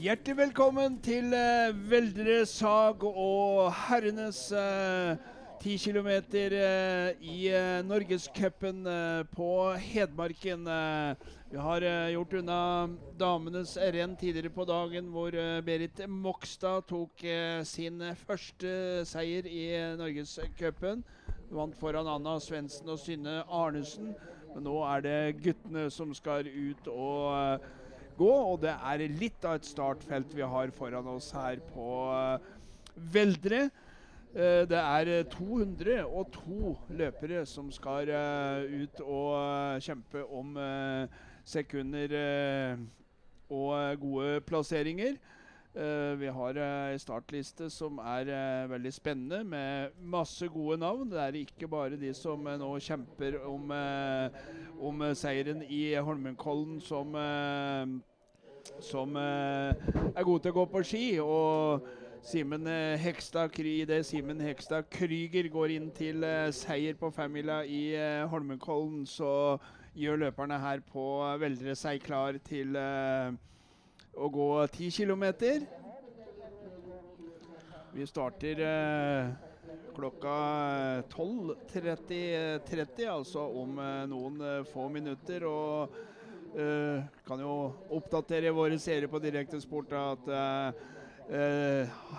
Hjertelig velkommen til uh, Veldre Sag og herrenes uh, 10 km uh, i uh, Norgescupen uh, på Hedmarken. Uh, vi har uh, gjort unna damenes renn tidligere på dagen, hvor Berit Mokstad tok sin første seier i Norgescupen. Vant foran Anna Svendsen og Synne Arnesen. Men nå er det guttene som skal ut og gå, og det er litt av et startfelt vi har foran oss her på uh, Veldre. Uh, det er 202 løpere som skal ut og kjempe om sekunder og gode plasseringer. vi har ei startliste som er veldig spennende, med masse gode navn. Det er ikke bare de som nå kjemper om, om seieren i Holmenkollen som som eh, er god til å gå på ski. Og Simen eh, Hekstad Simen Hekstad Krüger går inn til eh, seier på femmila i Holmenkollen, så gjør løperne her på Veldre seg klar til å gå 10 km. Vi starter klokka 12.30, altså om noen få minutter. og Uh, kan jo oppdatere våre seere på Direktesport at uh,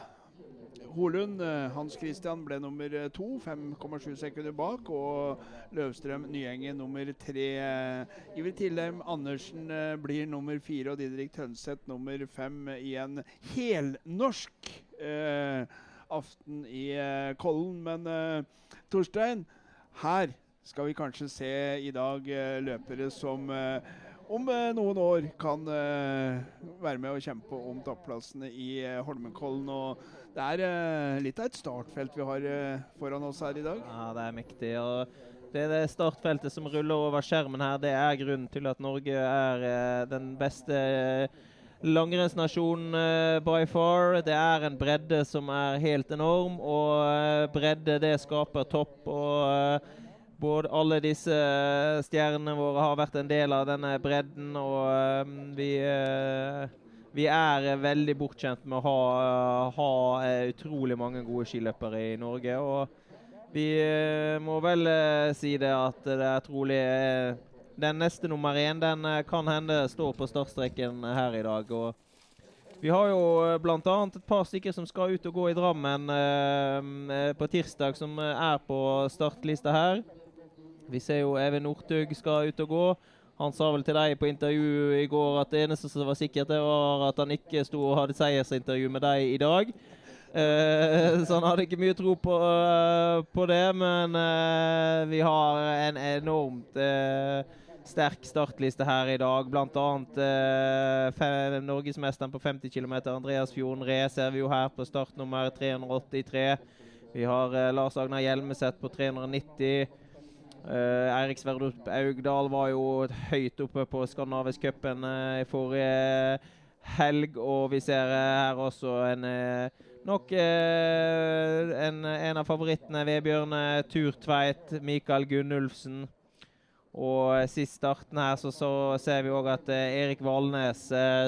Holund, Hans Christian, ble nummer to, 5,7 sekunder bak. Og Løvstrøm Nyengen nummer tre. Iver Tillheim Andersen blir nummer fire, og Didrik Tønseth nummer fem i en helnorsk eh, aften i Kollen. Men Torstein, her skal vi kanskje se i dag løpere som om eh, noen år kan eh, være med og kjempe om topplassene i eh, Holmenkollen. Og det er litt av et startfelt vi har foran oss her i dag. Ja, det er mektig. og det, det startfeltet som ruller over skjermen her, det er grunnen til at Norge er den beste langrennsnasjonen uh, by far. Det er en bredde som er helt enorm, og uh, bredde det skaper topp. og uh, både alle disse eh, stjernene våre har vært en del av denne bredden, og um, vi, uh, vi er veldig bortskjemt med å ha, ha utrolig mange gode skiløpere i Norge. Og vi må vel si det at det er trolig den neste nummer én den kan hende står på startstreken her i dag. og vi har jo bl.a. et par stykker som skal ut og gå i Drammen eh, på tirsdag, som er på startlista her. Vi ser jo Even Northug skal ut og gå. Han sa vel til deg på intervju i går at det eneste som var sikkert, var at han ikke sto og hadde seiersintervju med deg i dag. Uh, så han hadde ikke mye tro på, uh, på det, men uh, vi har en enormt sterk startliste her i dag. Blant annet norgesmesteren på 50 km, Andreas Fjorden Ree, ser vi jo her på startnummer 383. Vi har Lars Agnar Hjelmeset på 390. Uh, Eirik Sverdrup Augdal var jo høyt oppe på Skandinavisk cupen uh, i forrige helg, og vi ser uh, her også en nok en, en, av favorittene, Vebjørn Turtveit, Mikael Gunnulfsen. Og sist starten her så, så ser vi òg at Erik Valnes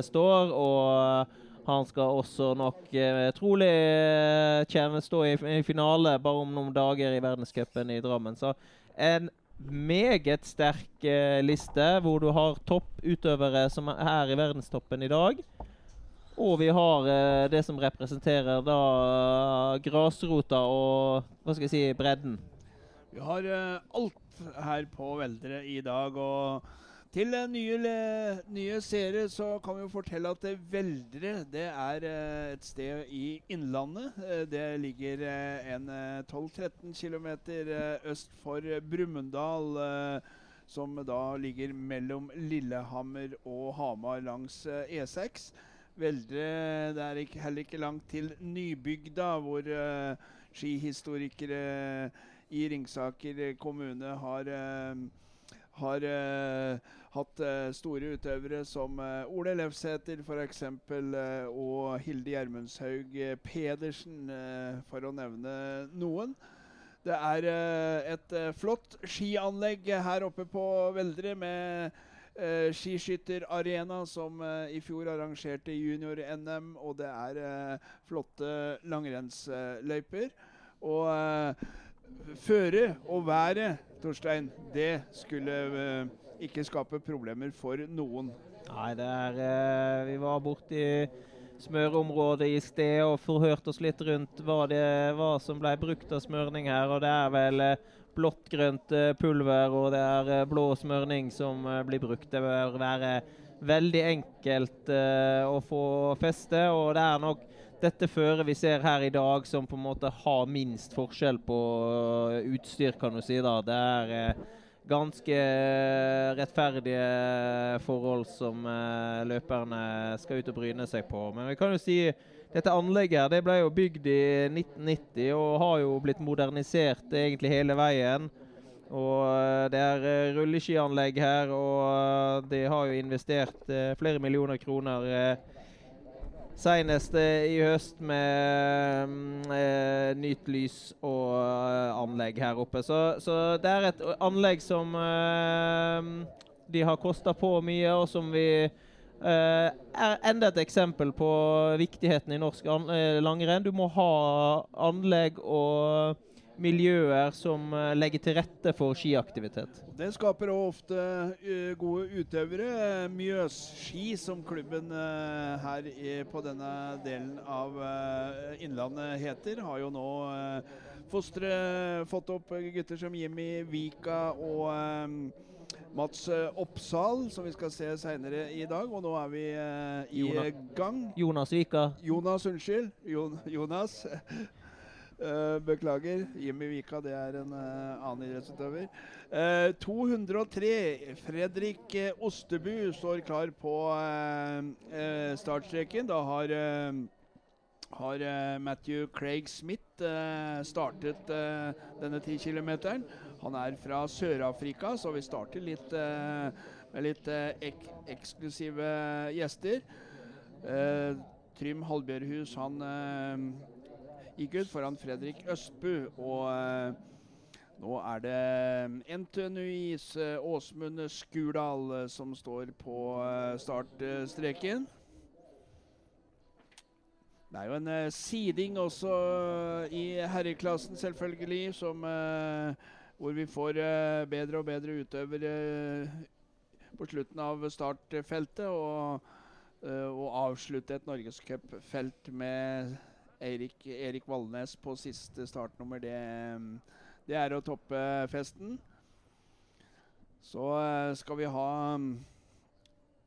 står, og han skal også nok trolig uh, stå i, i, finale bare om noen dager i verdenscupen i Drammen. Så en meget sterk eh, liste, hvor du har topputøvere som er her i verdenstoppen i dag. Og vi har eh, det som representerer da grasrota og hva skal jeg si, bredden. Vi har eh, alt her på Veldre i dag. og til nye, nye seere så kan vi jo fortelle at Veldre det er eh, et sted i Innlandet. Eh, det ligger eh, en 12-13 km øst for Brumunddal. Som da ligger mellom Lillehammer og Hamar langs E6. Veldre Det er ikke, heller ikke langt til Nybygda, hvor skihistorikere i Ringsaker kommune har, har hatt store utøvere som Ole Lefsæter f.eks. og Hilde Gjermundshaug Pedersen, for å nevne noen. Det er et flott skianlegg her oppe på Veldre med skiskytterarena som i fjor arrangerte junior-NM, og det er flotte langrennsløyper. Og føre og været, Torstein, det skulle ikke skape problemer for noen. Nei, det er Vi var borti smørområdet i sted og forhørte oss litt rundt hva det hva som ble brukt av smørning her. Og det er vel blått-grønt eh, pulver og det er eh, blå smørning som eh, blir brukt. Det bør være veldig enkelt å få feste, og det er nok dette føret vi ser her i dag som på en måte har minst forskjell på utstyr, kan du si. da. Det er ganske rettferdige forhold som løperne skal ut og bryne seg på. Men vi kan jo si dette anlegget her, det ble jo bygd i 1990 og har jo blitt modernisert egentlig hele veien. Og eh, Det er eh, rulleskianlegg her, og de har jo investert flere millioner kroner. Senest i høst med mm, nytt lys og anlegg her oppe. Så, så, det er et anlegg som de har kosta på mye, og som vi Uh, er enda et eksempel på viktigheten i norsk uh, langrenn. Du må ha anlegg og miljøer som uh, legger til rette for skiaktivitet. Det skaper ofte gode utøvere. Mjøsski, som klubben her på denne delen av Innlandet heter, har jo nå fostre fått opp gutter som Jimmy Vika og Mats eh, Oppsal, som vi skal se seinere i dag. Og nå er vi eh, i Jonas. gang. Jonas Vika. Jonas, unnskyld. Jon, Jonas. uh, beklager. Jimmy Vika, det er en uh, annen idrettsutøver. 203. Fredrik Ostebu står klar på startstreken. Da har har Matthew Craig Smith startet denne 10 kilometeren. Han er fra Sør-Afrika, så vi starter litt eh, med litt eh, ek eksklusive gjester. Eh, Trym Halbjørhus han ut foran Fredrik Østbu. Og nå er det NTNUIs Åsmund Skurdal som står på startstreken. Det er jo en uh, siding også uh, i herreklassen, selvfølgelig, som uh, hvor vi får bedre og bedre utøvere på slutten av startfeltet. Og, og avslutte et norgescupfelt med Erik, Erik Valnes på siste startnummer. Det, det er å toppe festen. Så skal vi ha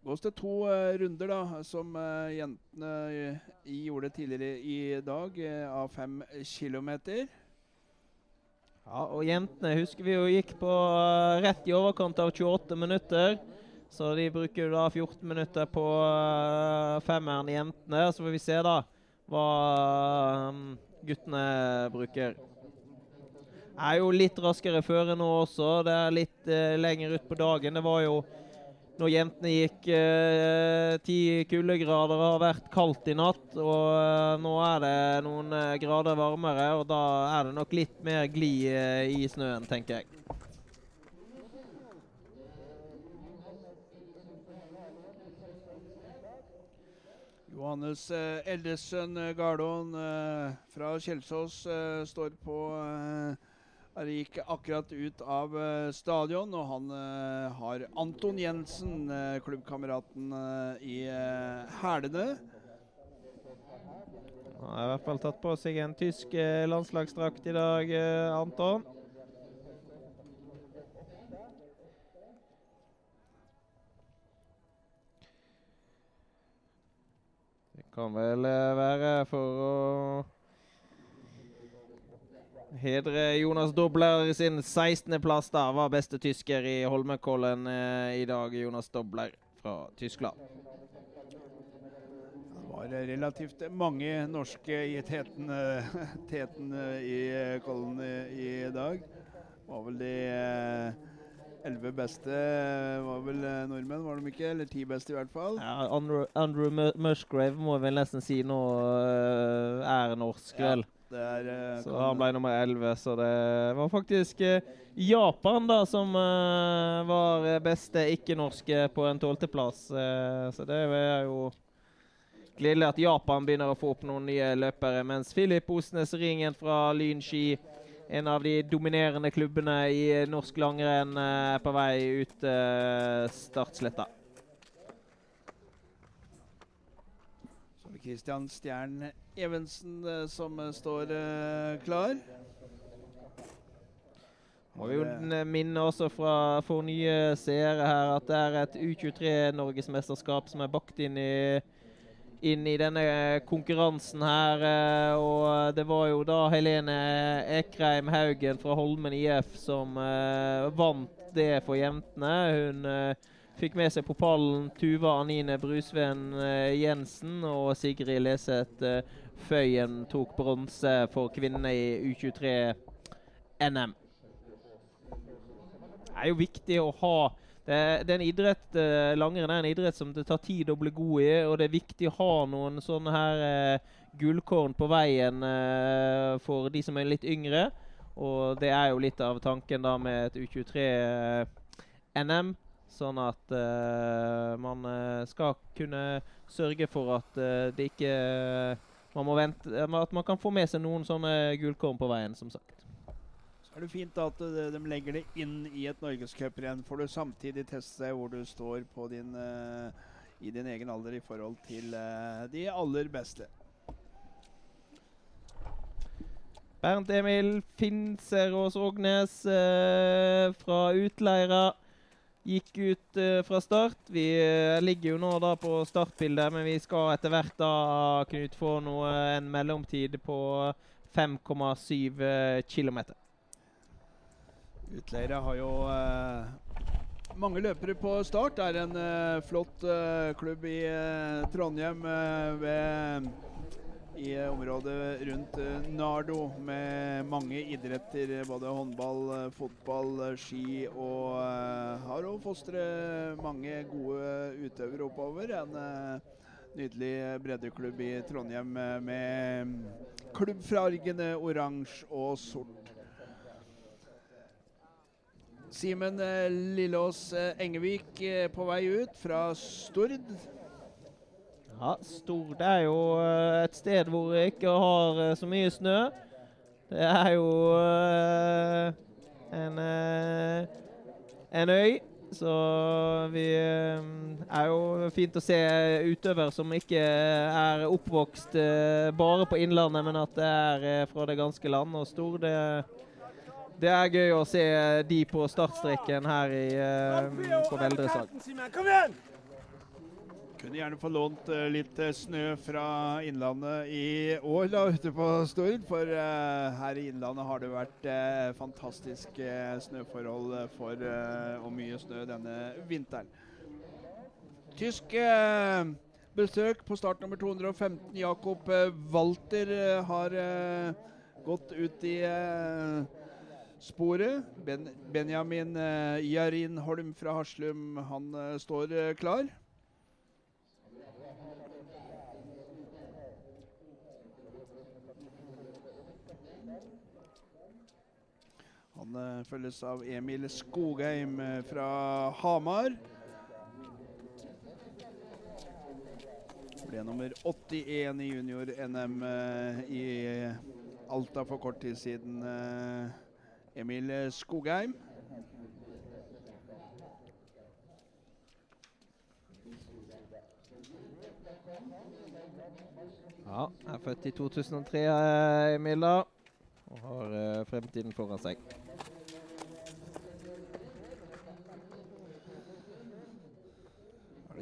Gå oss til to uh, runder, da, som uh, jentene gjorde tidligere i dag, av fem kilometer. Ja, og jentene husker vi jo gikk på rett i overkant av 28 minutter. Så de bruker da 14 minutter på femmeren jentene. Så får vi se da hva um, guttene bruker. Er jo litt raskere føre nå også. Det er litt eh, lenger utpå dagen. Det var jo når jentene gikk eh, ti kuldegrader og har vært kaldt i natt. Og eh, nå er det noen eh, grader varmere, og da er det nok litt mer glid eh, i snøen, tenker jeg. Johannes eh, eldesønn eh, fra Kjelsås står på er gikk akkurat ut av uh, stadion, og han har Anton Jensen, klubbkameraten i hælene. Han har i hvert fall tatt på seg en tysk landslagsdrakt i dag, Anton. Kan vel være for å hedre Jonas Dobler sin 16.-plass. da, Var beste tysker i Holmenkollen eh, i dag. Jonas Dobler fra Tyskland. Det var relativt mange norske i teten, eh, teten eh, i eh, Kollen i, i dag. Var vel de elleve beste var vel nordmenn, var de ikke? Eller ti beste, i hvert fall. Ja, Andrew, Andrew Musgrave må vel nesten si nå er norsk, vel. Ja, er, så han ble nummer elleve, så det var faktisk Japan da som var beste ikke-norske på en tolvteplass. så det er jo Gledelig at Japan begynner å få opp noen nye løpere, mens Filip Osnes Ringen fra Lyn ski, en av de dominerende klubbene i norsk langrenn, eh, er på vei ut uh, startsletta. Så er det Christian Stjern Evensen uh, som står klar. Må vi jo minne også fra, for nye seere her at det er et U23-norgesmesterskap som er bakt inn i inn i denne konkurransen her. Eh, og det var jo da Helene Ekreim Haugen fra Holmen IF som uh, vant det for jentene. Hun uh, fikk med seg på pallen Tuva Anine Brusven uh, Jensen og Sigrid Leseth Føyen tok bronse for kvinnene i U23-NM. Det er jo viktig å ha det, det, er en idrett, uh, Langrenn er en idrett som det tar tid å bli god i, og det er viktig å ha noen sånne her uh, gullkorn på veien uh, for de som er litt yngre. Og det er jo litt av tanken da med et U23-NM. Sånn at man skal kunne sørge for at det ikke man må vente, At man kan få med seg noen sånne gullkorn på veien, som sagt er det fint at de legger det inn i et norgescuprenn. Får du samtidig teste hvor du står din, uh, i din egen alder i forhold til uh, de aller beste. Bernt Emil Finserås Ågnes fra Utleira gikk ut fra start. Vi ligger jo nå da på startbildet, men vi skal etter hvert da Knut få noe, en mellomtid på 5,7 km. Utleira har jo eh, mange løpere på start. Det er en eh, flott eh, klubb i eh, Trondheim ved, i området rundt Nardo med mange idretter. Både håndball, fotball, ski og har òg fostret mange gode utøvere oppover. En nydelig breddeklubb i Trondheim med klubbfargene oransje og sort. Simen eh, Lillås eh, Engevik eh, på vei ut fra Stord. Ja, Stord er jo et sted hvor vi ikke har så mye snø. Det er jo en, en øy. Så vi er jo fint å se utøvere som ikke er oppvokst bare på Innlandet, men at det er fra det ganske land. Og Stord det det er gøy å se de på startstreken her i, uh, på Veldresag. Kom igjen! Kunne gjerne få lånt uh, litt uh, snø fra Innlandet i år da, ute på Stord. For her i Innlandet har det vært fantastiske snøforhold for, og mye snø denne vinteren. Tysk besøk på start nummer 215. Jakob Walter har gått ut i sporet. Ben Benjamin Jarin Holm fra Haslum, han uh, står uh, klar. Han følges av Emil Skogheim fra Hamar. Ble nummer 81 i junior-NM i Alta for kort tid siden. Emil Skogheim. Ja, er født i 2003, eh, Emil, da. Og har uh, fremtiden foran seg.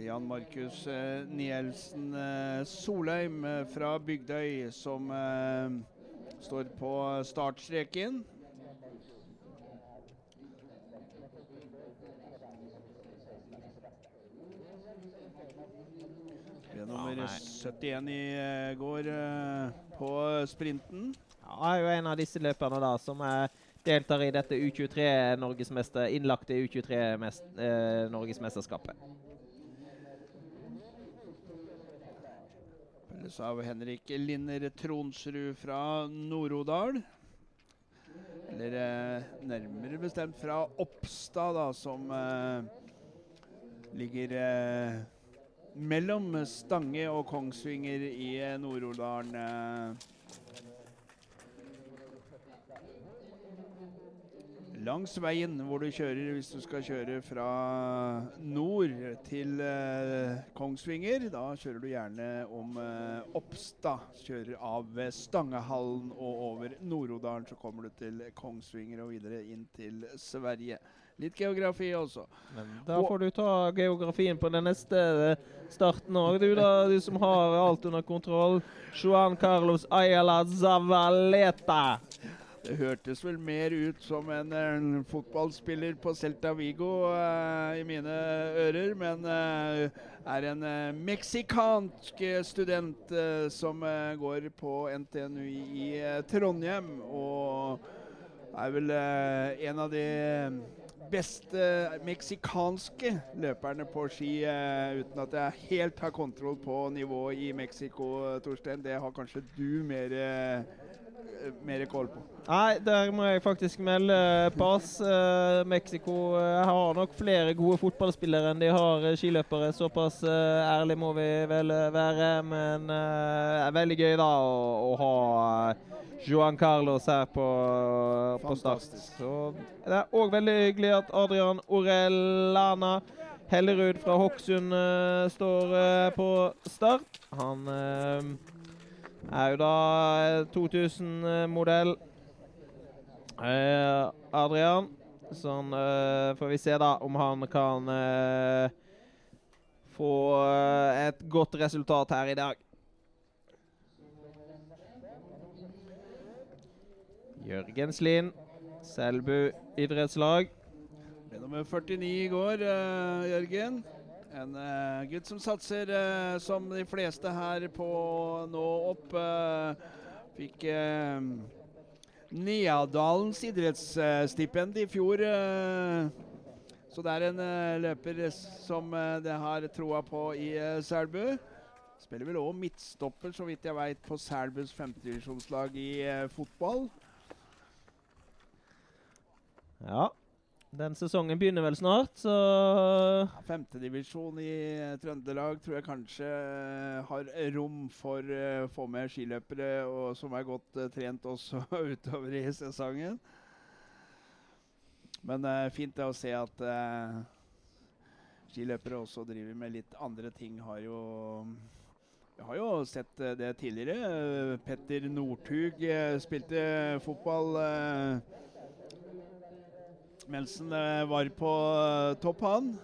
Jan Markus uh, Nielsen uh, Solheim fra Bygdøy som står på startstreken. Nummer ja, 71 i eh, går eh, på sprinten. Ja, er jo en av disse løperne da som eh, deltar i dette U23-norgesmester, innlagte U23-norgesmesterskapet. Følges av Henrik Linner Tronsrud fra Nord-Odal. Eller eh, nærmere bestemt fra Oppstad, da, som eh, ligger eh, mellom Stange og Kongsvinger i eh, Nord-Odalen. Eh. Langs veien hvor du kjører hvis du skal kjøre fra nord til eh, Kongsvinger. Da kjører du gjerne om eh, Oppstad. Kjører av Stangehallen og over Nord-Odalen. Så kommer du til Kongsvinger og videre inn til Sverige. Litt geografi også. Men da får du ta geografien på den neste eh, starten òg, du da, du som har alt under kontroll. Juan Carlos Ayala Zavaleta. Det hørtes vel mer ut som en, en fotballspiller på Celta Vigo uh, i mine ører, men uh, er en uh, meksikansk student som går på NTNU i Trondheim. Og er vel en av de beste meksikanske løperne på ski, eh, uten at jeg helt har kontroll på nivået i Mexico, Torstein. Det har kanskje du mer, eh, mer kål på. Nei, der må jeg faktisk melde pass. Eh, Mexico eh, har nok flere gode fotballspillere enn de har eh, skiløpere. Såpass eh, ærlig må vi vel eh, være. Men eh, det er veldig gøy da å, å ha eh, Juan Carlos her på, på start. Så det er òg veldig hyggelig at Adrian Orellana Hellerud fra Hokksund eh, står eh, på start. Han eh, er jo da 2000-modell. Eh, Adrian. Sånn eh, får vi se da om han kan eh, få eh, et godt resultat her i dag. Jørgenslien, Selbu idrettslag. Ble nummer 49 i går, eh, Jørgen. En uh, gutt som satser, uh, som de fleste her på nå opp. Uh, fikk uh, Neadalens idrettsstipend i fjor. så det er en løper som det har troa på i Selbu. Spiller vel òg midtstopper, så vidt jeg veit, på Selbus femtedivisjonslag i fotball. Ja, den sesongen begynner vel snart, så Ja, Femtedivisjon i eh, Trøndelag tror jeg kanskje eh, har rom for å å få med skiløpere og som er godt uh, trent også utover i sesongen. Men uh, fint det å se at eh, skiløpere også driver med litt andre ting. Har jo Vi har jo sett eh, det tidligere. Eh, Petter Northug eh, spilte fotball han eh, var på eh, topp, han.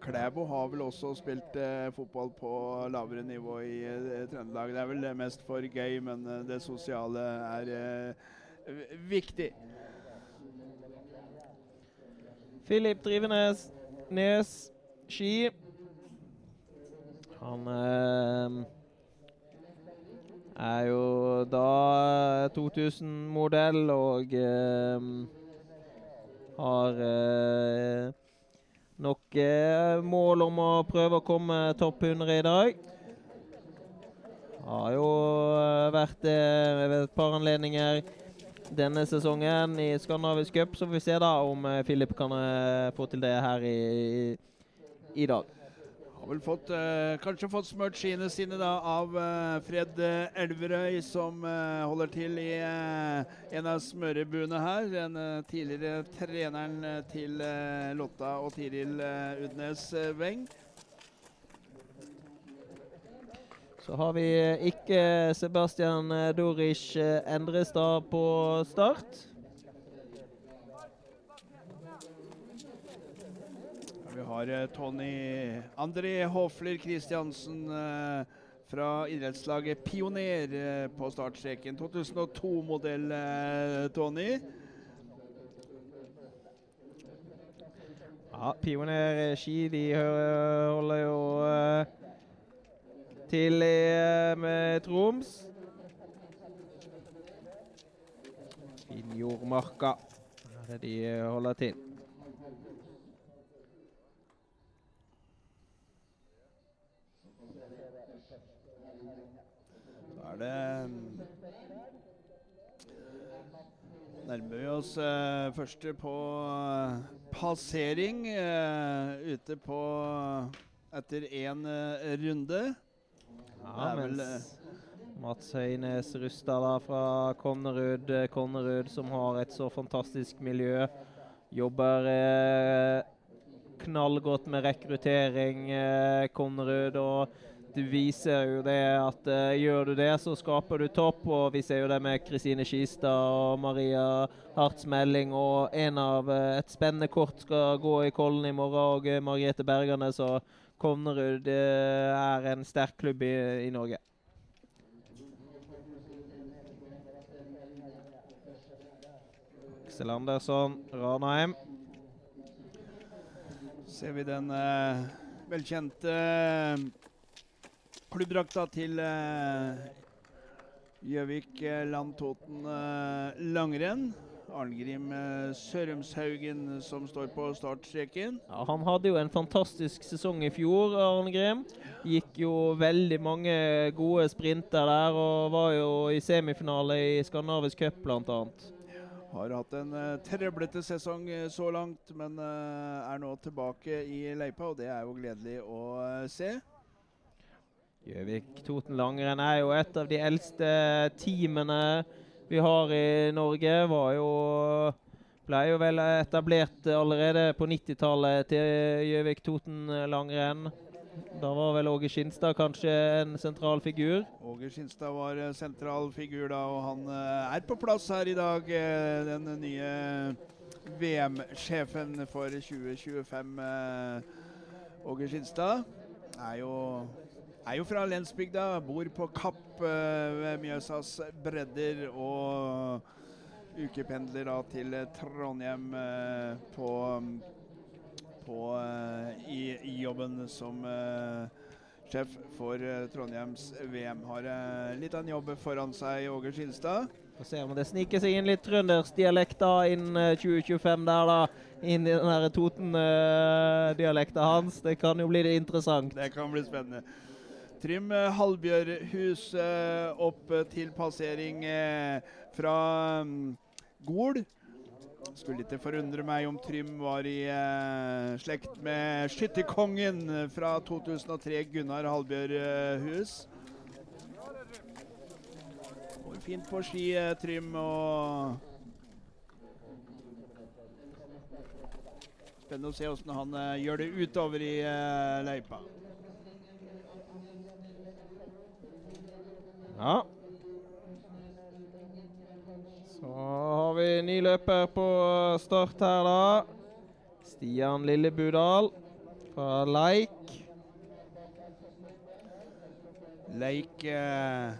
Klæbo har vel også spilt eh, fotball på lavere nivå i eh, Trøndelag. Det er vel mest for gøy, men eh, det sosiale er eh, viktig. Filip Drivenes, Nes, ski. Han er jo da 2000-modell og har eh, nok eh, mål om å prøve å komme topp 100 i dag. Har jo eh, vært det ved et par anledninger denne sesongen i Skandinavisk Cup, så får vi se da om eh, Filip kan eh, få til det her i, i dag. Har vel fått, eh, kanskje fått smurt skiene sine da av eh, Fred eh, Elverøy, som eh, holder til i eh, en av smørebuene her. Den eh, tidligere treneren til Lotta og Tiril Udnes Weng. Så har vi ikke Sebastian eh, Endrestad på start. Vi har eh, Tony André Hofler Kristiansen eh, fra idrettslaget Pioner eh, på startstreken. 2002-modell, eh, Tony. Ja, Pioner ski de holder jo til med Troms. Finnjordmarka er det de holder til. Det mm, Nærmer vi oss eh, første på eh, passering eh, ute på etter én eh, runde. Ja, vel, mens Mats Høynes Rustad fra Konnerud, eh, Konnerud som har et så fantastisk miljø, jobber eh, knallgodt med rekruttering, eh, Konnerud. og du viser jo det at uh, gjør du det, så skaper du topp. Og vi ser jo det med Kristine Skistad og Maria Hartsmelling. Og en av uh, et spennende kort skal gå i Kollen i morgen, og uh, Margrethe Bergernes Så Konnerud er en sterk klubb i, i Norge. Aksel Andersson, Ranheim. Ser vi den eh, velkjente eh, klubbdrakta til eh, Gjøvik eh, Land Toten eh, langrenn. Arngrim eh, Sørumshaugen som står på startstreken. Ja, han hadde jo en fantastisk sesong i fjor, Arngrim. Gikk jo veldig mange gode sprinter der, og var jo i semifinale i Skandinavisk Cup bl.a. Har hatt en uh, trøblete sesong eh, så langt, men eh, er nå tilbake i løypa, og det er jo gledelig å eh, se. Gjøvik Toten langrenn er jo et av de eldste teamene vi har i Norge. Var jo ble jo vel etablert allerede på 90-tallet til Gjøvik Toten langrenn. Da var vel Åge Skinstad kanskje en sentral figur. Åge Skinstad var eh, sentral figur da, og han eh, er på plass her i dag. eh, den nye VM-sjefen for 2025, eh, Åge Skinstad, er jo, er jo fra lensbygda. Bor på Kapp eh, ved Mjøsas bredder og ukependler da til eh, Trondheim eh, på, på i, i jobben som sjef for Trondheims VM. Har litt av en jobb foran seg, Åge Skinstad. Får se om det sniker seg inn litt trøndersdialekt da innen eh, 2025 der, da. Inn i den Toten-dialekta hans. Det kan jo bli det interessant. Det kan bli spennende. Trym eh, Halbjørhus opp eh, til passering eh, fra mm, Gol. Skulle ikke forundre meg om Trym var i slekt med skytterkongen fra 2003, Gunnar Halbjørhus. Går fint på ski, Trym, og Spennende å se hvordan han eh, gjør det utover i løypa. Ja. Så har vi ny løper på start her, da. Stian Lillebudal fra Leik. Leik eh,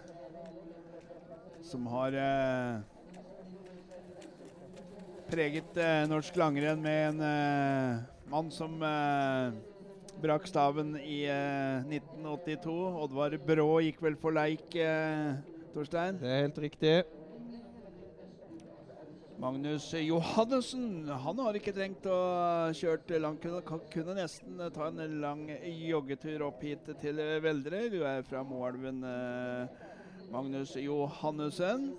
som har eh, preget eh, norsk langrenn med en eh, mann som eh, brakk staven i eh, 1982. Oddvar Brå gikk vel for Leik, eh, Torstein? Det er helt riktig. Magnus Johannessen han har ikke trengt å kjøre langt. Kunne, kunne nesten ta en lang joggetur opp hit til Veldre. Du er fra Moelven, eh, Magnus Johannessen.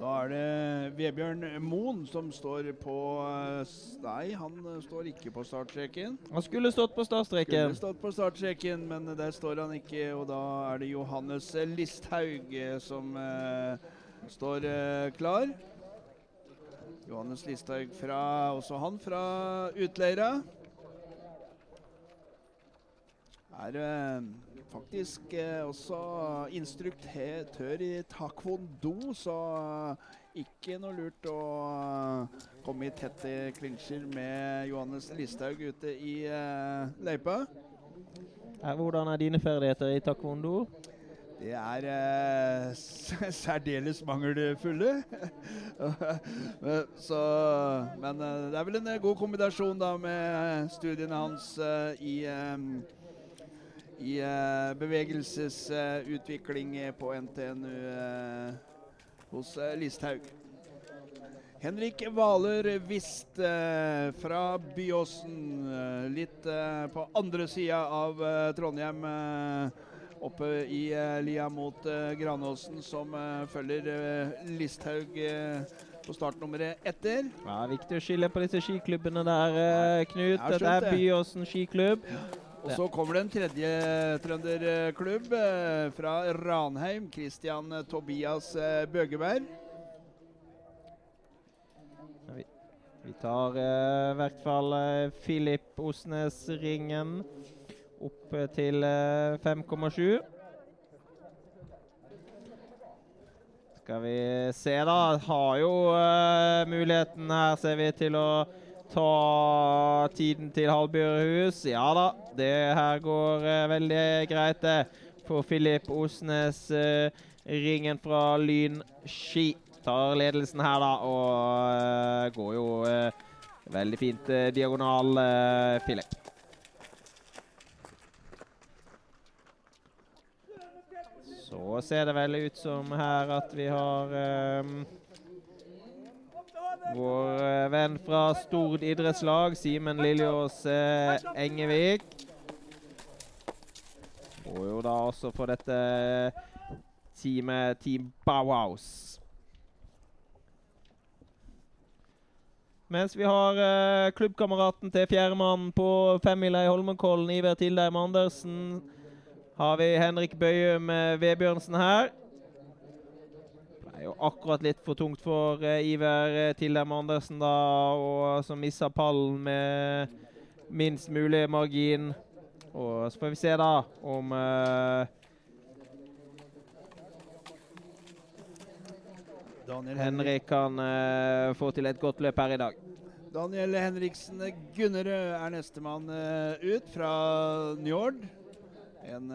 Da er det Vebjørn Moen som står på eh, Nei, han eh, står ikke på startstreken. Han skulle stått på startstreken. Skulle stått på startstreken, men der står han ikke. Og da er det Johannes Listhaug eh, som eh, står eh, klar. Johannes Listhaug fra Også han fra Utleira. Er eh, faktisk eh, også instruktør i taekwondo, så eh, ikke noe lurt å eh, komme i tette klinsjer med Johannes Listhaug ute i eh, løypa. Eh, Hvordan er dine ferdigheter i taekwondo? Det er eh, særdeles mangelfulle. Så, men eh, det er vel en god kombinasjon da med studiene hans eh, i i uh, bevegelsesutvikling uh, på NTNU uh, hos Listhaug. Henrik Hvaler Wist fra Byåsen, litt på andre sida av Trondheim. oppe i lia mot Granåsen, som følger Listhaug på startnummeret etter. Ja, Viktig å skille på disse skiklubbene der, Knut. Dette er Byåsen skiklubb. Ja. Og så kommer det en tredje trønderklubb eh, fra Ranheim. Christian Tobias eh, Bøgeberg. Vi, tar eh, i hvert fall eh, Filip Osnes-ringen opp til 5,7. Skal vi se, da. Har jo uh, muligheten her, ser vi, til å ta tiden til Halbjørhus. Ja da, det her går uh, veldig greit, det. For Filip Osnes, uh, ringen fra Lyn Ski, tar ledelsen her, da. Og uh, går jo veldig fint diagonal, Filip. Så ser det vel ut som her at vi har um, vår eh, venn fra Stord idrettslag, Simen Liljås eh, Engevik. Og jo da også for dette teamet Team Bauhaus. Mens vi har eh, klubbkameraten til fjerdemann på femmila i Holmenkollen, Iver Tildheim Andersen, har vi Henrik Bøyum Vebjørnsen her er jo akkurat litt for tungt for uh, Iver uh, Tildem Andersen, da, og som missa pallen med minst mulig margin. Og så får vi se, da, om uh, Henrik kan uh, få til et godt løp her i dag. Daniel Henriksen Gunnerød er nestemann ut fra Njord. En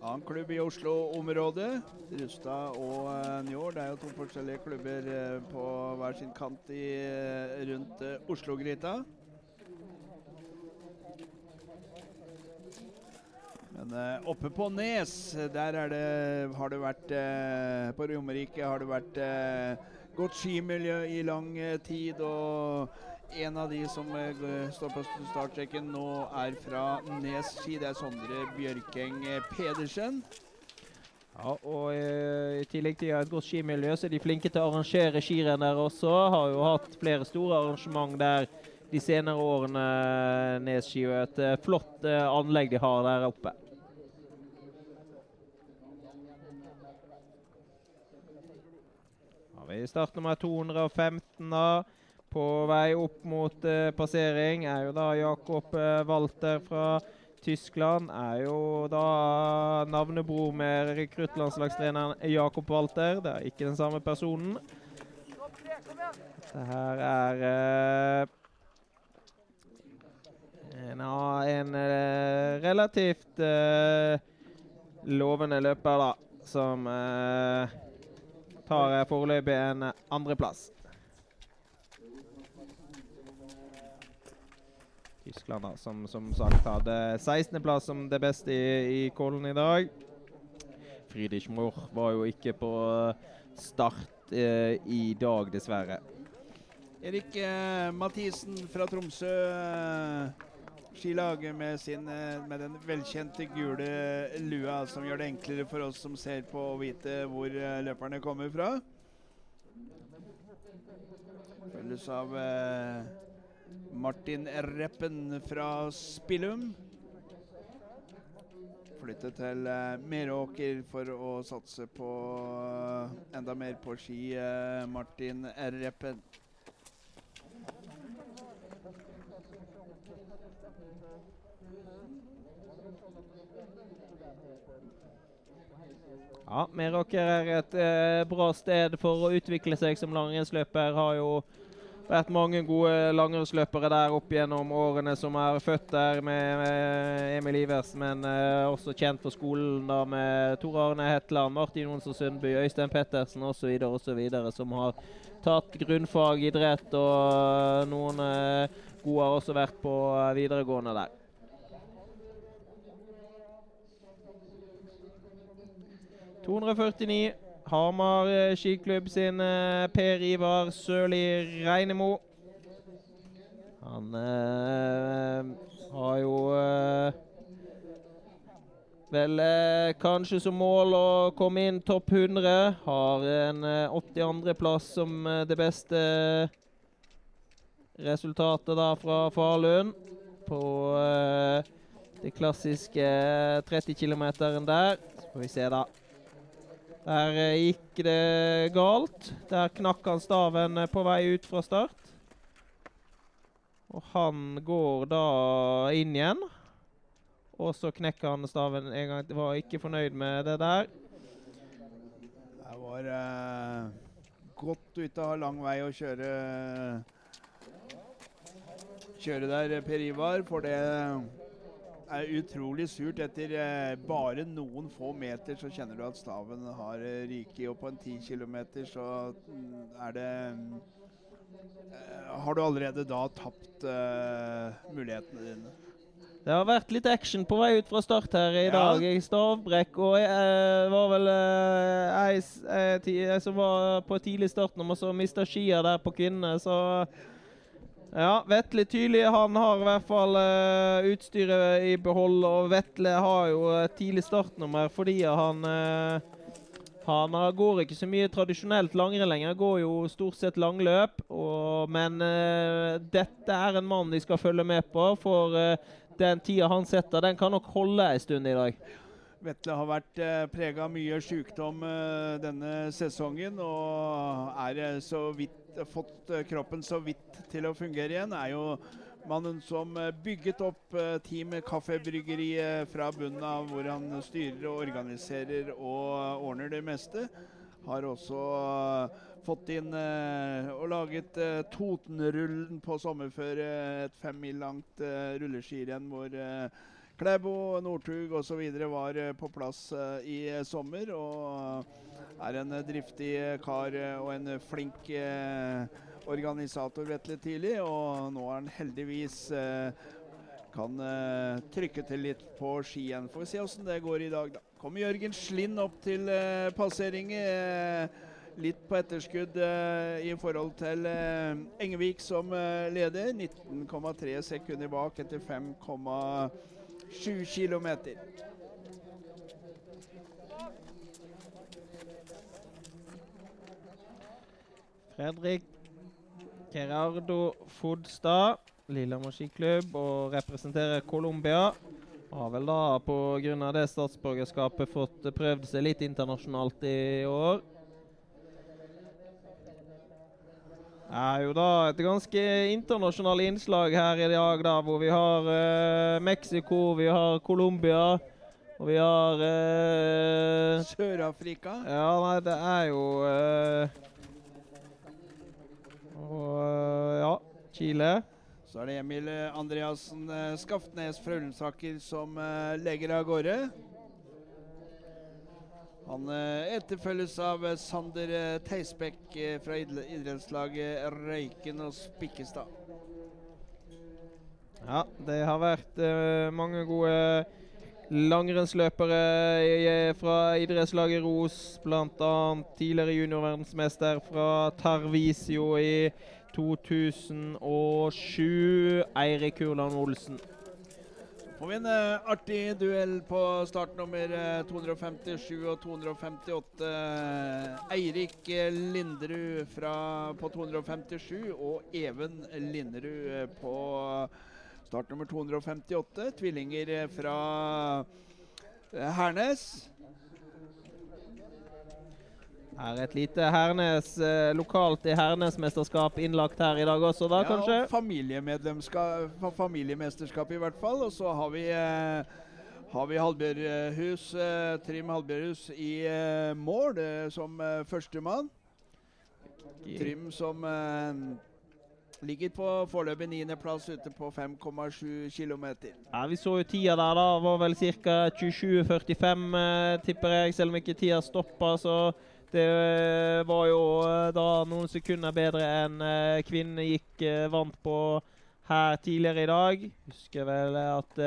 annen klubb i Oslo-området. Rustad og uh, Njord. Det er jo to forskjellige klubber uh, på hver sin kant i, uh, rundt Oslo-gryta. Men oppe på Nes, der det, har det vært På Romerike har det vært godt skimiljø i lang tid. og en av de som uh, står på startstreken nå, er fra Nes ski. Det er Sondre Bjørkeng eh, Pedersen. Ja, og uh, I tillegg til et godt skimiljø, så er de flinke til å arrangere skirenn der også. Har jo hatt flere store arrangement der de senere årene, Nes ski. Og et flott anlegg de har der oppe. Vi starter med 215. da. På vei opp mot eh, passering er jo da Jakob eh, Walter fra Tyskland. Er jo da navnebror med rekruttlandslagstreneren Jakob Walter. Det er ikke den samme personen. Dette her er eh, en, en relativt lovende løper, da. Som tar foreløpig en andreplass. Tyskland, da, som som sagt hadde 16.-plass som det beste i, i Kollen i dag. Friedrich Mohr var jo ikke på start eh, i dag, dessverre. Erik eh, Mathisen fra Tromsø. skilag med, sin, eh, med den velkjente gule lua, som gjør det enklere for oss som ser på å vite hvor eh, løperne kommer fra. Følges av eh, Martin Reppen fra Spillum. Flyttet til uh, Meråker for å satse på uh, enda mer på ski. Uh, Martin Reppen. Ja, Meråker er et bra sted for å utvikle seg som langrennsløper. Har jo vært mange gode langrennsløpere der opp gjennom årene som er født der med, Emil Ivers, men uh, også kjent for skolen da med Tor Arne Hetland, Martin Jonsson Sundby, Øystein Pettersen osv. osv. som har tatt grunnfag idrett, og noen uh, gode har også vært på videregående der. «249 Hamar eh, skiklubb sin eh, Per Ivar Sørli Reinemo. Han eh, har jo eh, vel eh, kanskje som mål å komme inn topp 100. Har en 82.-plass som det beste resultatet da fra Falun på det klassiske 30 km der. Så får vi se, da. Der eh, gikk det galt. Der knakk han staven eh, på vei ut fra start. Og han går da inn igjen. Og så knekker han staven en gang. Var ikke fornøyd med det der. Det var uh, godt ute av lang vei å kjøre Kjøre der, Per Ivar. For det er utrolig surt. Etter eh, bare noen få meter så kjenner du at staven har eh, ryket. Og på en 10 kilometer så mm, er det eh, Har du allerede da tapt eh, mulighetene dine? Det har vært litt action på vei ut fra start her i ja. dag. I stavbrekk. Og jeg eh, var vel ei, som var på tidlig start når man så mista skia der på kvinnene, så ja, Vetle tydelig. Han har i hvert fall uh, utstyret i behold. Og Vetle har jo uh, tidlig startnummer fordi han uh, han går ikke så mye tradisjonelt langrenn lenger. Går jo stort sett langløp. Og, men dette er en mann de skal følge med på. For den tida han setter, den kan nok holde en stund i dag. Vetle har vært eh, prega av mye sykdom eh, denne sesongen. Og er så vidt fått eh, kroppen så vidt til å fungere igjen, er jo mannen som eh, bygget opp eh, Team Kaffebryggeriet fra bunnen av, hvor han styrer og organiserer og ordner det meste. Har også fått inn og laget Totenrullen på sommerføre. Et fem mil langt rulleskirenn hvor Klæbo, Northug osv. var på plass i sommer. og er en driftig kar og en flink eh, organisator, Vetle Tidlig. Og nå er han heldigvis eh, kan eh, trykke til litt på skien. Får vi se åssen det går i dag, da. Kommer Jørgen Slind opp til eh, passering. Eh, litt på etterskudd i forhold til Engevik som leder. 19,3 sekunder bak etter 5,7 km. Fredrik Gerardo Fodstad, Lillehammer skiklubb, og representerer Colombia. Har vel da pga. det statsborgerskapet fått prøvd seg litt internasjonalt i år. Det er jo da et ganske internasjonalt innslag her i dag, da, hvor vi har uh, Mexico, vi har Colombia. Og vi har uh, Sør-Afrika? Ja, nei, det er jo uh, og eh, ja, Chile. Så er det Emil eh, Andreassen eh, Skaftnes fra Ullensaker som legger av gårde. Han etterfølges av Sander Teisbekk fra idrettslaget Røyken og Spikkestad. Ja, det har vært mange gode langrennsløpere fra idrettslaget Ros, bl.a. tidligere juniorverdensmester fra Tarvisio i 2007, Eirik Hurland Olsen. Får vi en uh, artig duell på startnummer uh, 257 og 258. Eirik Linderud fra, på 257 og Even Linderud uh, på Start nummer 258. Tvillinger eh, fra eh, Hernes. Her et lite Hernes eh, lokalt i Hernes-mesterskap innlagt her i dag også, da ja, kanskje? Familiemedlemskap, familiemesterskap i hvert fall. Og så har vi eh, har vi Halbjørhus, eh, Trym Halbjørhus i mål som førstemann. Trim som Ligger på foreløpig niendeplass ute på 5,7 km. Ja, Vi så jo tida der, da. Var vel ca. 27,45, eh, tipper jeg. Selv om ikke tida stoppa, så det eh, var jo eh, da noen sekunder bedre enn kvinnene gikk vant på her tidligere i dag. Husker vel at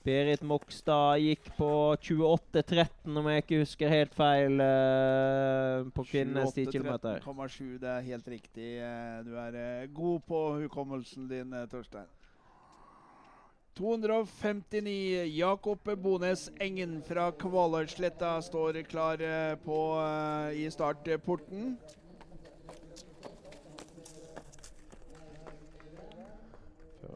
Berit Mokstad gikk på 28,13, om jeg ikke husker helt feil, uh, på kvinnenes 10 km. 13,7, det er helt riktig. Eh, Du er eh, god på hukommelsen din, Torstein. 259. Jakob Bones Engen fra Kvaløysletta står klar på, uh, i startporten.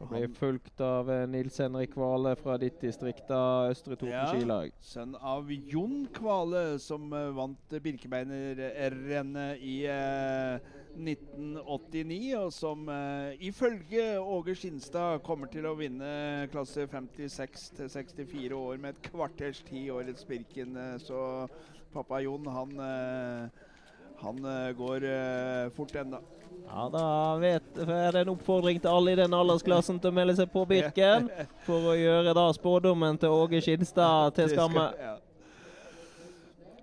Blir fulgt av eh, Nils Henrik Kvale fra ditt distrikt, av Østre Toten Ja. skilag. Sønn av Jon Kvale, som eh, vant Birkebeinerrennet i eh, 1989, og som eh, ifølge Åge Skinstad kommer til å vinne klasse 56 til 64 år med et kvarters tid årets Birken. Eh, så pappa Jon, han, han går eh, fort ennå. Ja, da vet, er det en oppfordring til alle i den aldersklassen til å melde seg på Birken. For å gjøre da spådommen til Åge Skinstad til skamme.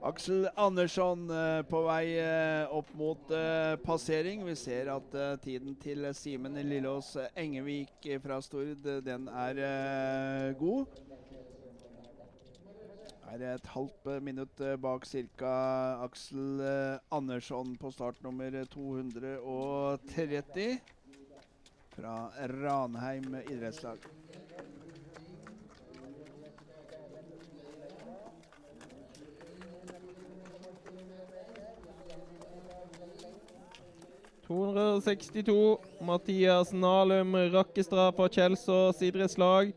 Aksel Andersson eh, på vei eh, opp mot eh, passering. Vi ser at tiden til Simen Lillås Engevik fra Stord, den er god. Er et halvt eh, minutt eh, bak ca. Aksel eh, Andersson på start nummer 230 fra Ranheim idrettslag. ...262. Mathias Nalum Rakkestad fra Kjelsås idrettslag.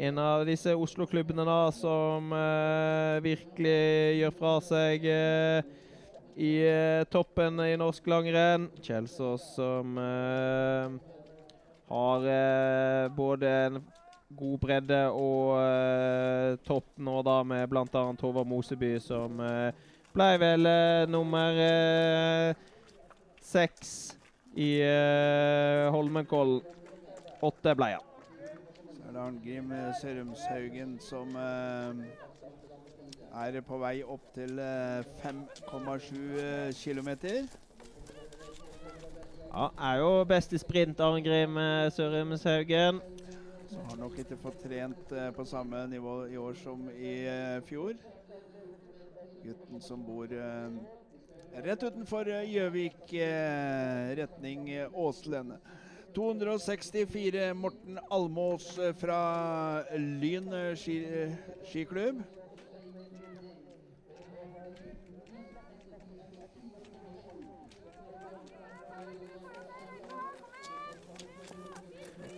En av disse Oslo-klubbene da som eh, virkelig gjør fra seg eh, i eh, toppen i norsk langrenn. Kjelsås som eh, har eh, både en god bredde og eh, topp nå da med bl.a. Håvard Moseby, som ble vel nummer seks i Holmenkollen. Åtte ble han. Er det Arngrim eh, Sørumshaugen som eh, er på vei opp til eh, 5,7 km. Ja, er jo best i sprint, Arngrim eh, Sørumshaugen. Så har nok ikke fått trent eh, på samme nivå i år som i eh, fjor. Gutten som bor eh, rett utenfor eh, Gjøvik, eh, retning eh, Åslene. 264 Morten Almås eh, fra Lyn eh, eh, skiklubb.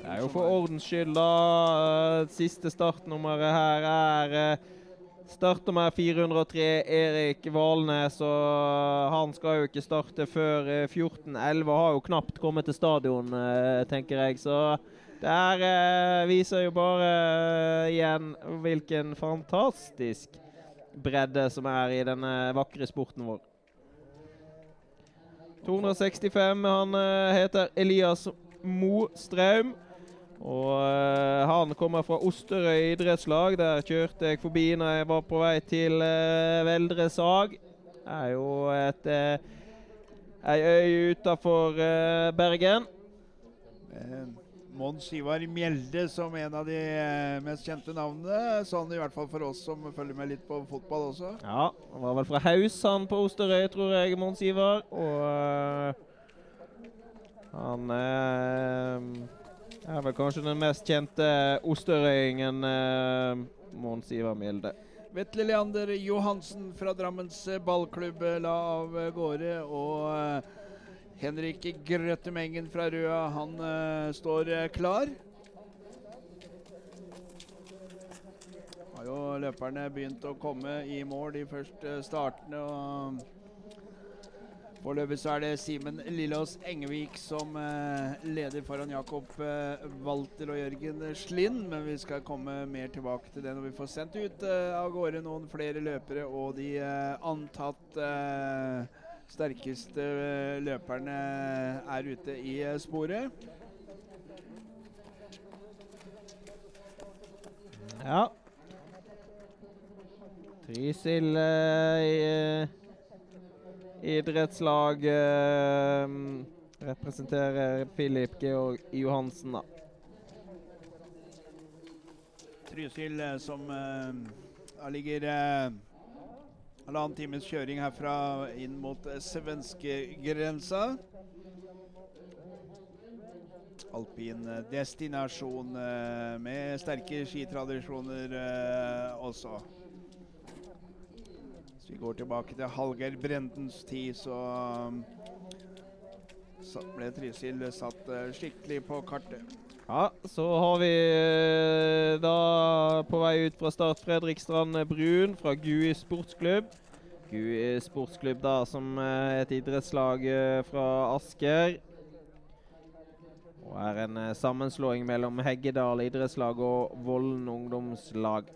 Det er jo for ordens skyld, da. Siste startnummeret her er eh, med 403, Erik Valnes. Og han skal jo ikke starte før eh, 14.11. Har jo knapt kommet til stadion, eh, tenker jeg. Så det her eh, viser jo bare igjen hvilken fantastisk bredde som er i denne vakre sporten vår. 265. Han heter Elias Mo Straum. Og uh, han kommer fra Osterøy idrettslag. Der kjørte jeg forbi når jeg var på vei til uh, Veldre Sag. Det er jo et uh, ei øy utafor Bergen. Eh, Mons Ivar Mjelde som en av de eh, mest kjente navnene. Sånn i hvert fall for oss som følger med litt på fotball også. Ja, han var vel fra Haus, han på Osterøy, tror jeg, Mons Ivar. Og eh, han eh, er vel kanskje den mest kjente osterøyingen, eh, Mons Ivar Milde. Vetle Leander Johansen fra Drammens eh, ballklubb eh, la av eh, gårde. Og eh, Henrik Grøttemengen fra Røa, han eh, står eh, klar. Har jo løperne begynt å komme i mål de første startene. og Foreløpig så er det Simen Lillås Engevik som eh, leder foran Jakob eh, Walter og Jørgen Slind. Men vi skal komme mer tilbake til det når vi får sendt ut eh, av gårde noen flere løpere og de eh, antatt eh, sterkeste løperne er ute i sporet. Ja. Trysil eh, idrettslag eh, representerer Filip Georg Johansen, da. Trysil eh, som eh, ligger uh, halvannen times kjøring herfra inn mot uh, svenskegrensa. Alpin destinasjon uh, med sterke skitradisjoner også. Vi går tilbake til Hallgeir Brendens tid, så, så ble Trysil satt skikkelig på kartet. Ja, så har vi eh, da på vei ut fra start Fredrikstrand Brun fra GUI sportsklubb. GUI sportsklubb da som et idrettslag fra Asker. Og er en sammenslåing mellom Heggedal idrettslag og Vollen ungdomslag.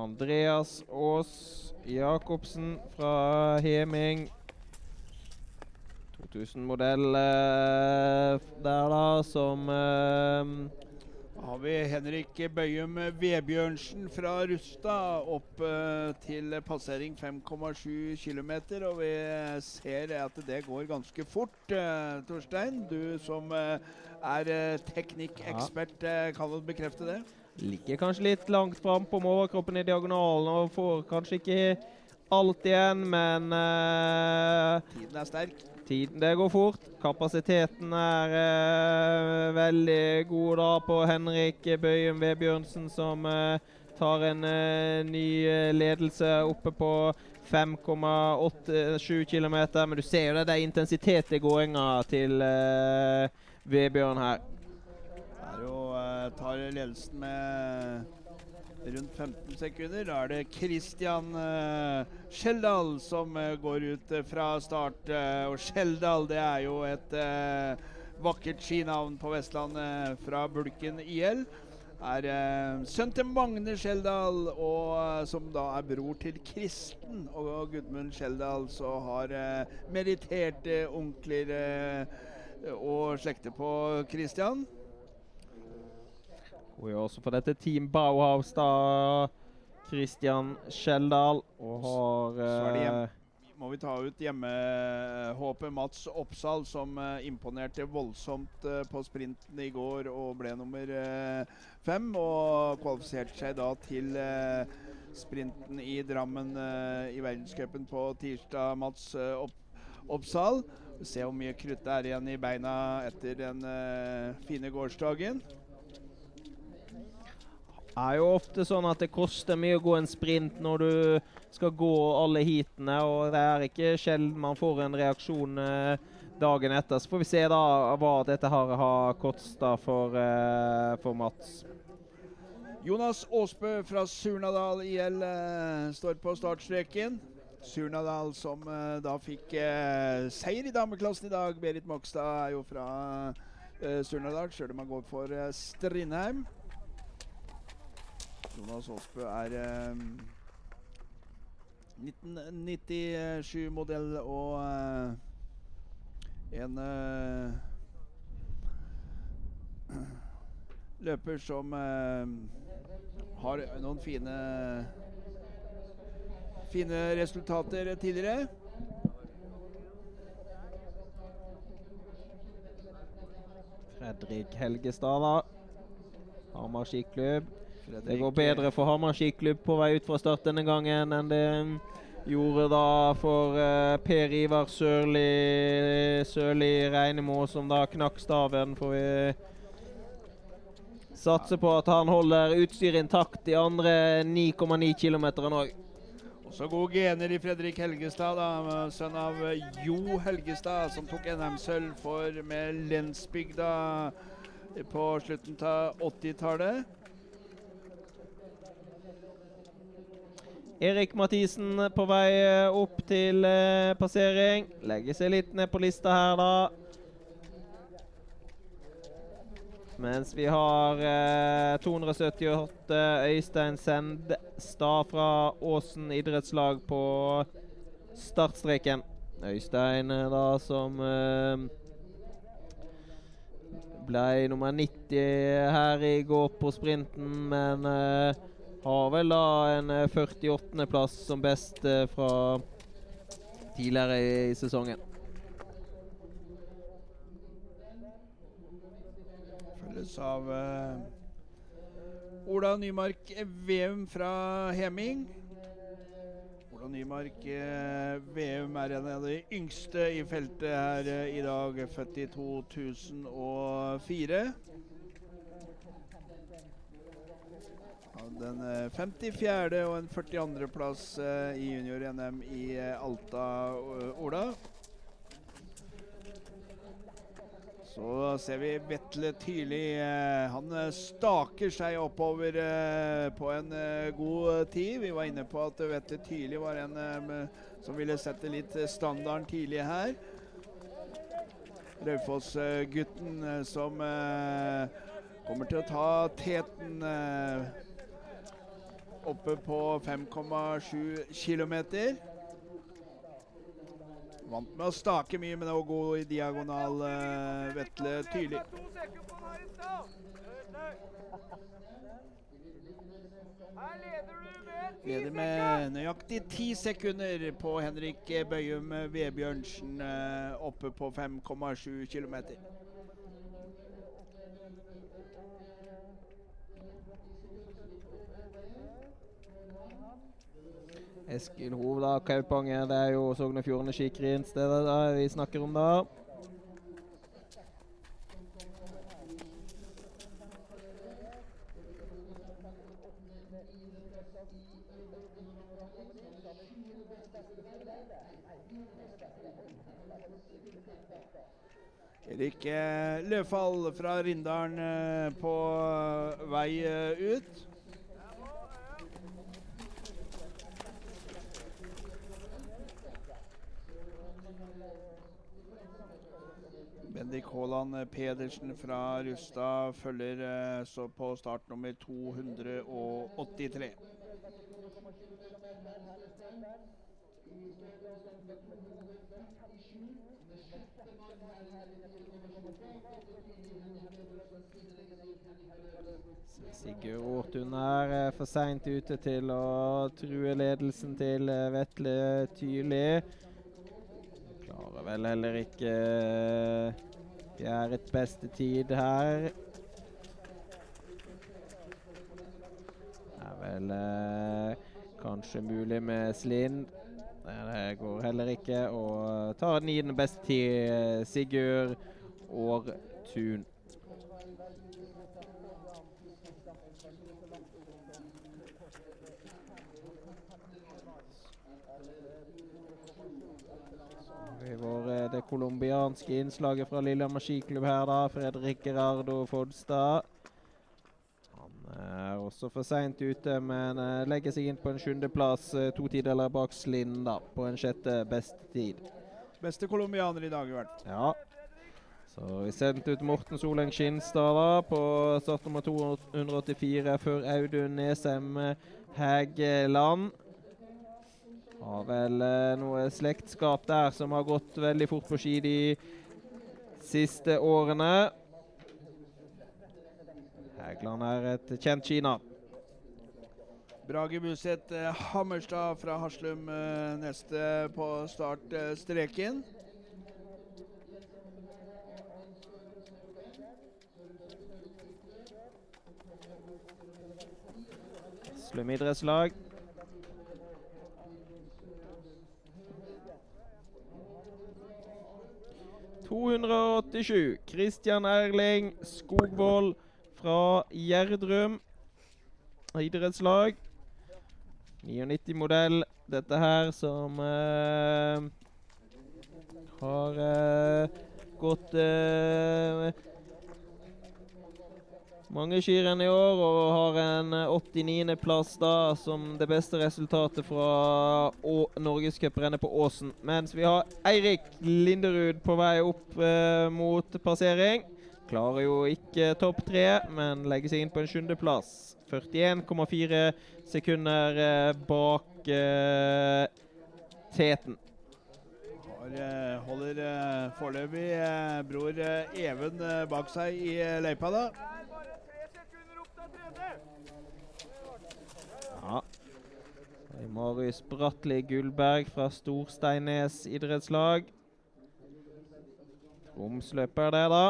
Andreas Aas Jacobsen fra Heming. 2000-modell eh, der, da, som eh, har vi Henrik Bøyum Vebjørnsen fra Rustad opp uh, til passering 5,7 km. Og vi ser at det går ganske fort. Uh, Torstein, du som uh, er teknikkekspert, kan du bekrefte det? Ligger kanskje litt langt fram på overkroppen i diagonalen og får kanskje ikke alt igjen, men uh, Tiden er sterk. Tiden, det går fort. Kapasiteten er uh, veldig god da på Henrik Bøyen Vebjørnsen, som uh, tar en ny ledelse oppe på 5,87 km. Men du ser jo det, det er intensitet i gåinga til Vebjørn her og jo tar ledelsen med rundt 15 sekunder. Da er det Kristian uh, Skjeldal som uh, går ut fra start. og Skjeldal det er jo et vakkert skinavn på Vestlandet fra Bulken IL. Er sønn til Magne Skjeldal, og som da er bror til Kristen og Gudmund Skjeldal, så har meritterte onkler og slekter på Christian. Og er også for dette Team Bauhaus, da. Christian Skjeldal. Og har eh, må vi ta ut hjemmehåpet Mats Oppsal, som uh, imponerte voldsomt uh, på sprinten i går og ble nummer uh, fem. Og kvalifiserte seg da til sprinten i Drammen i verdenscupen på tirsdag. Mats Oppsal. Se hvor mye krutt det er igjen i beina etter den fine gårsdagen er jo ofte sånn at det koster mye å gå en sprint når du skal gå alle heatene, og det er ikke sjelden man får en reaksjon eh, dagen etter. Så får vi se da hva dette her har kosta for, eh, for, Mats. Jonas Aasbø fra Surnadal IL eh, står på startstreken. Surnadal som da fikk seier i dameklassen i dag. Berit Mokstad er jo fra Surnadal, sjøl om han går for Strindheim. Jonas Aasbø er eh, 1997-modell og eh, en eh, løper som eh, har noen fine fine resultater tidligere. Fredrik Helgestad, da. Hamar skiklubb. Det går bedre for Hamar skiklubb på vei ut fra start denne gangen enn det gjorde da for uh, Per Ivar Sørli, Sørli Reinemo, som da knakk staven. Får vi satse på at han holder utstyret intakt de andre 9,9 km òg. Også gode gener i Fredrik Helgestad, da, sønn av Jo Helgestad, som tok NM-sølv for med Lensbygda på slutten av 80-tallet. Erik Mathisen på vei eh, opp til eh, passering. Legger seg litt ned på lista her, da. Mens vi har eh, 278 Øystein Sendstad fra Åsen idrettslag på startstreken. Øystein eh, da som eh, ble nummer 90 her i går på sprinten, men eh, har vel da en 48.-plass som best eh, fra tidligere i, sesongen. Følges av uh, Ola Nymark Veum fra Heming. Ola Nymark uh, Veum er en av de yngste i feltet her uh, i dag, født i 2004. Hadde en eh, 54. og en 42. plass eh, i junior-NM i eh, Alta, Ola. Så ser vi Vetle. Eh, han staker seg oppover på en god tid. Vi var inne på at Vetle Tyrli var en som ville sette litt standarden tidlig her. Raufoss-gutten som kommer til å ta teten oppe på 5,7 km. Vant med å stake mye, men å gå i diagonal uh, Vetle tydelig. Leder med nøyaktig ti sekunder på Henrik Bøyum Vebjørnsen uh, oppe på 5,7 km. Eskil Hovda Kaupanger, det er jo Sogn og Fjordane skikrinsstedet vi snakker om da. Erik eh, Løfall fra Rindalen eh, på vei eh, ut. Bendik Haaland Pedersen fra Rustad følger eh, så på start nummer 283. Sigurd Ortun er eh, for seint ute til å true ledelsen til eh, Vetle Tyrli. Klarer vel heller ikke eh, beste tid her. Det Er vel eh, kanskje mulig med Slind. Det går heller ikke. Og tar niende beste tid, eh, Sigurd Aartun. Vi får eh, det colombianske innslaget fra Lillehammer skiklubb her, da. Fredrik Gerardo Fodstad. Han er også for seint ute, men eh, legger seg inn på en sjuendeplass. To tideler bak Slind, da, på en sjette beste tid. Beste colombianer i dag, i hvert fall. Ja. Så vi sendte ut Morten Soleng Skinstad da, på startnummer 284 før Audun Nesheim Hægeland. Har vel eh, noe slektskap der som har gått veldig fort på ski de siste årene. Hægeland er et kjent Kina. Brage Buseth eh, Hammerstad fra Haslum eh, neste på startstreken. Haslum idrettslag. «287. Christian Erling Skogvold fra Gjerdrum idrettslag. 99-modell, dette her, som uh, har uh, gått eh, mange skirenn i år og har en eh, 89.-plass da som det beste resultatet fra Norgescuprennet på Åsen. Mens vi har Eirik Linderud på vei opp eh, mot passering. Klarer jo ikke topp tre, men legger seg inn på en sjuendeplass. 41,4 sekunder eh, bak eh, teten. Har, eh, holder eh, foreløpig eh, bror Even bak seg i løypa, da. Ja. Marius Bratli Gullberg fra Storsteinnes idrettslag. Tromsløper det, da.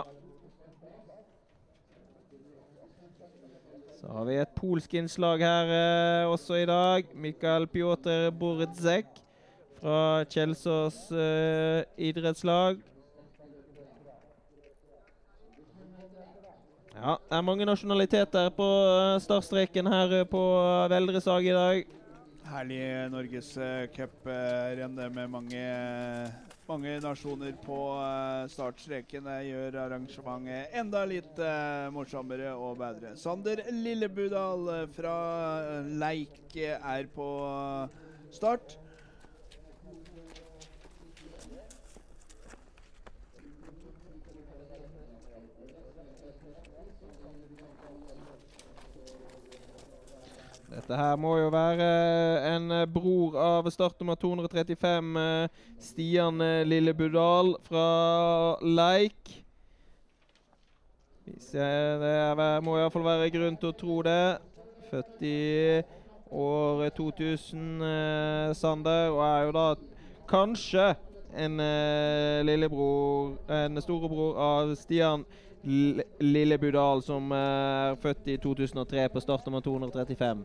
Så har vi et polsk innslag her eh, også i dag. Mikael Pjotr Bordzek fra Kjelsås uh, idrettslag. Ja, det er mange nasjonaliteter på eh, startstreken her eh, på Veldresag i dag. Herlig norgescuprenn med mange, mange nasjoner på uh, startstreken. Det gjør arrangementet enda litt morsommere og bedre. Sander Lillebudal fra Leik er på start. Dette her må jo være en eh, bror av startnummer 235, eh, Stian Lille Budal fra Leik. Det må iallfall være grunn til å tro det. Født i år 2000, eh, Sander, og er jo da kanskje en eh, lillebror En storebror av Stian L Lillebudal, som eh, er født i 2003 på startnummer 235.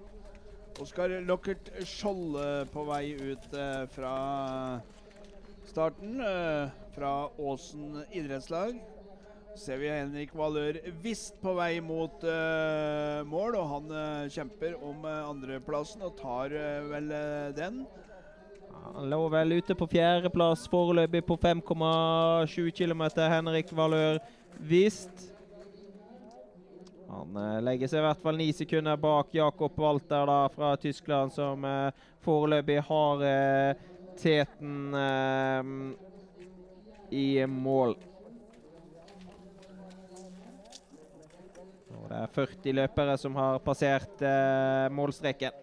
Oskar Lockert Skjold på vei ut eh, fra starten. eh, fra Åsen idrettslag. Ser vi Henrik Valør Vist på vei mot eh, mål, og han kjemper om andreplassen og tar vel den. Han lå vel ute på fjerdeplass foreløpig på 5,7 km. Henrik Valør Vist. Han eh, legger seg i hvert fall ni sekunder bak Jakob Walter da, fra Tyskland, som eh, foreløpig har eh, teten i mål. Og det er 40 løpere som har passert eh, målstreken.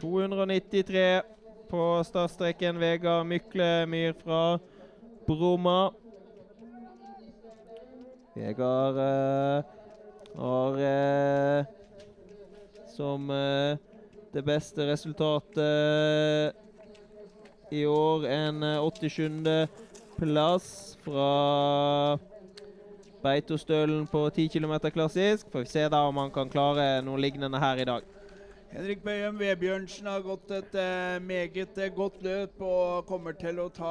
293 på startstreken. Vegard Myklemyr fra Bromma. Vegard eh, har eh, som eh, det beste resultatet i år en eh, 87. plass fra Beitostølen på 10 km klassisk. Får vi se da om han kan klare noe lignende her i dag. Henrik Bøyum Vebjørnsen har gått et eh, meget eh, godt løp og kommer til å ta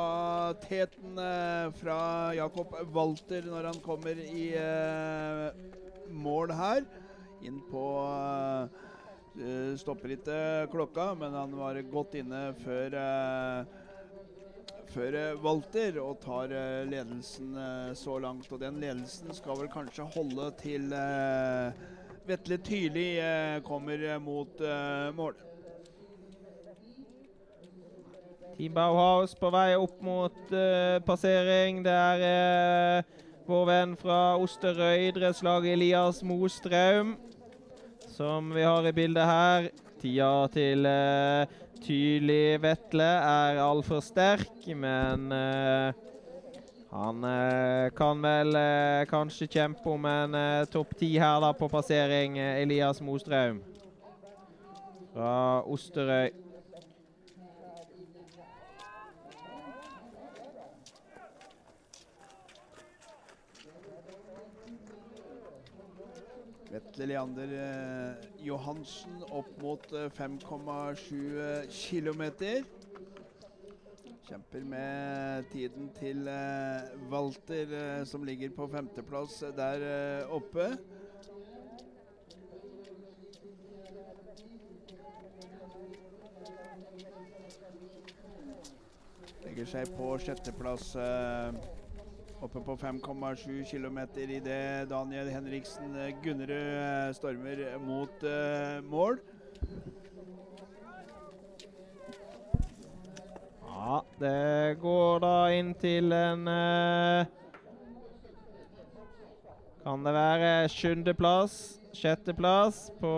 teten eh, fra Jakob Walter når han kommer i eh, mål her. Inn på eh, eh, Stopper ikke klokka, men han var godt inne før før Walter og tar ledelsen så langt. Og den ledelsen skal vel kanskje holde til Vetle Tyrli eh, kommer eh, mot eh, mål. Team Bauhaus på vei opp mot passering. Det er vår venn fra Osterøy idrettslag Elias Mostraum som vi har i bildet her. Tida til uh, Tyrli Vetle er altfor sterk, men eh, han eh, kan vel eh, kanskje kjempe om en eh, topp ti her da på passering, Elias Mostraum. Fra Osterøy. Vetle Leander eh, Johansen opp mot eh, 5,7 km. Kjemper med tiden til eh, Walter, eh, som ligger på femteplass der eh, oppe. Legger seg på sjetteplass. Eh, Oppe på 5,7 km idet Daniel Henriksen eh, Gunnerud eh, stormer mot mål. Ja, det går da inn til en eh, Kan det være sjuendeplass, sjetteplass på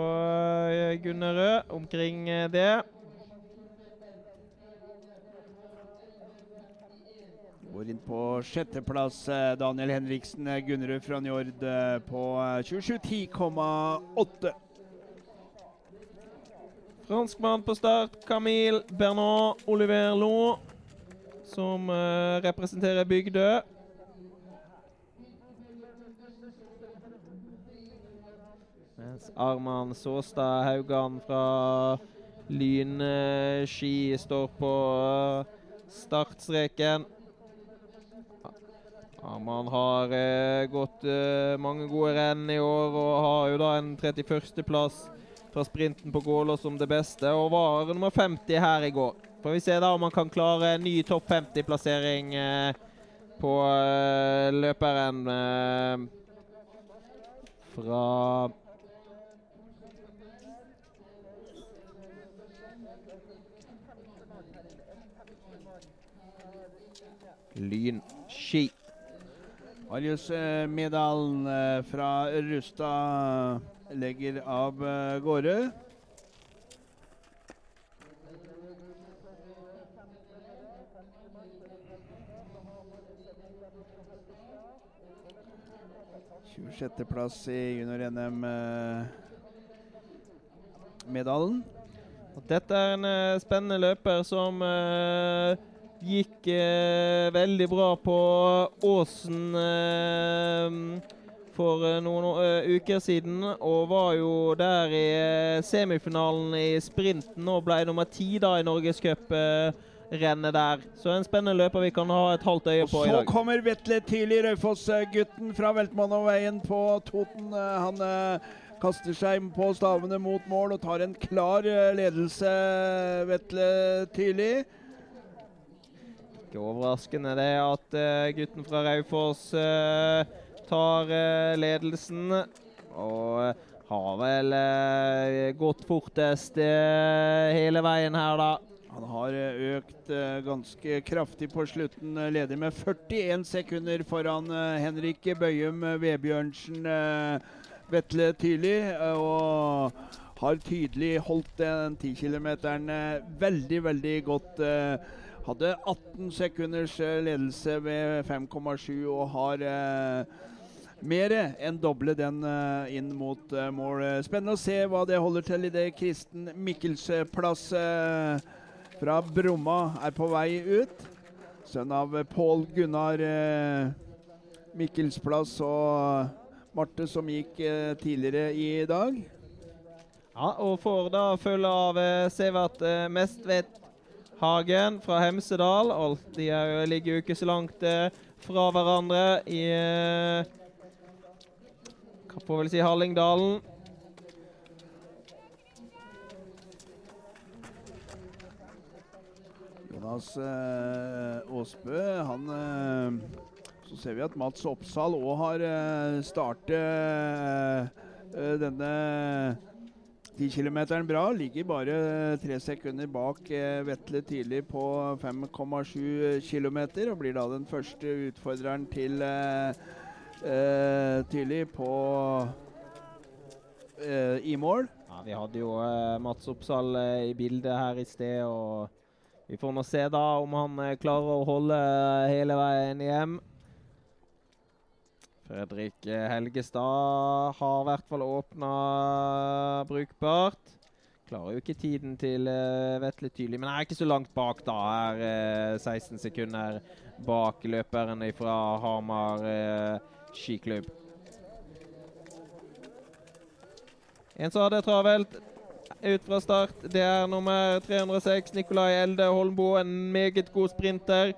eh, Gunnerød? Omkring eh, det. Går inn på sjetteplass. Daniel Henriksen Gunnerud fra Njord på eh, 27.10,8. Franskmann på start. Camille Bernard Oliver Lon, som uh, representerer Bygdø. Mens Arman Såstad Haugan fra Lynski står på eh, startstreken. Arman har eh, gått mange gode renn i år og har jo da en 31.-plass fra sprinten på Gålå som det beste, og var nummer 50 her i går. Får vi se da om han kan klare en ny topp 50-plassering eh, på eh, løperen eh, fra Lyn ski. Marius eh, Medalen eh, fra Rustad legger av eh, gårde. Sjetteplass i junior-NM-medaljen. Og Dette er en eh, spennende løper som eh, gikk eh, veldig bra på Åsen eh, for eh, noen eh, uker siden. Og var jo der i eh, semifinalen i sprinten og ble nummer ti da i Norgescuprennet der. Så en spennende løper vi kan ha et halvt øye Og på i dag. så kommer Vetle Tidlig, Raufoss-gutten fra Veltmannveien på Toten. Han kaster seg på stavene mot mål og tar en klar ledelse, Vetle Tidlig. Ikke overraskende det at uh, gutten fra Raufoss eh, tar eh, ledelsen. Og eh, har vel eh, gått fortest eh, hele veien her, da. Han har eh, økt eh, ganske kraftig på slutten, leder med 41 sekunder foran Henrik Bøyum Vebjørnsen Vetle Tyli. Og har tydelig holdt den 10 km veldig, veldig godt. Hadde 18 sekunders ledelse ved 5,7 og har mer enn doble den eh, inn mot eh, mål. Eh, Spennende å se hva det holder til i det Kristen Mikkels plass eh, fra Bromma er på vei ut. Sønn av Pål Gunnar Mikkelsplass og Marte som gikk tidligere i dag. Ja, og får da følge av Severt Mestvedt Hagen fra Hemsedal. Alt de er, ligger jo ikke så langt fra hverandre i får vel si Hallingdalen. Jonas eh, Aasbø, han eh, Så ser vi at Mats Oppsal òg har eh, startet denne 10 km bra. Ligger bare tre sekunder bak eh, Vetle Tidlig på 5,7 km. Og blir da den første utfordreren til eh, eh, Tidlig på eh, i mål. Ja, Vi hadde jo eh, Mats Oppsal eh, i bildet her i sted, og vi får nå se da om han eh, klarer å holde eh, hele veien hjem. Fredrik Helgestad har i hvert fall åpna brukbart. Klarer jo ikke tiden til uh, Vetle Tydelig, men er ikke så langt bak, da. Er uh, 16 sekunder bak løperen fra Hamar eh, skiklubb. En som hadde travelt ut fra start, det er nummer 306, Nikolai Elde Holmbo. En meget god sprinter.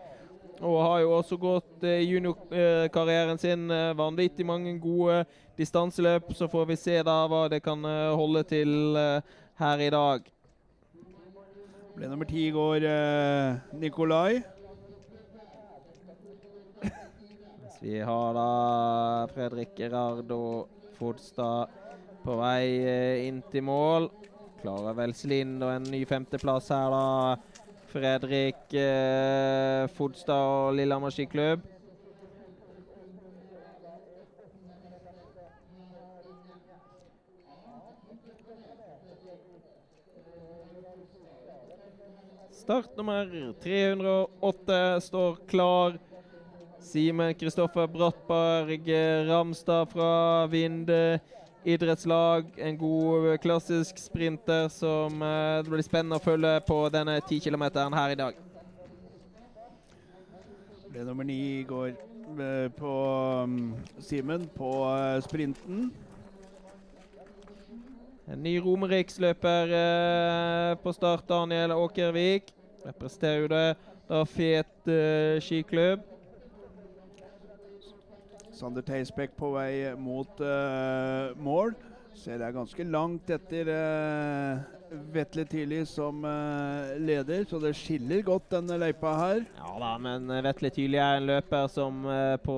Og har jo også gått eh, juniorkarrieren sin eh, vanvittig mange gode distanseløp. Så får vi se da hva det kan eh, holde til her i dag. Ble nummer ti i går Nikolai. Vi har da Fredrik Gerardo Fodstad på vei eh, inn til mål. Klarer vel Slind og en ny femteplass her, da. Fredrik eh, Fodstad og Lillehammer skiklubb. Start nummer 308 står klar. Simen Kristoffer Brattberg Ramstad fra Vinde idrettslag. En god klassisk sprinter som eh, det blir spennende å følge på denne 10 km her i dag. Ble nummer ni i går eh, på um, Simen på eh, sprinten. En ny romeriksløper eh, på start, Daniel Åkervik. Representerer jo det da Fet eh, skiklubb. Sander Teisbekk på vei mot uh, mål. Ser det er ganske langt etter uh, Vetle Tidlig som uh, leder, så det skiller godt denne løypa her. Ja da, men Vetle Tidlig er en løper som på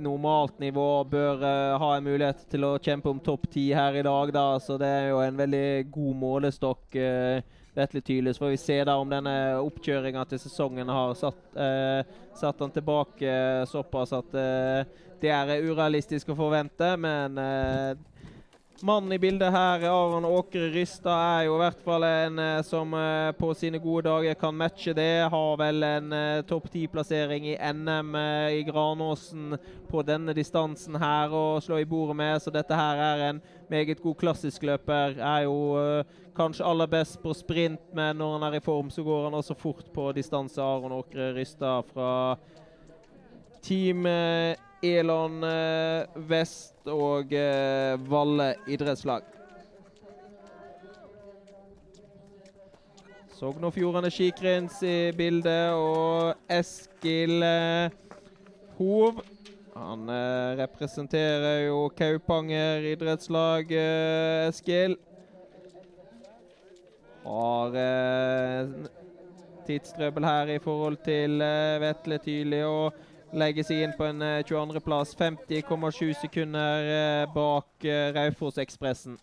normalt nivå bør ha en mulighet til å kjempe om topp ti her i dag, da. Så det er jo en veldig god målestokk. Uh, Vetle. Så får vi se da om denne oppkjøringa til sesongen har satt, eh, satt han tilbake eh, såpass at eh, det er urealistisk å forvente. Men eh, Mannen i bildet her, Aron Åkre Rystad, er jo i hvert fall en eh, som eh, på sine gode dager kan matche det. Har vel en uh, topp ti-plassering i NM i Granåsen på denne distansen her å slå i bordet med, så dette her er en meget god klassisk løper. Er jo kanskje aller best på sprint, men når han er i form, så går han også fort på distanse. Aron Åkre Rystad fra Team Elon Vest og eh, Valle idrettslag. Sogn og Fjordane Skikrins i bildet, og Eskil eh, Hov. Han eh, representerer jo Kaupanger idrettslag, eh, Eskil. Har eh, tidstrøbbel her i forhold til eh, Vetle Tydelig. og legger seg inn på en 22.-plass. Eh, 50,7 sekunder eh, bak eh, Raufoss-Ekspressen.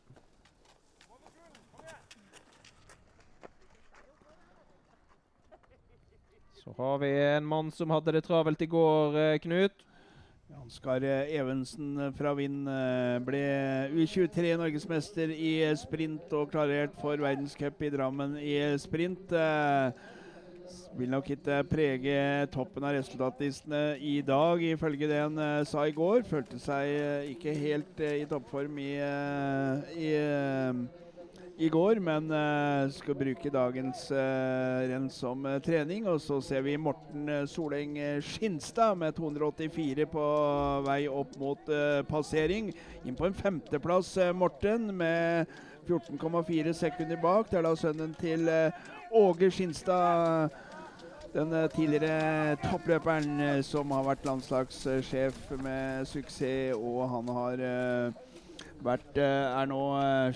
Så har vi en mann som hadde det travelt i går, Knut. Ansgar Evensen fra Vind ble U23 norgesmester i sprint og klarert for verdenscup i Drammen i sprint vil nok ikke prege toppen av resultatlistene i dag, ifølge det han uh, sa i går. Følte seg uh, ikke helt uh, i toppform i, i, i, går, men skal bruke dagens renn som trening. Og så ser vi Morten Soleng Skinstad med 284 på vei opp mot passering. Inn på en femteplass, Morten, med 14,4 sekunder bak. Det er da sønnen til Åge Skinstad den eh, tidligere toppløperen eh, som har vært landslagssjef med suksess, og han har eh, vært, er nå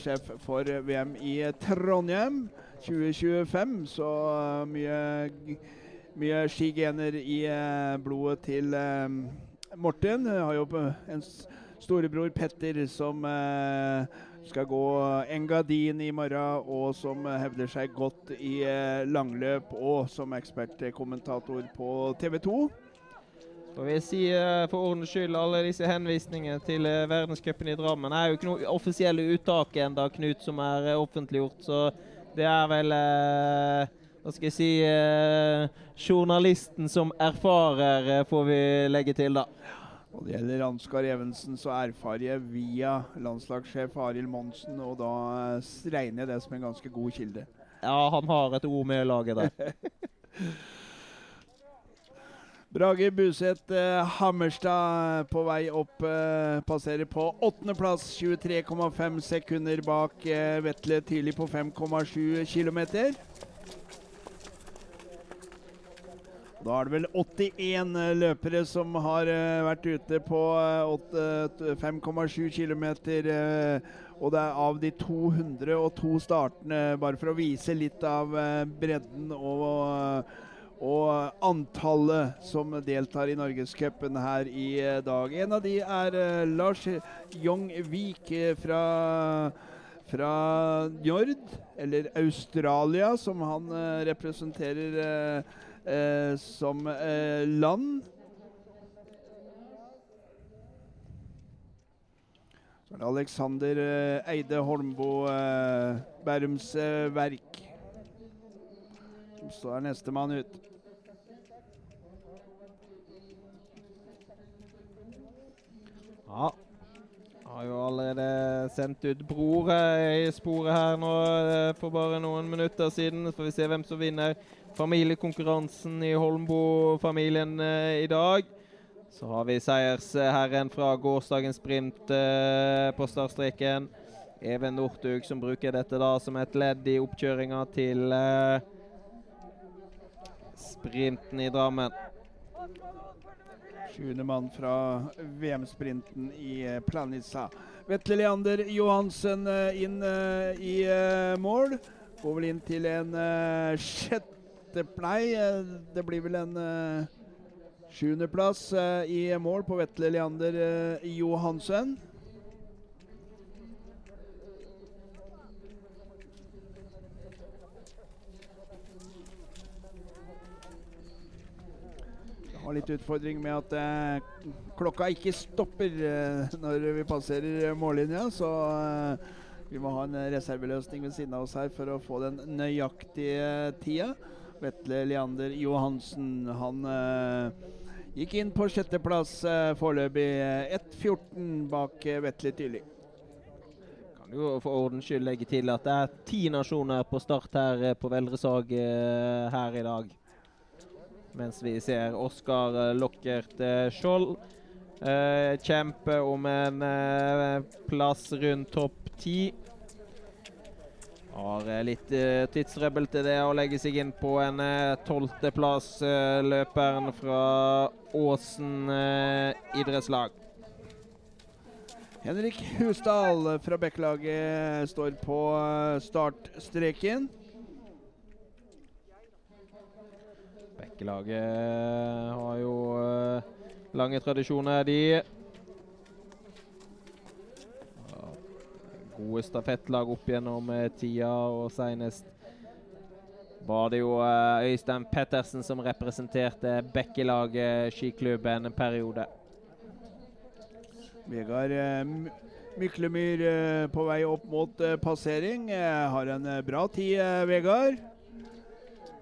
sjef for VM i Trondheim 2025. Så mye, mye skigener i blodet til Morten. Har jo en storebror Petter som skal gå Engadin i morgen, og som hevder seg godt i eh, langløp og som ekspertkommentator på TV 2. Får vi si uh, for ordens skyld alle disse henvisningene til uh, verdenscupen i Drammen. Det er jo ikke noe offisielle uttak ennå, Knut, som er offentliggjort. Så det er vel Hva skal jeg si Journalisten som erfarer, får vi legge til, da. Og det gjelder Ansgar Evensen, så erfarer jeg via landslagssjef Arild Monsen, og da regner jeg det som en ganske god kilde. Ja, han har et ord med laget der. Brage Buseth eh, Hammerstad på vei opp. Eh, passerer på åttendeplass. 23,5 sekunder bak eh, Vetle tidlig på 5,7 km. Da er det vel 81 eh, løpere som har uh, vært ute på uh, 5,7 km. Uh, og det er av de 202 startene, bare for å vise litt av bredden og, og antallet som deltar i Norgescupen her i dag. En av de er Lars Jong Vik fra fra Njord, eller Australia, som han representerer eh, som eh, land. Så er det Alexander eh, Eide Holmbo, eh, Bærums eh, Verk. Som står nestemann ut. Ja. Har jo allerede sendt ut Bror i sporet her nå for bare noen minutter siden. Så får vi se hvem som vinner familiekonkurransen i Holmbo-familien eh, i dag. Så har vi seiersherren fra gårsdagens sprint eh, på startstreken. Even Northug som bruker dette da som et ledd i oppkjøringa til eh, sprinten i Drammen. Sjuende mann fra VM-sprinten i Planica. Vetle Leander Johansen inn i mål. Går vel inn til en sjette Nei, eh, det blir vel en uh, sjuendeplass eh, i mål på Vetle Leander eh, Johansen. Har litt utfordring med at eh, klokka ikke stopper eh, når vi passerer mållinja, så eh, vi må ha en reserveløsning ved siden av oss her for å få den nøyaktige tida. Vetle Leander Johansen, han eh, gikk inn på sjetteplass eh, foreløpig. eh, 1.14 bak eh, Vetle Tyrli. Kan jo for ordens skyld legge til at det er ti nasjoner på start her eh, på Veldresag eh, her i dag. Mens vi ser Oskar eh, Lockert eh, Skjold eh, kjempe om en eh, plass rundt topp ti. Har eh, litt eh, tidsrøbbel til det å legge seg inn på en tolvteplass, eh, løperen fra Åsen eh, idrettslag. Henrik Husdal fra Bekkelaget står på eh, startstreken. Bekkelaget har jo eh, lange tradisjoner, de. Gode stafettlag opp gjennom eh, tida, og senest var det jo eh, Øystein Pettersen som representerte Bekkelaget skiklubb en periode. Vegard eh, Myklemyr eh, på vei opp mot eh, passering. Eh, har en eh, bra tid, eh, Vegard.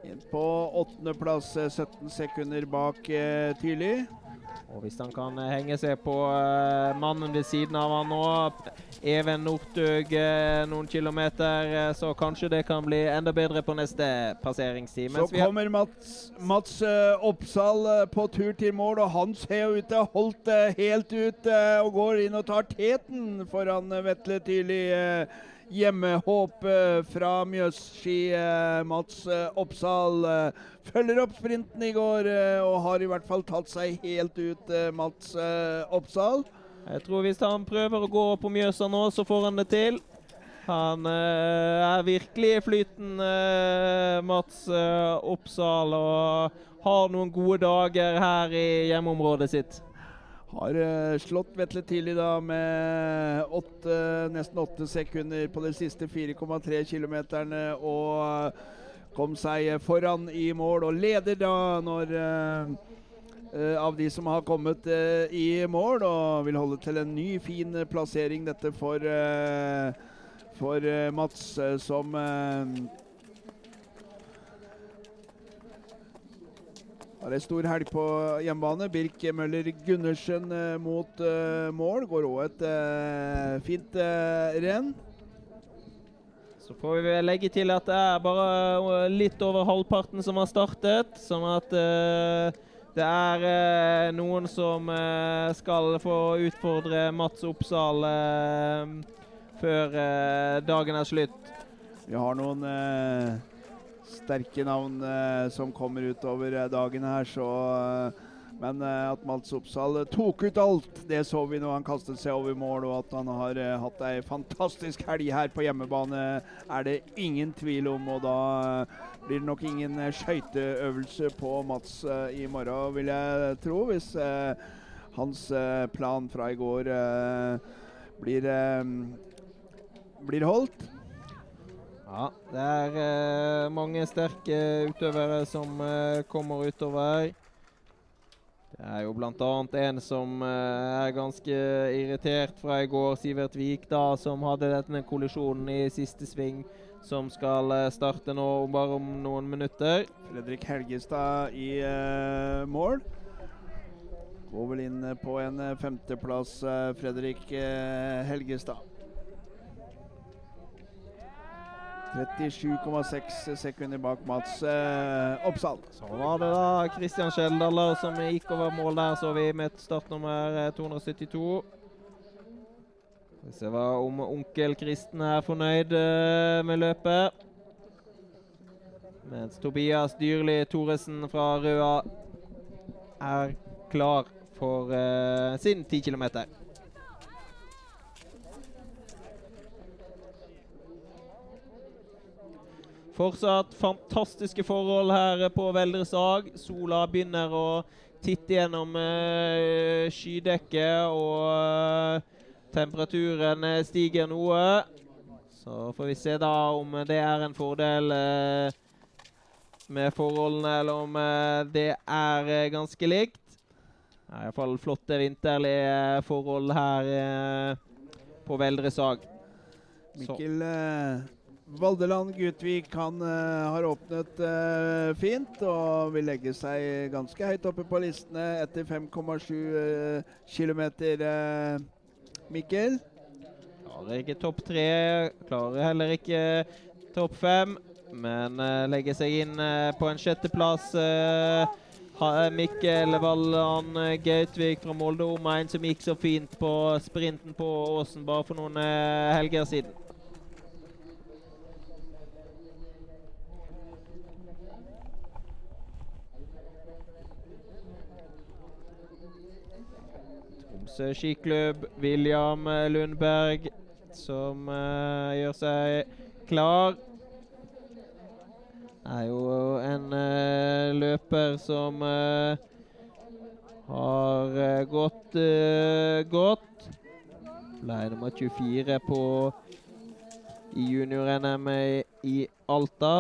Inn på åttendeplass, eh, 17 sekunder bak eh, Tyrli. Og hvis han kan eh, henge seg på uh, mannen ved siden av han nå, Even Northug uh, noen kilometer, uh, så kanskje det kan bli enda bedre på neste passeringstid. Så kommer Mats, Mats eh, Oppsal eh, på tur til mål, og han ser ut til å ha holdt helt ut eh, og går inn og tar teten foran eh, Vetle Tyrli. Eh, Hjemmehåp eh, fra Mjøsski. eh, Mats eh, Oppsal eh, følger opp sprinten i går og har i hvert fall tatt seg helt ut, Mats Oppsal. Jeg tror hvis han prøver å gå på Mjøsa nå, så får han det til. Han er virkelig i flyten, Mats Oppsal, og har noen gode dager her i hjemmeområdet sitt. Har eh, slått Vetle tidlig da med åtte, nesten åtte sekunder på de siste 4,3 kilometerne og kom seg foran i mål og leder da når eh, eh, av de som har kommet eh, i mål og vil holde til en ny, fin eh, plassering. Dette for, eh, for eh, Mats, eh, som har ei stor helg på hjemmebane. Birk Møller Gundersen eh, mot uh, mål. Går òg et uh, fint uh, renn. Så får vi legge til at det er bare litt over halvparten som har startet, sånn at det er noen som skal få utfordre Mats Oppsal før dagen er slutt. Vi har noen sterke navn eh, som kommer utover eh, dagen her, så eh, Men at Mats Oppsal tok ut alt, det så vi når han kastet seg over mål. Og at han har hatt ei fantastisk helg her på hjemmebane, er det ingen tvil om. Og da blir det nok ingen skøyteøvelse på Mats i morgen, vil jeg tro. Hvis hans plan fra i går blir, blir holdt. Ja, det er eh, mange sterke utøvere som eh, kommer utover. Det er jo bl.a. en som eh, er ganske irritert fra i går, Sivert Vik, da, som hadde denne kollisjonen i siste sving, som skal eh, starte nå bare om noen minutter. Fredrik Helgestad i uh, mål. Går vel inn på en femteplass, uh, Fredrik Helgestad. 37,6 sekunder bak Mats Oppsal. Så var det da Kristian Skjeldaler som gikk over mål der, så vi med startnummer 272. Vi ser hva om onkel Kristen er fornøyd med løpet. Mens Tobias Dyrli Thoresen fra Røa er klar for eh, sin 10 km. Fortsatt fantastiske forhold her på Veldresag. Sola begynner å titte gjennom uh, skydekket, og uh, temperaturen stiger noe. Så får vi se da om det er en fordel uh, med forholdene, eller om det er ganske likt. Det er iallfall flotte vinterlige forhold her på Veldresag. Mikkel Valdeland Gutvik han uh, har åpnet uh, fint og vil legge seg ganske høyt oppe på listene etter 5,7 uh, km. Mikkel? Klarer ikke topp tre, klarer heller ikke topp fem, men legger seg inn på en sjetteplass. Mikkel Valland Gautvik fra Molde omegn som gikk så fint på sprinten på Åsen bare for noen helger siden. Skiklubb. William Lundberg som uh, gjør seg klar. Er jo en uh, løper som uh, har gått godt. Ble nummer 24 på i junior-NM i Alta.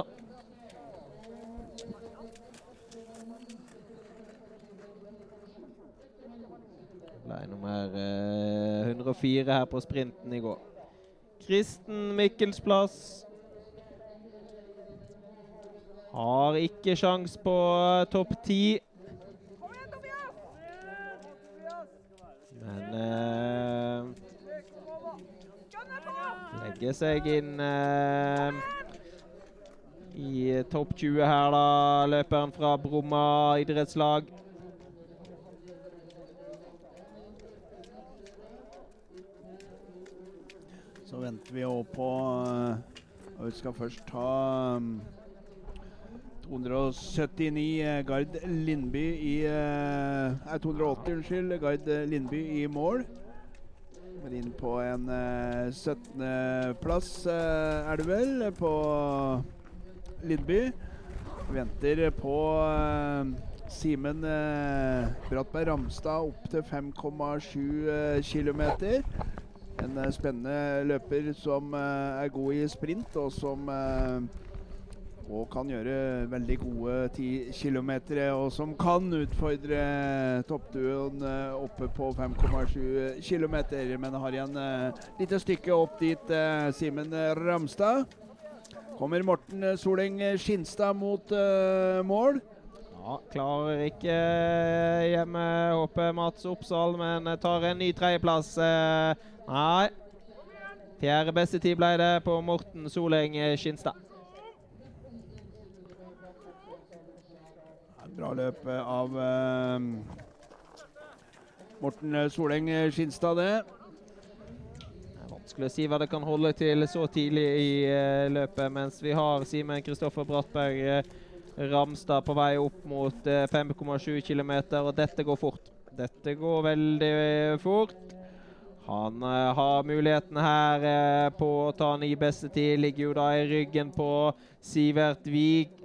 Ble nummer eh, 104 her på sprinten i går. Kristen Mikkelsplass. Har ikke sjans på uh, topp ti. Men uh, Legger seg inn uh, i topp 20 her, da. Løperen fra Bromma idrettslag. Så venter vi òg på og Vi skal først ta um, 279 uh, Gard Lindby i uh, Nei, 280, unnskyld. Gard Lindby i mål. Men inn på en 17.-plass, er det vel, på Lindby. Venter på Simen Brattberg Ramstad opp til 5,7 km. En uh, spennende løper som uh, er god i sprint, og som uh, og kan gjøre veldig gode 10 km. Og som kan utfordre toppduoen oppe på 5,7 km. Men har igjen et lite stykke opp dit, Simen Ramstad. Kommer Morten Soleng Skinstad mot mål. Ja, klarer ikke hjemme håper Mats Oppsal, men tar en ny tredjeplass. Nei. Fjerde beste tid ble det på Morten Soleng Skinstad. Bra løp av uh, Morten Soleng Skinstad, det. Det er vanskelig å si hva det kan holde til så tidlig i uh, løpet, mens vi har Simen Kristoffer Brattberg Ramstad på vei opp mot 5,7 km, og dette går fort. Dette går veldig fort. Han uh, har muligheten her uh, på å ta ny beste tid. Ligger jo da i ryggen på Sivert Wiig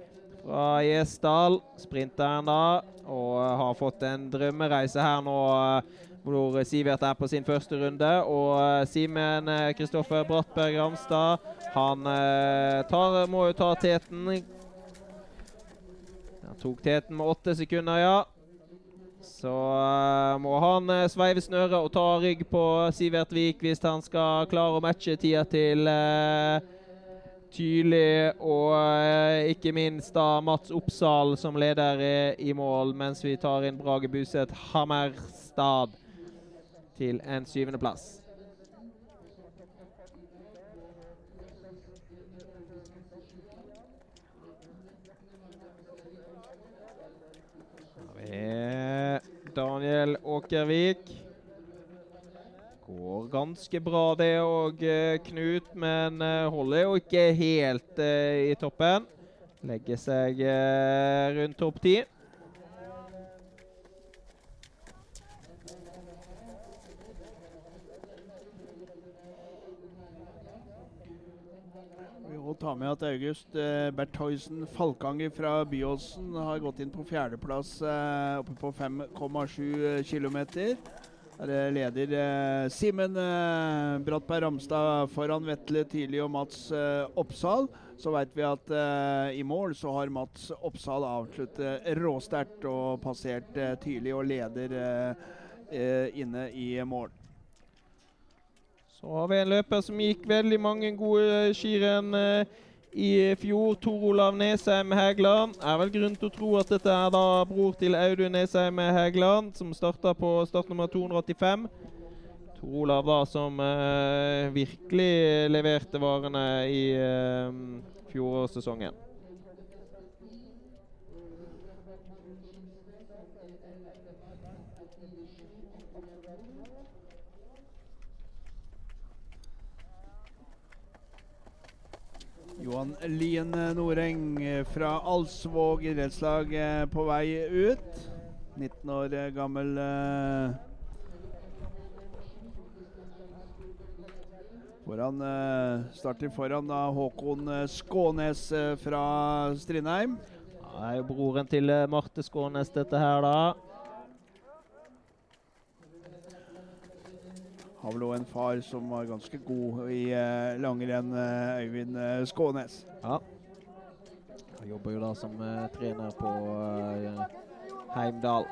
fra Gjesdal. Sprinteren da. Og uh, har fått en drømmereise her nå hvor Sivert er på sin første runde. Og Simen Kristoffer Brattberg Ramstad, han tar, må jo ta teten. Han tok teten med åtte sekunder, ja. Så uh, må han uh, sveive snøret og ta rygg på Sivert Vik hvis han skal klare å matche tida til uh, Tydelig og ikke minst da Mats Oppsal som leder i mål, mens vi tar inn Brage Buseth Hammerstad til en syvendeplass. Daniel Åkervik. Går ganske bra det òg, eh, Knut, men eh, holder jo ikke helt uh, i toppen. Legger seg rundt topp ti. Ta med at August eh, Bertheussen Falkanger fra Byåsen har gått inn på fjerdeplass eh, oppe på 5,7 km. Der leder eh, Simen eh, Brattberg Ramstad foran Vetle Tidlig og Mats eh, Oppsal. Så veit vi at eh, i mål så har Mats Oppsal avsluttet råsterkt og passert Tidlig og leder inne i mål. Så har vi en løper som gikk veldig mange gode skirenn eh, i fjor. Tor Olav Nesheim Hægland. Er vel grunn til å tro at dette er da bror til Audun Nesheim Hægland, som starta på startnummer 285. Tor Olav da som eh, virkelig leverte varene i eh, fjorårssesongen. Johan Lien Noreng fra Alsvåg idrettslag eh, på vei ut. 19 år gammel. Eh, foran, eh, starter foran da Håkon Skånes fra Strindheim. Det er jo broren til Marte Skånes, dette her, da. Har vel òg en far som var ganske god i eh, langrenn, uh, Øyvind uh, Skånes. Ja. Han jobber jo da som trener på Heimdal.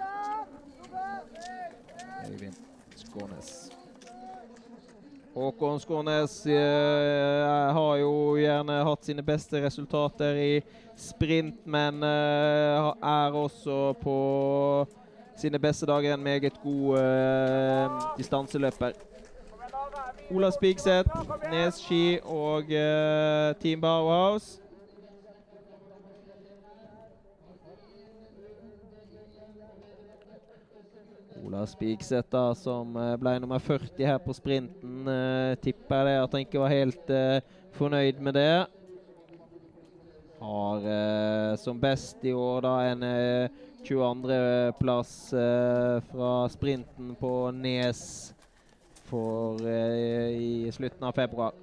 Øyvind Skånes. Håkon Skånes har jo gjerne hatt sine beste resultater i sprint, men er også på sine beste dager en meget god distanseløper. Ola Spigseth, Nes Ski og uh, Team Bauhaus. Ola Spigseth, da, som uh, ble nummer 40 her på sprinten. Uh, tipper det at han ikke var helt fornøyd med det. Har som best i år da en 22.-plass fra sprinten på Nes for uh, i slutten av februar.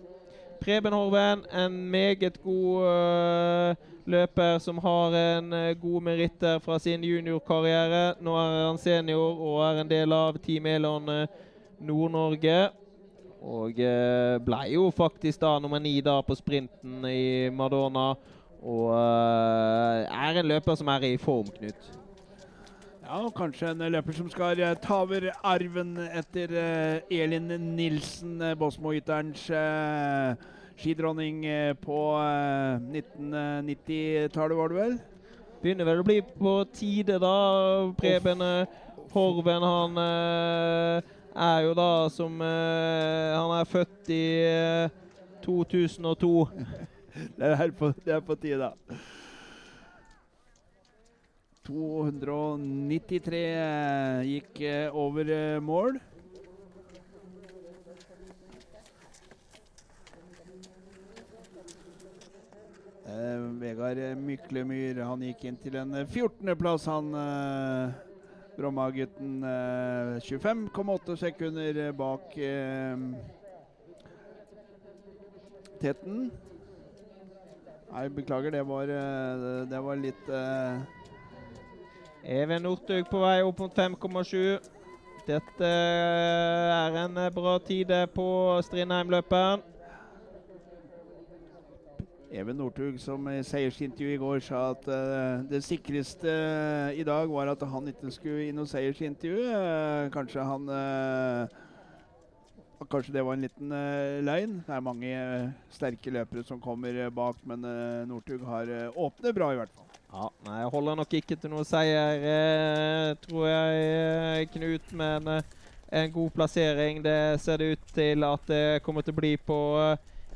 Preben Horven, en meget god uh, løper som har en uh, god meritter fra sin juniorkarriere. Nå er han senior og er en del av Team Elon Nord-Norge. Og ble jo faktisk da nummer ni da på sprinten i Madonna. Og er en løper som er i form, Knut. Ja, og kanskje en løper som skal uh, ta over arven etter uh, Elin Nilsen, Bosmo-yterens uh, skidronning på 1990-tallet, var det vel? Begynner vel å bli på tide, da. Preben Horven, han er jo da som Han er født i 2002. det, er på, det er på tide, da. 293 gikk eh, over eh, mål. Eh, Vegard Myklemyr han gikk inn til en 14.-plass, han eh, Bromma-gutten. Eh, 25,8 sekunder bak eh, Teten. Nei, beklager, det var, det var litt Even Northug på vei opp mot 5,7. Dette er en bra tid på Strindheim-løperen. Even Northug, som i seiersintervjuet i går sa at uh, det sikreste uh, i dag var at han ikke skulle i noe seiersintervju. Uh, kanskje han Kanskje det var en liten løgn. Det er mange sterke løpere som kommer bak, men Northug har åpnet bra, i hvert fall. Ja, nei, holder nok ikke til noe seier, tror jeg, Knut. Men en god plassering. Det ser det ut til at det kommer til å bli på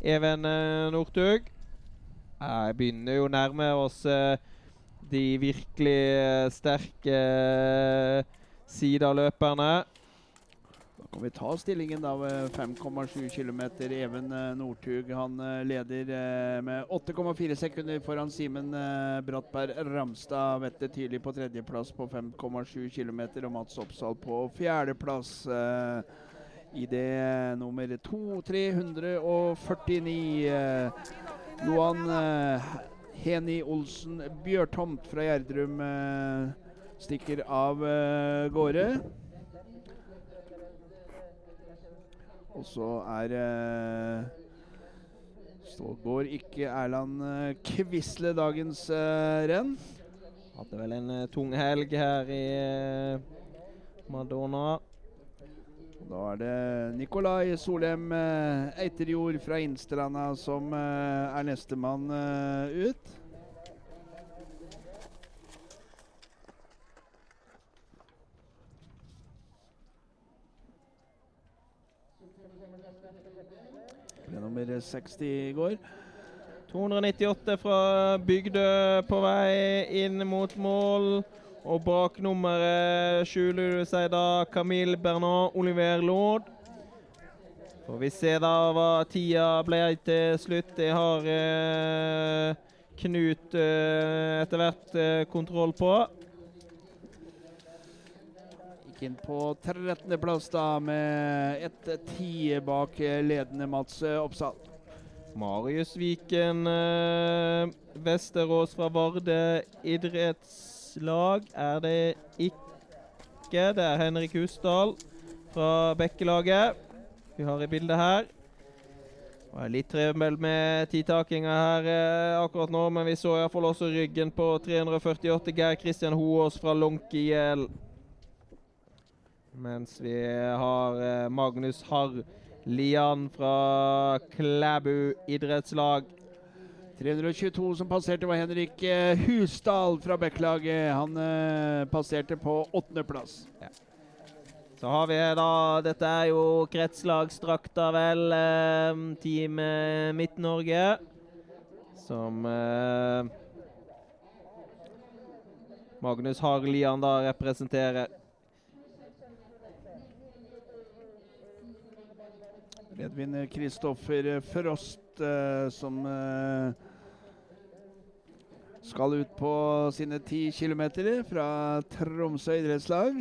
Even Northug. Jeg begynner jo nærme oss uh, de virkelig sterke sidaløperne. Da kan vi ta stillingen da ved 5,7 km. Even Northug han leder med 8,4 sekunder foran Simen Brattberg Ramstad. Vette tidlig på tredjeplass på 5,7 km og Mats Oppsal på fjerdeplass. I det nummer 2 349. Johan eh, Heni Olsen Bjørtomt fra Gjerdrum eh, stikker av eh, gårde. Og så er eh, Så går ikke Erland eh, Kvisle dagens eh, renn. Hadde vel en tung helg her i Madonna. Da er det Nikolai Solheim Eiterjord fra Innstranda som er nestemann ut. Nummer 60 i går. 298 fra Bygdø på vei inn mot mål. Og bak nummeret skjuler du seg da Camille Bernard Oliver Lord. Får vi se da hva tida ble til slutt. Det har eh, Knut eh, etter hvert eh, kontroll på. Gikk inn på 13.-plass da med ett ti bak ledende Mats Oppsal. Marius Viken øh, Vesterås fra Varde idrettslag er det ikke. Det er Henrik Husdal fra Bekkelaget vi har i bildet her. Det er litt trøbbel med tidtakinga her eh, akkurat nå, men vi så iallfall også ryggen på 348 Geir Kristian Hoås fra Lonkiel. Mens vi har eh, Magnus Harr Lian fra Klæbu idrettslag 322 som passerte, var Henrik eh, Husdal fra Bekkelaget. Han eh, passerte på åttendeplass. Ja. Så har vi da Dette er jo kretslagsdrakta, vel. Eh, Team Midt-Norge. Som eh, Magnus Harlian da representerer. Edvin Kristoffer Frost eh, som eh, skal ut på sine ti kilometer fra Tromsø idrettslag.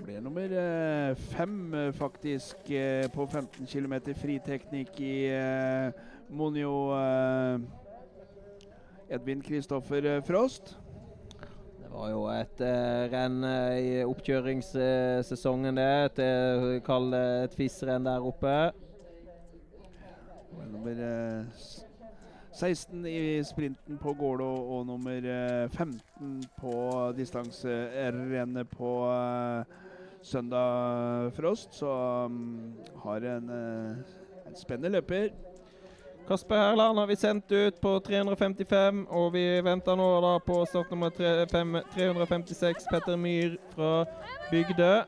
Ble nummer eh, fem, faktisk, på 15 km friteknikk i Monio. Edvin Kristoffer Frost var jo et uh, renn i oppkjøringssesongen, det. Et, Kall det et FIS-renn der oppe. Nummer 16 i sprinten på Gålå og nummer 15 på distanserennet på søndag Frost. Så um, har en, en spennende løper. Kasper Herland har vi sendt ut på 355, og vi venter nå da på startnummer 356, Petter Myhr fra Bygdø.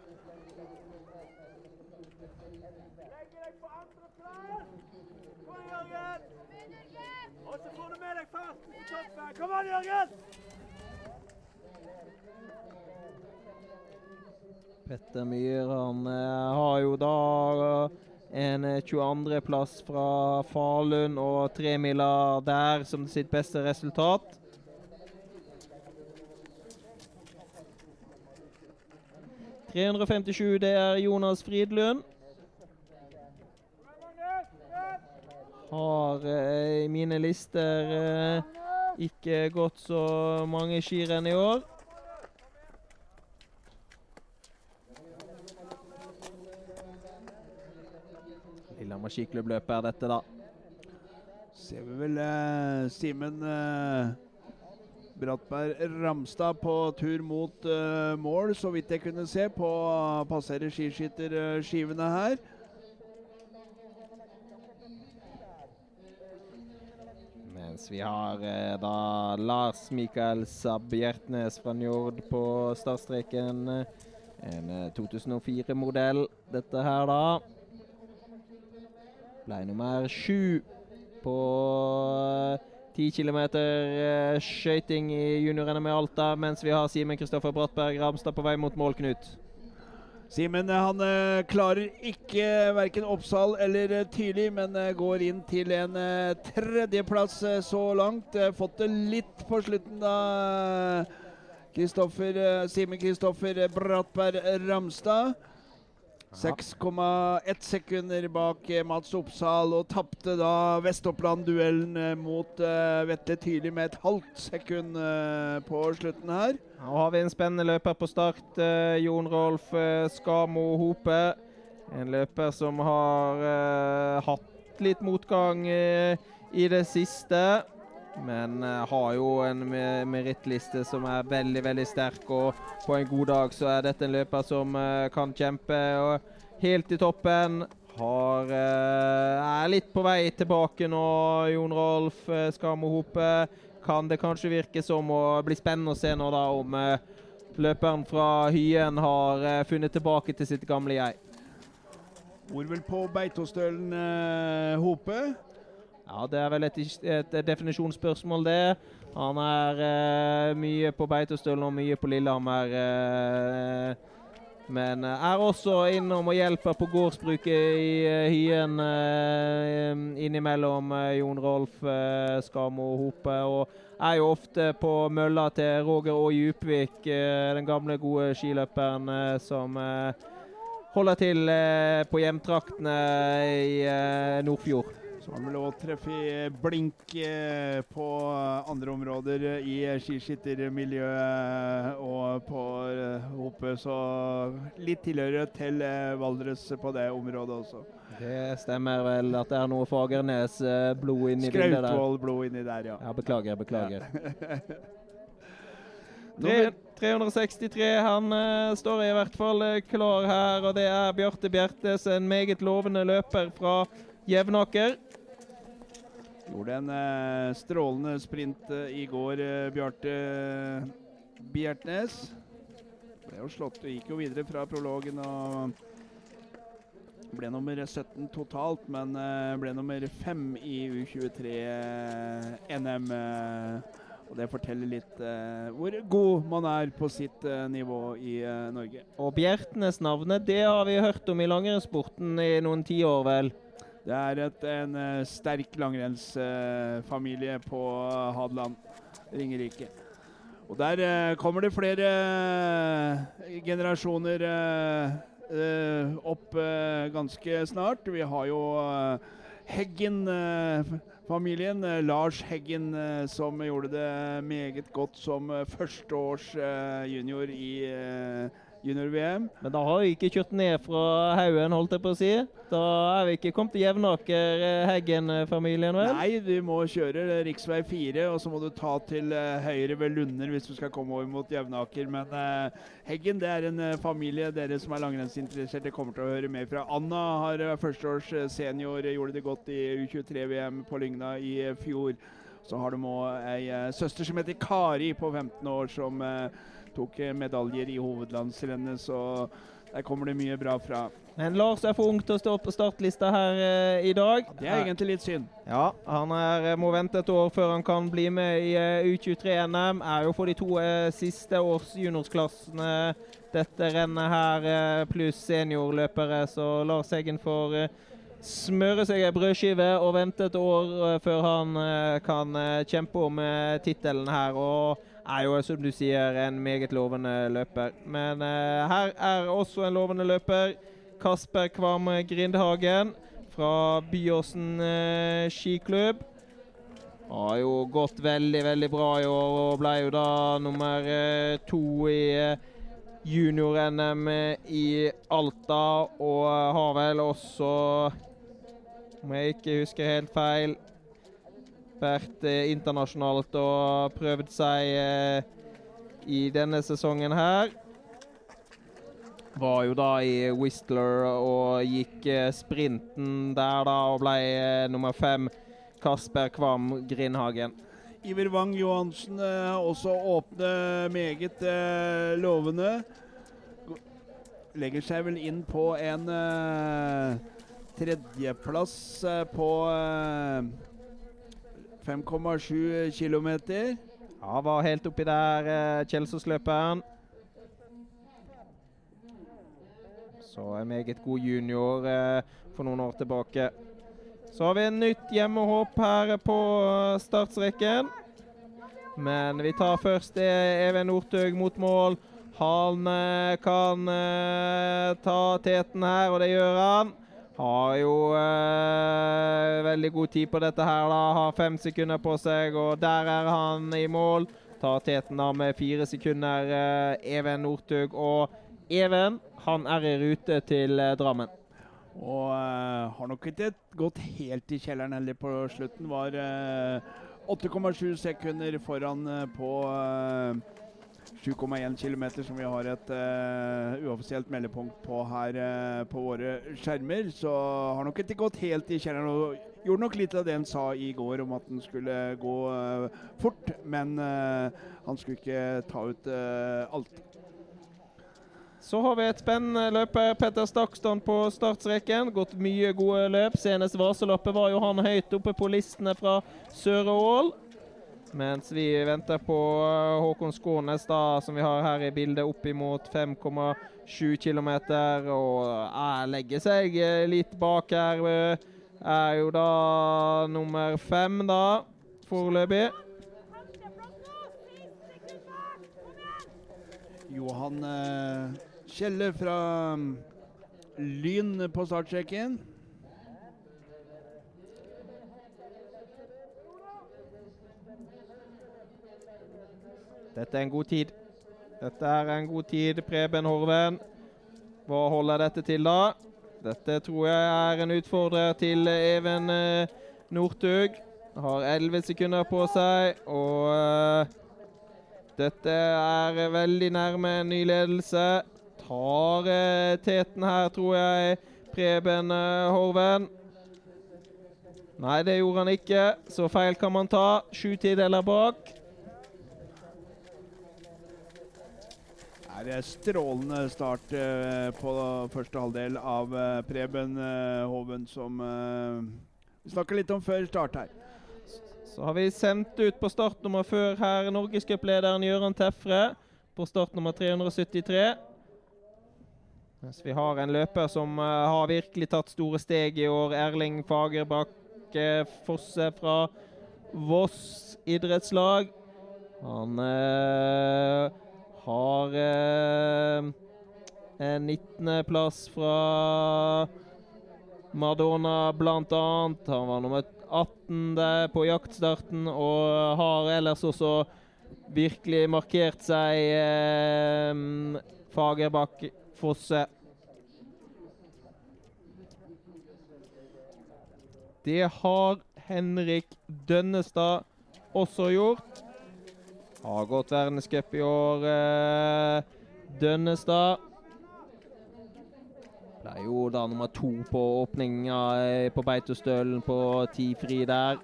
Petter Myhr han uh, har jo da en 22.-plass eh, fra Falun og tremila der som sitt beste resultat. «357, det er Jonas Fridlund. Har eh, i mine lister eh, ikke gått så mange skirenn i år. Lillehammer skiklubbløper, dette, da. Ser vi vel eh, Simen eh, Brattberg Ramstad på tur mot eh, mål, så vidt jeg kunne se, på passere passerer skiskytterskivene her. Mens vi har eh, da Lars Mikael Sabjertnes fra Njord på startstreken. En eh, 2004-modell, dette her, da. Ble nummer sju på ti km uh, skøyting i junior-NM i Alta, mens vi har Simen Kristoffer Brattberg Ramstad på vei mot mål, Knut. Simen eh, han eh, klarer ikke verken Oppsal eller eh, Tyli, men eh, går inn til en eh, tredjeplass eh, så langt. Eh, fått det litt på slutten da. Kristoffer, eh, Simen Kristoffer Brattberg Ramstad. 6,1 sekunder bak eh, Mats Oppsal, og tapte da Vest-Oppland-duellen eh, mot uh, Vetle Tyli med et halvt sekund uh, på slutten her. Nå har vi en spennende løper på start. Uh, Jon Rolf Skamo Hope. En løper som har hatt litt motgang i det siste. Men uh, har jo en merittliste som er veldig, veldig sterk. Og på en god dag så er dette en løper som uh, kan kjempe og helt i toppen. Har, uh, er litt på vei tilbake nå, Jon Rolf uh, Skamo Hope kan det kanskje virke som å bli spennende å se nå da om løperen fra Hyen har funnet tilbake til sitt gamle jeg. Bor vel på Beitostølen, Hope. Ja, det er vel et, et definisjonsspørsmål, det. Han er eh, mye på Beitostølen og mye på Lillehammer. Eh, men er også innom og hjelper på gårdsbruket i eh, Hyen eh, innimellom eh, Jon Rolf eh, Skamo Hope. Og er jo ofte på mølla til Roger og Djupvik, eh, den gamle, gode skiløperen som holder til på hjemtraktene i Nordfjord. Så har han vel òg i blink eh, på andre områder i skiskyttermiljøet og på eh, så litt tilhørighet til eh, Valdres på det området også. Det stemmer vel at det er noe Fagernes-blod inni bildet der. Skrautvoll-blod inni der, ja. Ja, beklager, beklager. Ja. 363, han uh, står i hvert fall klar her, og det er Bjarte Bjertes, en meget lovende løper fra Jevnaker. Gjorde en eh, strålende sprint eh, i går, eh, Bjarte Bjertnes. Ble jo slått og gikk jo videre fra prologen og ble nummer 17 totalt, men eh, ble nummer 5 i U23 eh, NM. eh, og det forteller litt eh, hvor god man er på sitt eh, nivå i eh, Norge. Og Bjertnes-navnet, det har vi hørt om i langrennssporten i noen tiår, vel? Det er et, en eh, sterk langrennsfamilie på Hadeland, Ringerike. Og der eh, kommer det flere eh, generasjoner opp ganske snart. Vi har jo Heggen-familien. Lars Heggen som gjorde det meget godt som førsteårs junior i junior-VM. Men da har vi ikke kjørt ned fra haugen, holdt jeg på å si. Da er vi ikke kommet til Jevnaker, eh, vel? Nei, du må kjøre rv. 4, og så må du ta til eh, høyre ved Lunder hvis du skal komme over mot Jevnaker. Men eh, Heggen det er en eh, familie dere som er langrennsinteresserte kommer til å høre mer fra. Anna har førsteårs eh, senior, eh, gjorde det godt i U23-VM på Lygna i eh, fjor. Så har de òg ei eh, søster som heter Kari på 15 år, som eh, tok eh, medaljer i hovedlandsrennet. Så der kommer det mye bra fra. Men Lars er for ung til å stå på startlista her eh, i dag. Det er egentlig litt synd. Ja, han er, eh, må vente et år før han kan bli med i uh, U23-NM. Er jo for de to uh, siste års juniorsklassene dette rennet her, uh, pluss seniorløpere. Så Lars Heggen får eh, smøre seg ei brødskive og vente et år eh, før han eh, kan eh, kjempe om eh, tittelen her. Og er jo, som du sier, en meget lovende løper. Men eh, her er også en lovende løper. Kasper Kvam Grindhagen fra Byåsen eh, skiklubb. Har jo gått veldig, veldig bra i år og ble jo da nummer eh, to i eh, junior-NM i Alta. Og har vel også Om jeg ikke husker helt feil. Vært eh, internasjonalt og prøvd seg eh, i denne sesongen her. Var jo da i Whistler og gikk eh, sprinten der da og ble nummer fem. Kasper Kvam Grindhagen. Iver Wang Johansen også åpne meget lovende. Legger seg vel inn på en tredjeplass på eh, 5,7 km. Ja, var helt oppi der, Kjelsås-løperen. Så en meget god junior eh, for noen år tilbake. Så har vi en nytt hjemmehopp her på eh, startstreken. Men vi tar først eh, Even Northug mot mål. Han eh, kan eh, ta teten her, og det gjør han. Har jo eh, veldig god tid på dette her, da. Har fem sekunder på seg, og der er han i mål. Tar teten da med fire sekunder, eh, Even Northug. Og Even, han er i rute til eh, Drammen. Og eh, har nok ikke gått helt i kjelleren heller på slutten. Var eh, 8,7 sekunder foran eh, på eh, 7,1 km, som vi har et uh, uoffisielt meldepunkt på her uh, på våre skjermer. Så har nok ikke gått helt i kjelleren. og Gjorde nok litt av det han sa i går om at han skulle gå uh, fort, men han skulle ikke ta ut alt. Så har vi et spennende løper. Petter Stakstad på startstreken. Gått mye gode løp. Senest Vaseloppet var jo han høyt oppe på listene fra Søre Ål. Mens vi venter på eh, Håkon Skånes, da, som vi har her i bildet, opp imot 5,7 km. Og eh, legger seg eh, litt bak her. eh, Er jo da nummer fem, da, foreløpig. Johan Kjelle fra mm, Lyn på startstreken. Dette er en god tid. Dette er en god tid, Preben Horven. Hva holder dette til, da? Dette tror jeg er en utfordrer til Even eh, Northug. Har 11 sekunder på seg, og eh, dette er veldig nærme en ny ledelse. Tar eh, teten her, tror jeg, Preben eh, Horven. Nei, det gjorde han ikke. Så feil kan man ta. Sju tideler bak. Er strålende start eh, på første halvdel av eh, Preben eh, Hoven, som vi snakka litt om før start her. Så har vi sendt ut på startnummer før her norgescuplederen Gøran Tefre på startnummer 373. Mens vi har en løper som uh, har virkelig tatt store steg i år. Erling Fagerbakke Fosse fra Voss idrettslag. Han eh, har eh, en 19.-plass fra Madonna annet. Han var nummer 18 der på jaktstarten og har ellers også virkelig markert seg eh, Fagerbakk Fosse. Det har Henrik Dønnestad også gjort. Har gått verdenscup i år, eh, Dønnestad. Ble jo da nummer to på åpninga eh, på Beitostølen på ti fri der.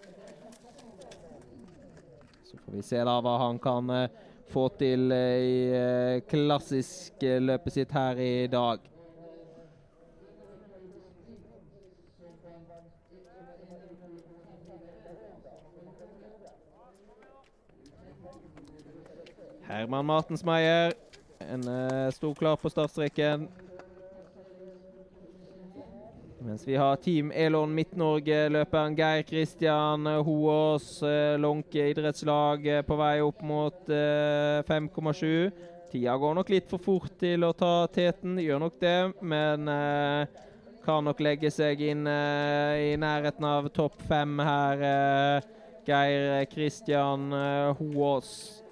Så får vi se da hva han kan eh, få til eh, i klassisk løpet sitt her i dag. Herman Martensmeier. En uh, sto klar på startstreken. Mens vi har Team Elon Midt-Norge-løperen Geir Kristian Hoås, uh, Lånke idrettslag, uh, på vei opp mot eh, 5,7. Tida går nok litt for fort til å ta teten, gjør nok det, men eh, kan nok legge seg inn eh, i nærheten av topp fem her. eh, Geir Kristian eh, Hoås.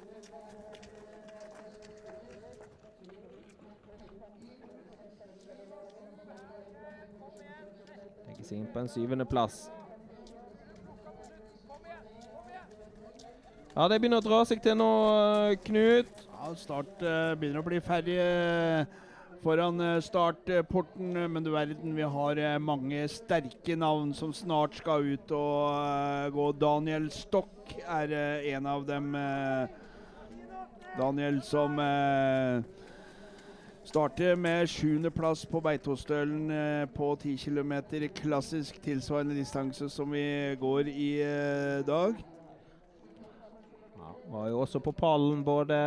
Seg inn på en syvendeplass. Ja, det begynner å dra seg til nå, eh, Knut. Ja, Start uh, begynner å bli ferdig uh, foran startporten, men du verden, vi har mange sterke navn som snart skal ut og gå. Daniel Stokk er en av dem. Daniel som Starter med sjuendeplass på Beitostølen eh, på 10 km. Klassisk tilsvarende distanse som vi går i eh, dag. Ja, var jo også på pallen både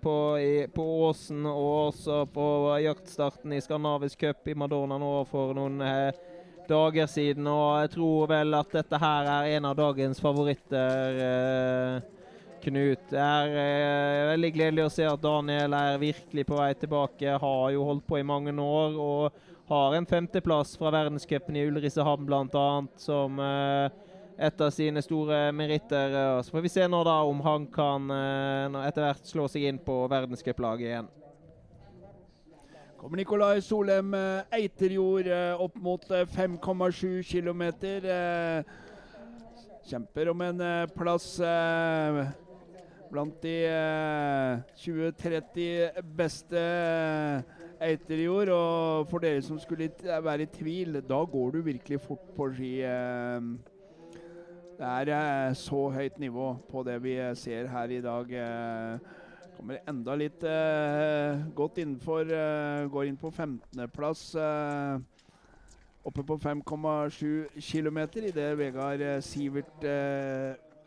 på, i, på Åsen og også på jaktstarten i Skandinavisk cup i Madonna nå for noen eh, dager siden. Og jeg tror vel at dette her er en av dagens favoritter. Eh, Knut. Det er eh, veldig gledelig å se at Daniel er virkelig på vei tilbake. Har jo holdt på i mange år og har en femteplass fra verdenscupen i Ulricehamn bl.a. som eh, et av sine store meritter. Så får vi se nå da om han kan eh, etter hvert slå seg inn på verdenscuplaget igjen. Kommer Nikolai Solem eh, Eiterjord eh, opp mot 5,7 km. Kjemper om en plass blant de 20-30 eh, beste eiter i år. Og for dere som skulle være i tvil, da går du virkelig fort på ski. Eh. Det er eh, så høyt nivå på det vi ser her i dag. Kommer enda litt godt innenfor. Går inn på 15.-plass. Oppe på 5,7 km idet Vegard Sivert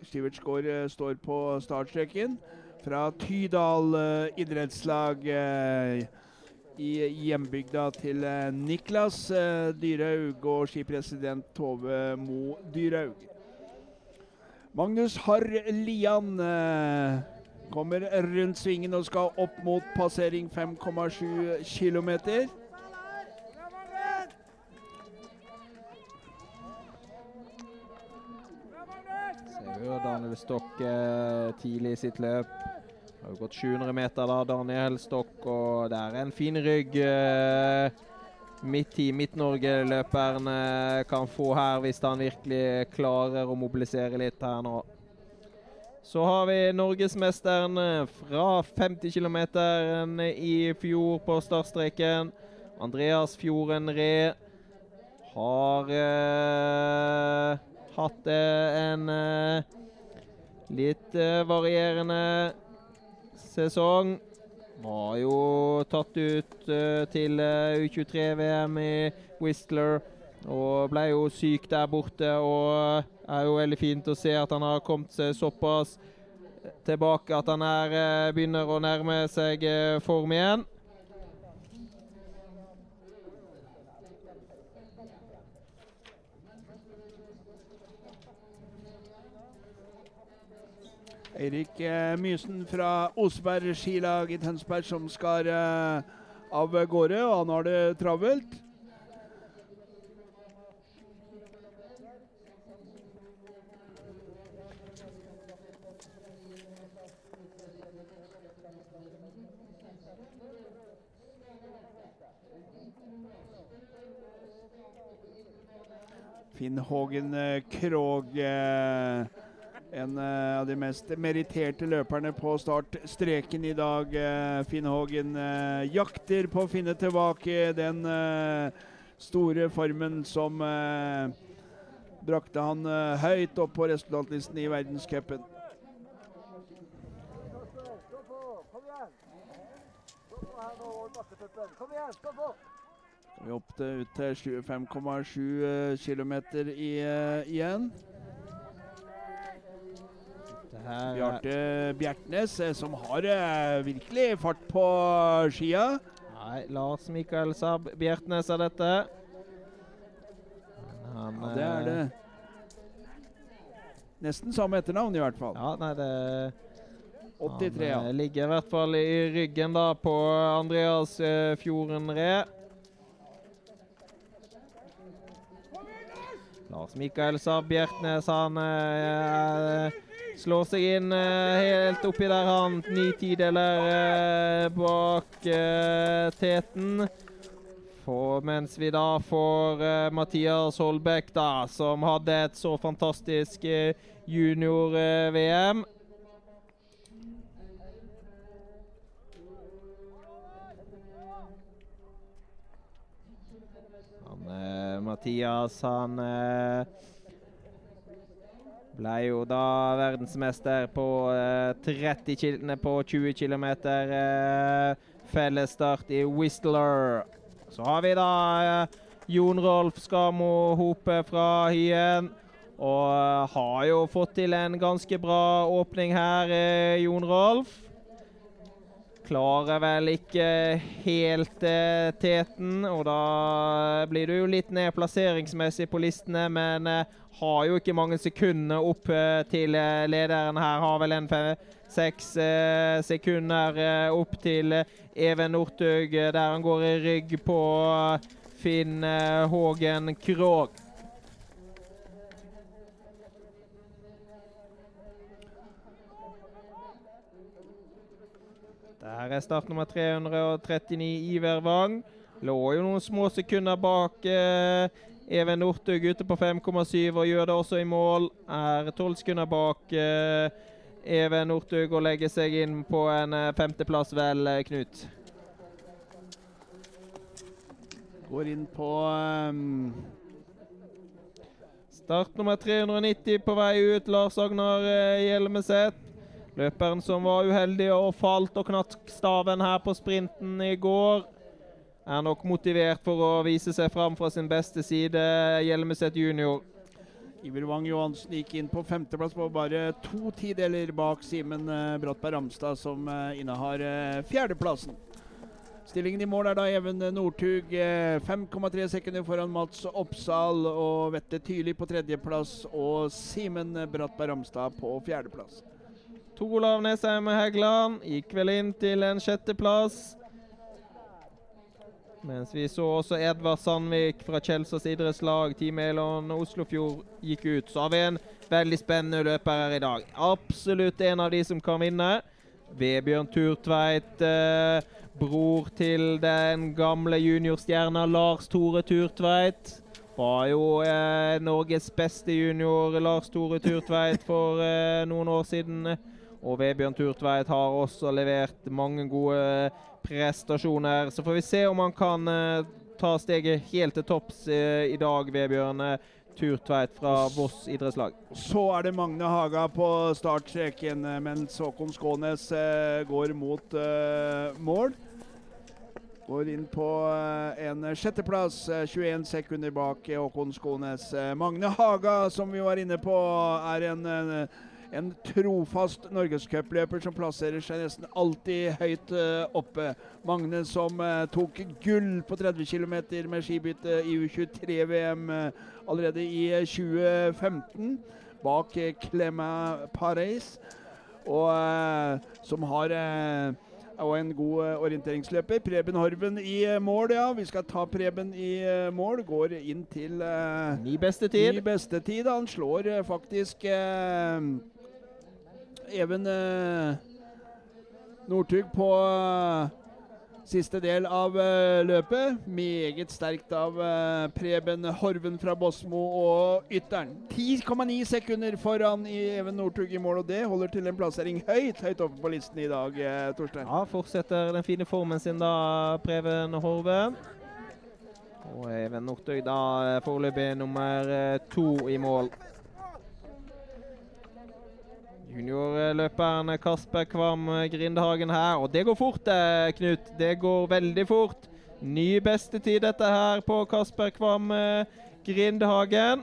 Stivertsgaard eh, står på startstreken. Fra Tydal eh, idrettslag eh, i hjembygda til Niklas Dyrhaug og skipresident Tove Mo Dyrhaug. Magnus Harr Lian kommer rundt svingen og skal opp mot passering 5,7 km. Før Daniel Stokk eh, tidlig i sitt løp. Har jo gått 700 meter da, Daniel Stokk, og det er en fin rygg eh, midt i Midt-Norge-løperen kan få her, hvis han virkelig klarer å mobilisere litt her nå. Så har vi norgesmesteren eh, fra 50 km i fjor på startstreken. Andreas Fjorden Ree har eh, hatt en eh, litt eh, varierende sesong. Var jo tatt ut eh, til U23-VM i Whistler og ble jo syk der borte. Og er jo veldig fint å se at han har kommet seg såpass tilbake at han er, begynner å nærme seg form igjen. Eirik eh, Mysen fra Osberg skilag i Tønsberg som skal eh, av gårde, og han har det travelt. Finn Hågen eh, Krog eh, en uh, av de mest meritterte løperne på startstreken i dag. Uh, Finn Hågen uh, jakter på å finne tilbake den store formen som brakte han høyt opp på resultatlisten i verdenscupen. Vi opp ut til 5,7 km igjen. Bjarte Bjertnes, eh, som har uh, virkelig fart på skia. Nei, Lars Mikael Saab Bjertnes er dette. Han, ja, det er det. Nesten samme etternavn, i hvert fall. Ja, nei, det 83, ja. Han ligger i hvert fall i ryggen da på Andreas uh, Fjorden Re. Lars Mikael Saab Bjertnes, han uh, Slår seg inn uh, helt oppi der, han. Ni tideler uh, bak uh, teten. For mens vi da får uh, Mathias Holbæk, da, som hadde et så fantastisk uh, junior-VM. Han, Mathias, han ble jo da verdensmester på 30 på 20 km. Fellesstart i Whistler. Så har vi da eh, Jon Rolf Skamo Hope fra Hyen. Og eh, har jo fått til en ganske bra åpning her, eh, Jon Rolf. Klarer vel ikke helt eh, teten, og da blir du jo litt ned plasseringsmessig på listene, men eh, har jo ikke mange sekunder opp eh, til lederen her. Har vel en seks sekunder opp til Even Northug, der han går i rygg på Finn Hågen Krogh. Der er start nummer 339 Iver Wang. Lå jo noen små sekunder bak eh, Even Northug ute på 5,7 og gjør det også i mål. Er tolv sekunder bak eh, Even Northug og legger seg inn på en eh, femteplass, vel, eh, Knut? Går inn på um Start nummer 390 på vei ut, Lars Agnar eh, Hjelmeset. Løperen som var uheldig og falt og knatt staven her på sprinten i går, er nok motivert for å vise seg fram fra sin beste side, Hjelmeset junior. Iver Wang Johansen gikk inn på femteplass på bare to tideler bak Simen eh, Brattberg Ramstad, som eh, innehar eh, fjerdeplassen. Stillingen i mål er da Even Northug 5,3 sekunder foran Mats Oppsal og Vette Tyli på tredjeplass og Simen Brattberg Ramstad på fjerdeplass. Tor Olav Nesheim Heggeland gikk vel inn til en sjetteplass. Mens vi så også Edvard Sandvik fra Kjelsås idrettslag, Team Elon Oslofjord gikk ut. Så har vi en veldig spennende løper her i dag. Absolutt en av de som kan vinne. Vebjørn Turtveit, eh, bror til den gamle juniorstjerna Lars Tore Turtveit. Var jo eh, Norges beste junior Lars Tore Turtveit for eh, noen år siden. Og Vebjørn Turtveit har også levert mange gode prestasjoner. Så får vi se om han kan uh, ta steget helt til topps uh, i dag, Vebjørn. Turtveit fra Voss idrettslag. Så er det Magne Haga på startstreken, mens Håkon Skånes går mot mål. Går inn på en sjetteplass, 21 sekunder bak Håkon Skånes. Magne Haga, som vi var inne på, er en en trofast norgescupløper som plasserer seg nesten alltid høyt uh, oppe. Magne som uh, tok gull på 30 km med skibytte i U23-VM uh, eh, allerede i 2015, bak Clema Paris. Og som har og en god orienteringsløper. Preben Horven i mål, ja. Vi skal ta Preben i mål. Går inn til uh, Ni beste tid. Ni beste tid. Han slår uh, faktisk uh, Even eh, Northug på eh, siste del av eh, løpet. Meget sterkt av Preben Horven fra Bosmo og ytteren. 10,9 sekunder foran i Even Northug i mål, og det holder til en plassering høyt høyt oppe på listen i dag, Torstein. Ja, fortsetter den fine formen sin da, Preben Horven. Og Even Northug da foreløpig nummer to i mål. Juniorløperen Kasper Kvam Grindhagen her. Og det går fort, eh, Knut. Det går veldig fort. Ny bestetid dette her på Kasper Kvam eh, Grindhagen.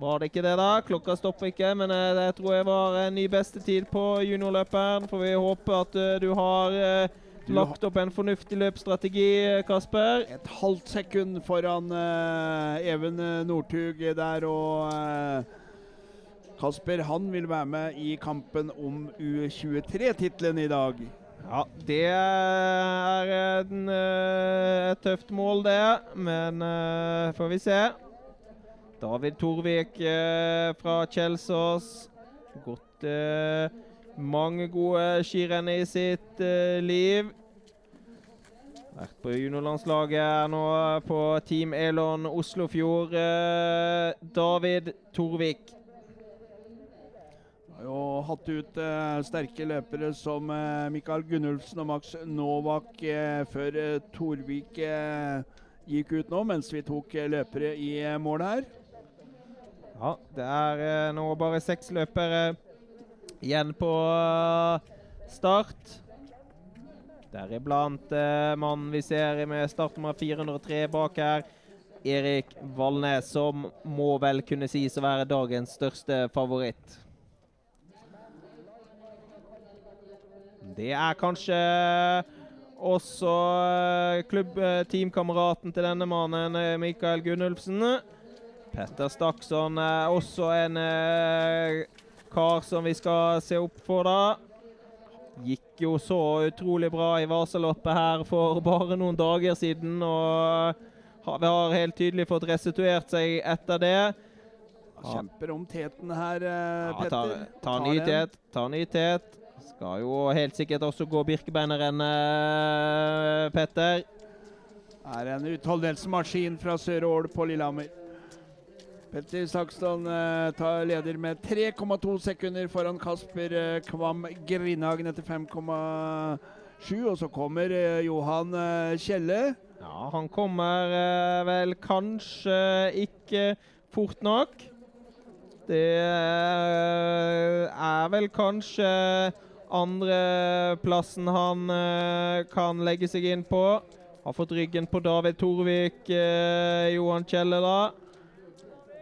Var det ikke det, da? Klokka stopper ikke, men eh, det tror jeg var en ny bestetid på juniorløperen. Får vi håpe at du har lagt opp en fornuftig løpsstrategi, Kasper. Et halvt sekund foran Even Northug der og Kasper han vil være med i kampen om U23-tittelen i dag. Ja, det er en, eh, et tøft mål, det. Men uh, får vi se. David Torvik uh, fra Kjelsås. Gått uh, mange gode skirenn i sitt liv. Vært på juniorlandslaget nå på Team Elon Oslofjord. David Torvik. Jo hatt ut eh, sterke løpere som eh, Mikael Gunnulfsen og Max Novak eh, før eh, Torvik eh, gikk ut nå, mens vi tok eh, løpere i mål her. Ja, det er nå bare seks løpere igjen på start. Deriblant eh, mannen vi ser med startnummer 403 bak her, Erik Valnes, som må vel kunne sies å være dagens største favoritt. Det er kanskje også eh, klubbteamkameraten til denne mannen, eh, Mikael Gunnulfsen. Petter Stakson er også en eh, kar som vi skal se opp for, da. Gikk jo så utrolig bra i Vasaloppet her for bare noen dager siden. Og har, vi har helt tydelig fått restituert seg etter det. Kjemper om teten her, eh, Ja, Petter. ta, ta, ny tet. Ta ny tet. Skal jo helt sikkert også gå Birkebeinerrennet, Petter. Er en utholdenhetsmaskin fra Sør-Ål på Lillehammer. Petter Sakston eh, tar leder med 3,2 sekunder foran Kasper eh, Kvam Grindhagen etter 5,7. Og så kommer eh, Johan eh, Kjelle. Ja, han kommer eh, vel kanskje ikke fort nok. Det eh, er vel kanskje andreplassen han eh, kan legge seg inn på. Har fått ryggen på David Torvik, eh, Johan Kjelle, da.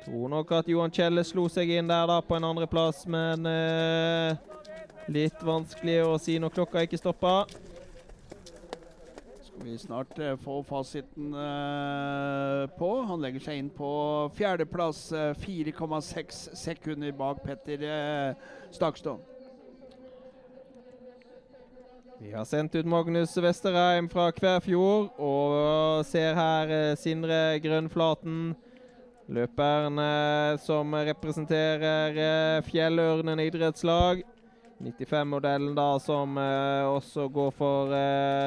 Tror nok at Johan Kjelle slo seg inn der da på en andreplass, men eh, litt vanskelig å si når klokka ikke stopper. Skal vi snart eh, få fasiten eh, på. Han legger seg inn på fjerdeplass, eh, 4,6 sekunder bak Petter Stakstad. Vi har sendt ut Magnus Vesterheim fra Kvæfjord, og ser her eh, Sindre Grønnflaten. Løperen som representerer eh, Fjellørnen idrettslag. 95-modellen da som eh, også går for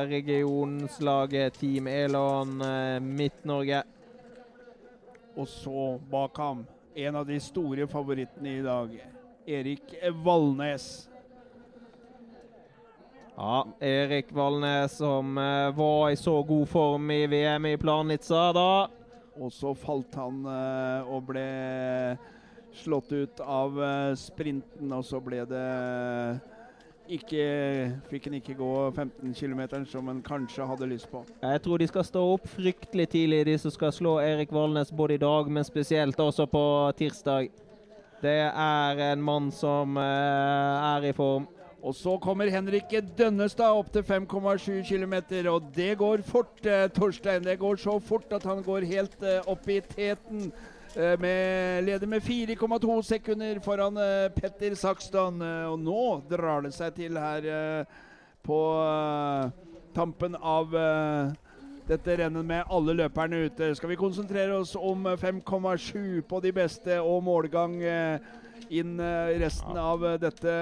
regionslaget Team Elon Midt-Norge. Og så bak ham, en av de store favorittene i dag, Erik Valnes. Ja, Erik Valnes som eh, var i så god form i VM i Planica da. Og så falt han eh, og ble slått ut av eh, sprinten, og så ble det ikke Fikk han ikke gå 15 km som han kanskje hadde lyst på. Jeg tror de skal stå opp fryktelig tidlig, de som skal slå Erik Valnes både i dag, men spesielt også på tirsdag. Det er en mann som eh, er i form. Og så kommer Henrik Dønnestad opp til 5,7 km, og det går fort, eh, Torstein. Det går så fort at han går helt eh, opp i teten. eh, Med, leder med 4,2 sekunder foran eh, Petter Sakston. eh, Og nå drar det seg til her eh, på tampen av dette rennet med alle løperne ute. Skal vi konsentrere oss om eh, 5,7 på de beste og målgang eh, inn i resten av eh, dette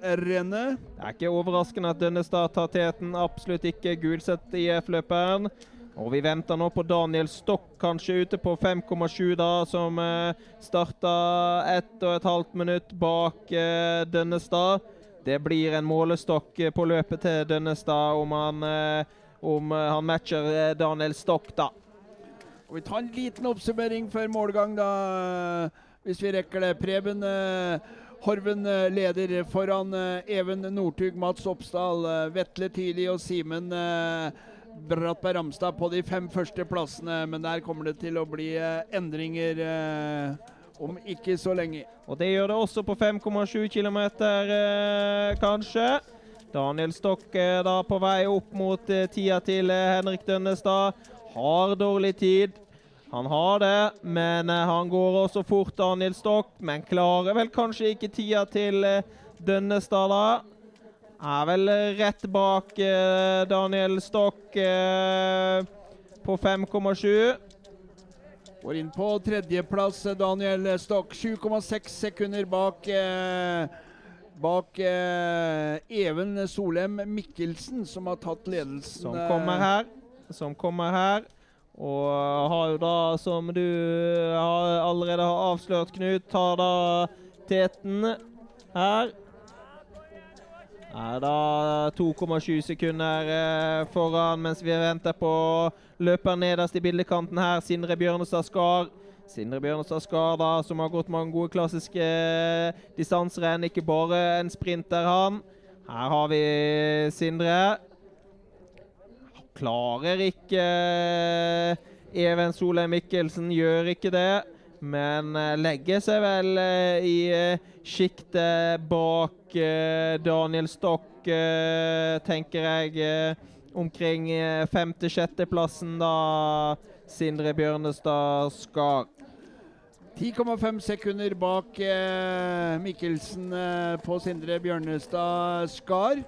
eh, rennet? Det er ikke overraskende at Dønnestad tar teten. Absolutt ikke gulsett IF-løperen. Og vi venter nå på Daniel Stokk, kanskje ute på 5,7, da, som eh, starta ett og et halvt minutt bak eh, Dønnestad. Det blir en målestokk eh, på løpet til Dønnestad om han, eh, om eh, han matcher eh, Daniel Stokk, da. Og vi tar en liten oppsummering før målgang, da, hvis vi rekker det. Preben eh, Horven eh, leder foran eh, Even Northug, Mats Oppsdal, Vetle Tidlig og Simen Brattberg Ramstad på de fem første plassene. Men der kommer det til å bli endringer om ikke så lenge. Og det gjør det også på 5,7 km, eh, kanskje. Daniel Stokk eh, da på vei opp mot eh, tida til Henrik Dønnestad. Har dårlig tid. Han har det, men eh, han går også fort, Daniel Stokk. Men klarer vel kanskje ikke tida til eh, Dønnestad, da. Er vel eh, rett bak Daniel Stokk på 5,7. Går inn på tredjeplass, Daniel Stokk. 7,6 sekunder bak eh, Bak eh, Even Solem Mikkelsen, som har tatt ledelsen. som kommer her. som kommer her. Og har jo da, som du har allerede har avslørt, Knut, tar da teten her. Er da 2,7 sekunder eh, foran mens vi venter på løper nederst i bildekanten her, Sindre Bjørnestad Skar. Sindre Bjørnestad Skar, da, som har gått mange gode klassiske distanserenn, ikke bare en sprinter, han. Her har vi Sindre. Klarer ikke eh, Even Solheim Mikkelsen, gjør ikke det. Men eh, legger seg vel eh, i sjiktet bak Daniel Stokk, tenker jeg. Omkring femte-sjetteplassen, da, Sindre Bjørnestad Skar. 10,5 sekunder bak Mikkelsen på Sindre Bjørnestad Skar.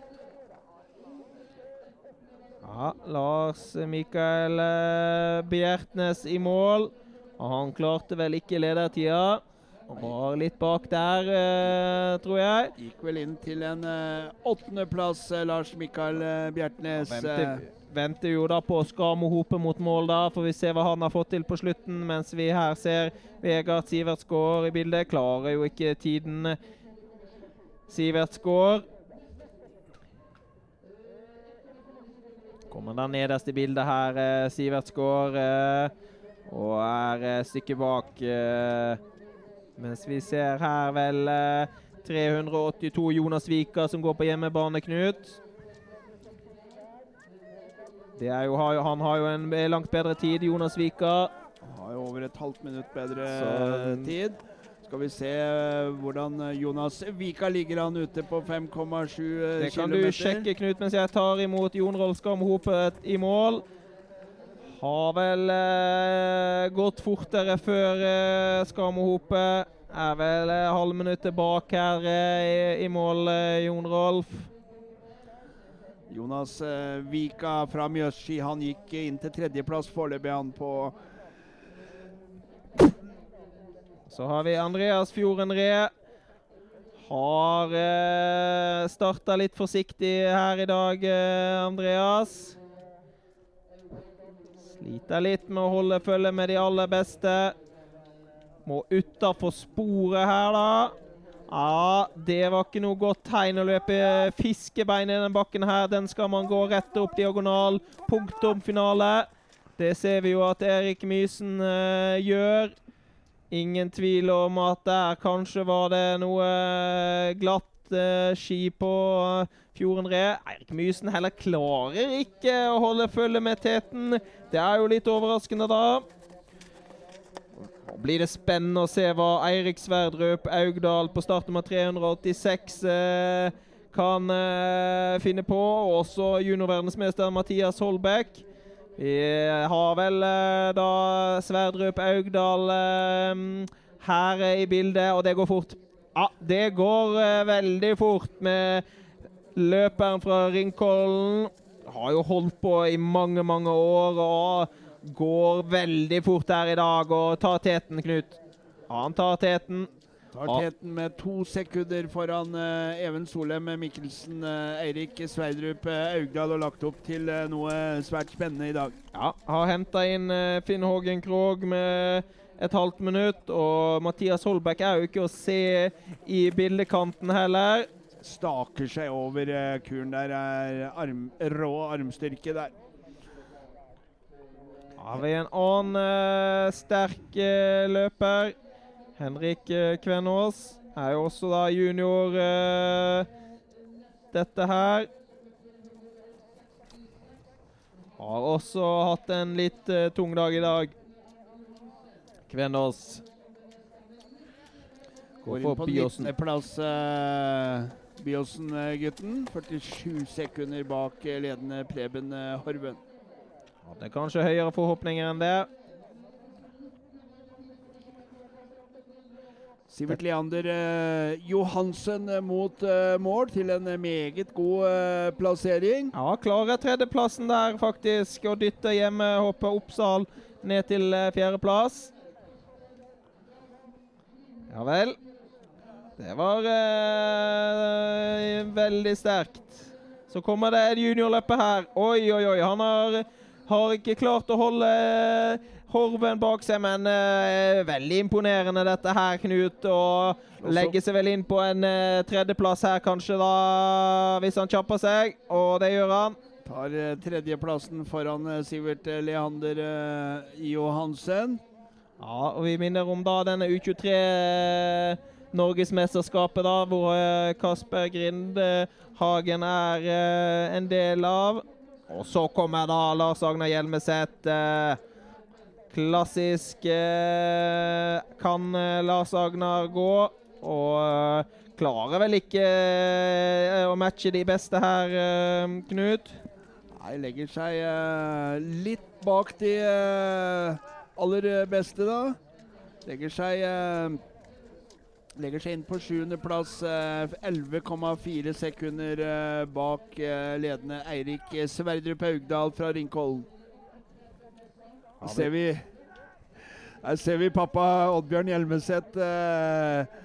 Ja, Lars Mikael Bjertnæs Bjertnes i mål. Og han klarte vel ikke ledertida. Han var litt bak der, eh, tror jeg. Gikk vel inn til en eh, åttendeplass, eh, Lars Mikael eh, Bjertnes. Ja, venter, venter, jo da på Skamo Hope mot mål, da. Får vi se hva han har fått til på slutten. Mens vi her ser Vegard Sivertsgård i bildet. Klarer jo ikke tiden Sivertsgård. Kommer der nederst i bildet her, eh, Sivertsgård. Eh, og er eh, stykke bak. Eh, mens vi ser her vel 382 eh, Jonas Vika som går på hjemmebane, Knut. Det jo, han har jo en langt bedre tid, Jonas Vika. Han har jo over et halvt minutt bedre Så, tid. Skal vi se hvordan Jonas Vika ligger han ute på 5,7 km. Det kan du sjekke, Knut, mens jeg tar imot Jon Rolf Skamhopet i mål. Har vel eh, gått fortere før eh, Skamohopet. Er vel eh, halvminuttet bak her eh, i, i, mål, eh, Jon Rolf. Jonas eh, Vika fra Mjøsski han gikk inn til tredjeplass foreløpig, han på Så har vi Andreas Fjorden Ree. Har eh, starta litt forsiktig her i dag, eh, Andreas. Sliter litt med å holde følge med de aller beste. Må utafor sporet her, da. Ja, det var ikke noe godt tegn å løpe fiskebein i den bakken her. Den skal man gå rett opp diagonal. Punktum finale. Det ser vi jo at Erik Mysen eh, gjør. Ingen tvil om at der kanskje var det noe glatt uh, ski på uh, Fjorden Re. Eirik Mysen heller klarer ikke å holde følge med teten. Det er jo litt overraskende, da. Nå blir det spennende å se hva Eirik Sverdrup Augdal på start nummer 386 eh, kan eh, finne på. Også juniorverdensmester Mathias Holbæk. Vi har vel eh, da Sverdrup Augdal eh, her i bildet, og det går fort. Ja, det går eh, veldig fort med Løperen fra Ringkollen har jo holdt på i mange, mange år og går veldig fort her i dag og tar teten, Knut. Han tar teten. Tar teten med to sekunder foran uh, Even Solheim Mikkelsen. Uh, Eirik Sveidrup uh, Augdal og lagt opp til noe svært spennende i dag. Ja, har henta inn Finn Hågen Krogh med et halvt minutt. Og Mathias Holbæk er jo ikke å se i bildekanten heller staker seg over kuren der. er arm, rå armstyrke der. Har vi en annen uh, sterk uh, løper. Henrik Kvenås er jo også da junior dette her. Har også hatt en litt tung dag i dag. Kvenås. Går inn på 19.-plass. Uh, Byåsen-gutten. 47 sekunder bak ledende Preben eh, Horven. Hadde kanskje høyere forhåpninger enn det. Sivert Leander eh, Johansen mot eh, mål til en meget god eh, plassering. Ja, klarer tredjeplassen der faktisk, og dytter hjemmehoppet Oppsal ned til eh, fjerdeplass. Ja vel. Det var eh, veldig sterkt. Så kommer det et juniorløpe her. Oi, oi, oi. Han har har ikke klart å holde eh, Horven bak seg, men uh, veldig imponerende dette her, Knut. Og legger seg vel inn på en uh, tredjeplass her, kanskje, da, hvis han kjapper seg. Og det gjør han. Tar uh, tredjeplassen foran Sivert Leander Johansen. Ja, og vi minner om da denne U23 Norgesmesterskapet, da, hvor Kasper Grindhagen er en del av. Og så kommer da Lars Agner Hjelmeset. Klassisk eh, kan eh, Lars Agnar gå. Og eh, klarer vel ikke å matche de beste her, Knut? Nei, legger seg litt bak de aller beste, da. Legger seg Legger seg inn på sjuendeplass. 11,4 sekunder bak ledende Eirik Sverdrup Haugdal fra Ringkollen. Her ser vi, her ser vi pappa Oddbjørn Hjelmeset eh,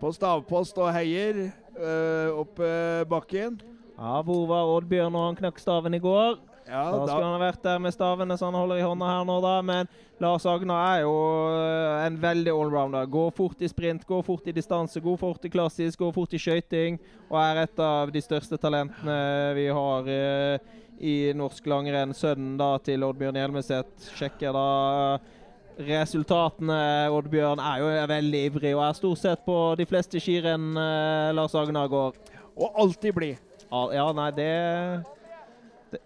på stavpost og heier eh, opp eh, bakken. Ja, Hvor var Oddbjørn når han knakk staven i går? Ja, da skulle han ha vært der med stavene som han holder i hånda her nå, da. Men Lars Agnar er jo eh, en veldig allrounder. Går fort i sprint, går fort i distanse, går fort i klassisk, går fort i skøyting. Og er et av de største talentene vi har. Eh, i norsk langrenn. Sønnen da til Oddbjørn Hjelmeset sjekker da resultatene. Oddbjørn er jo veldig ivrig og er stort sett på de fleste skirenn eh, Lars Agnar går. Og alltid blid. Ja, nei, det Det,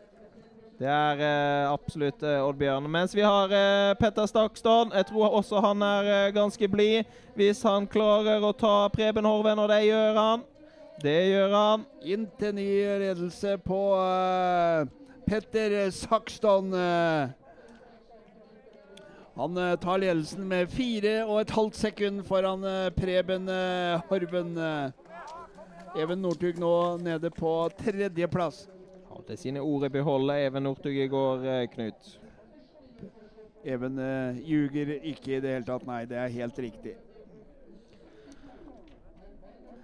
det er eh, absolutt eh, Oddbjørn. Mens vi har eh, Petter Stakstad. Jeg tror også han er eh, ganske blid hvis han klarer å ta Preben Horven, og det gjør han. Det gjør han. Inn til ny ledelse på uh, Petter Sakston. Uh, han uh, tar ledelsen med fire og et halvt sekund foran Preben Horven. Even Northug nå nede på tredjeplass. Hadde sine ord i behold, Even Northug i går, Knut. Even uh, ljuger ikke i det hele tatt, nei. Det er helt riktig.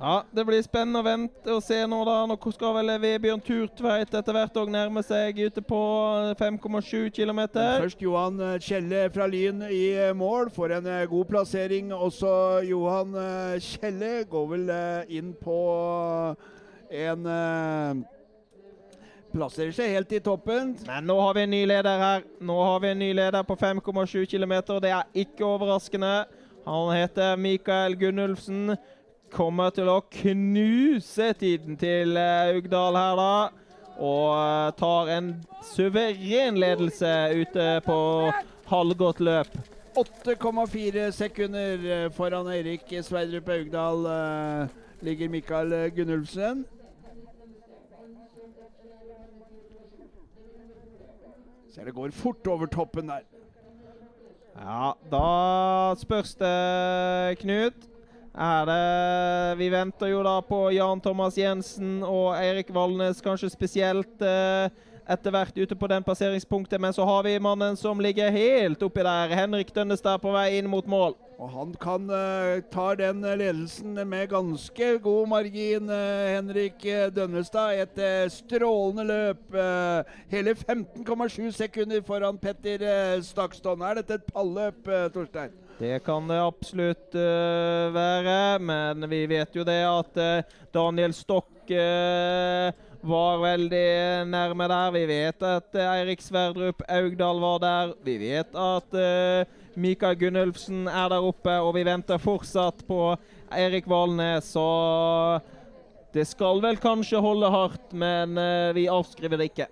Ja, Det blir spennende å vente og se nå, da. Nå skal vel Vebjørn Turtveit etter hvert òg nærme seg ute på 5,7 km. Først Johan eh, Kjelle fra Lyn i eh, mål. Får en eh, god plassering. Også Johan Kjelle går vel inn på en Plasserer seg helt i toppen. Men nå har vi en ny leder her. Nå har vi en ny leder på 5,7 km. Det er ikke overraskende. Han heter Mikael Gunnulfsen kommer til å knuse tiden til eh, her, da. Og eh, tar en suveren ledelse ute på halvgått løp. 8,4 sekunder eh, foran Eirik Sverdrup Augdal ligger Mikael Gunnulfsen. Ser det går fort over toppen der. Ja, da spørs det, Knut er det Vi venter jo da på Jan Thomas Jensen og Eirik Valnes, kanskje spesielt eh, etter hvert ute på den passeringspunktet. Men så har vi mannen som ligger helt oppi der. Henrik Dønnestad på vei inn mot mål. Og han kan uh, ta den ledelsen med ganske god margin, uh, Henrik Dønnestad. Et uh, strålende løp. hele 15,7 sekunder foran Petter Stakstad. Er dette et palløp, Torstein? Det kan det absolutt uh, være, men vi vet jo det at uh, Daniel Stokk uh, var veldig nærme der. Vi vet at Eirik Sverdrup Augdal var der. Vi vet at Mikael Gunnulfsen er der oppe, og vi venter fortsatt på Eirik Valnes. Så det skal vel kanskje holde hardt, men vi avskriver det ikke.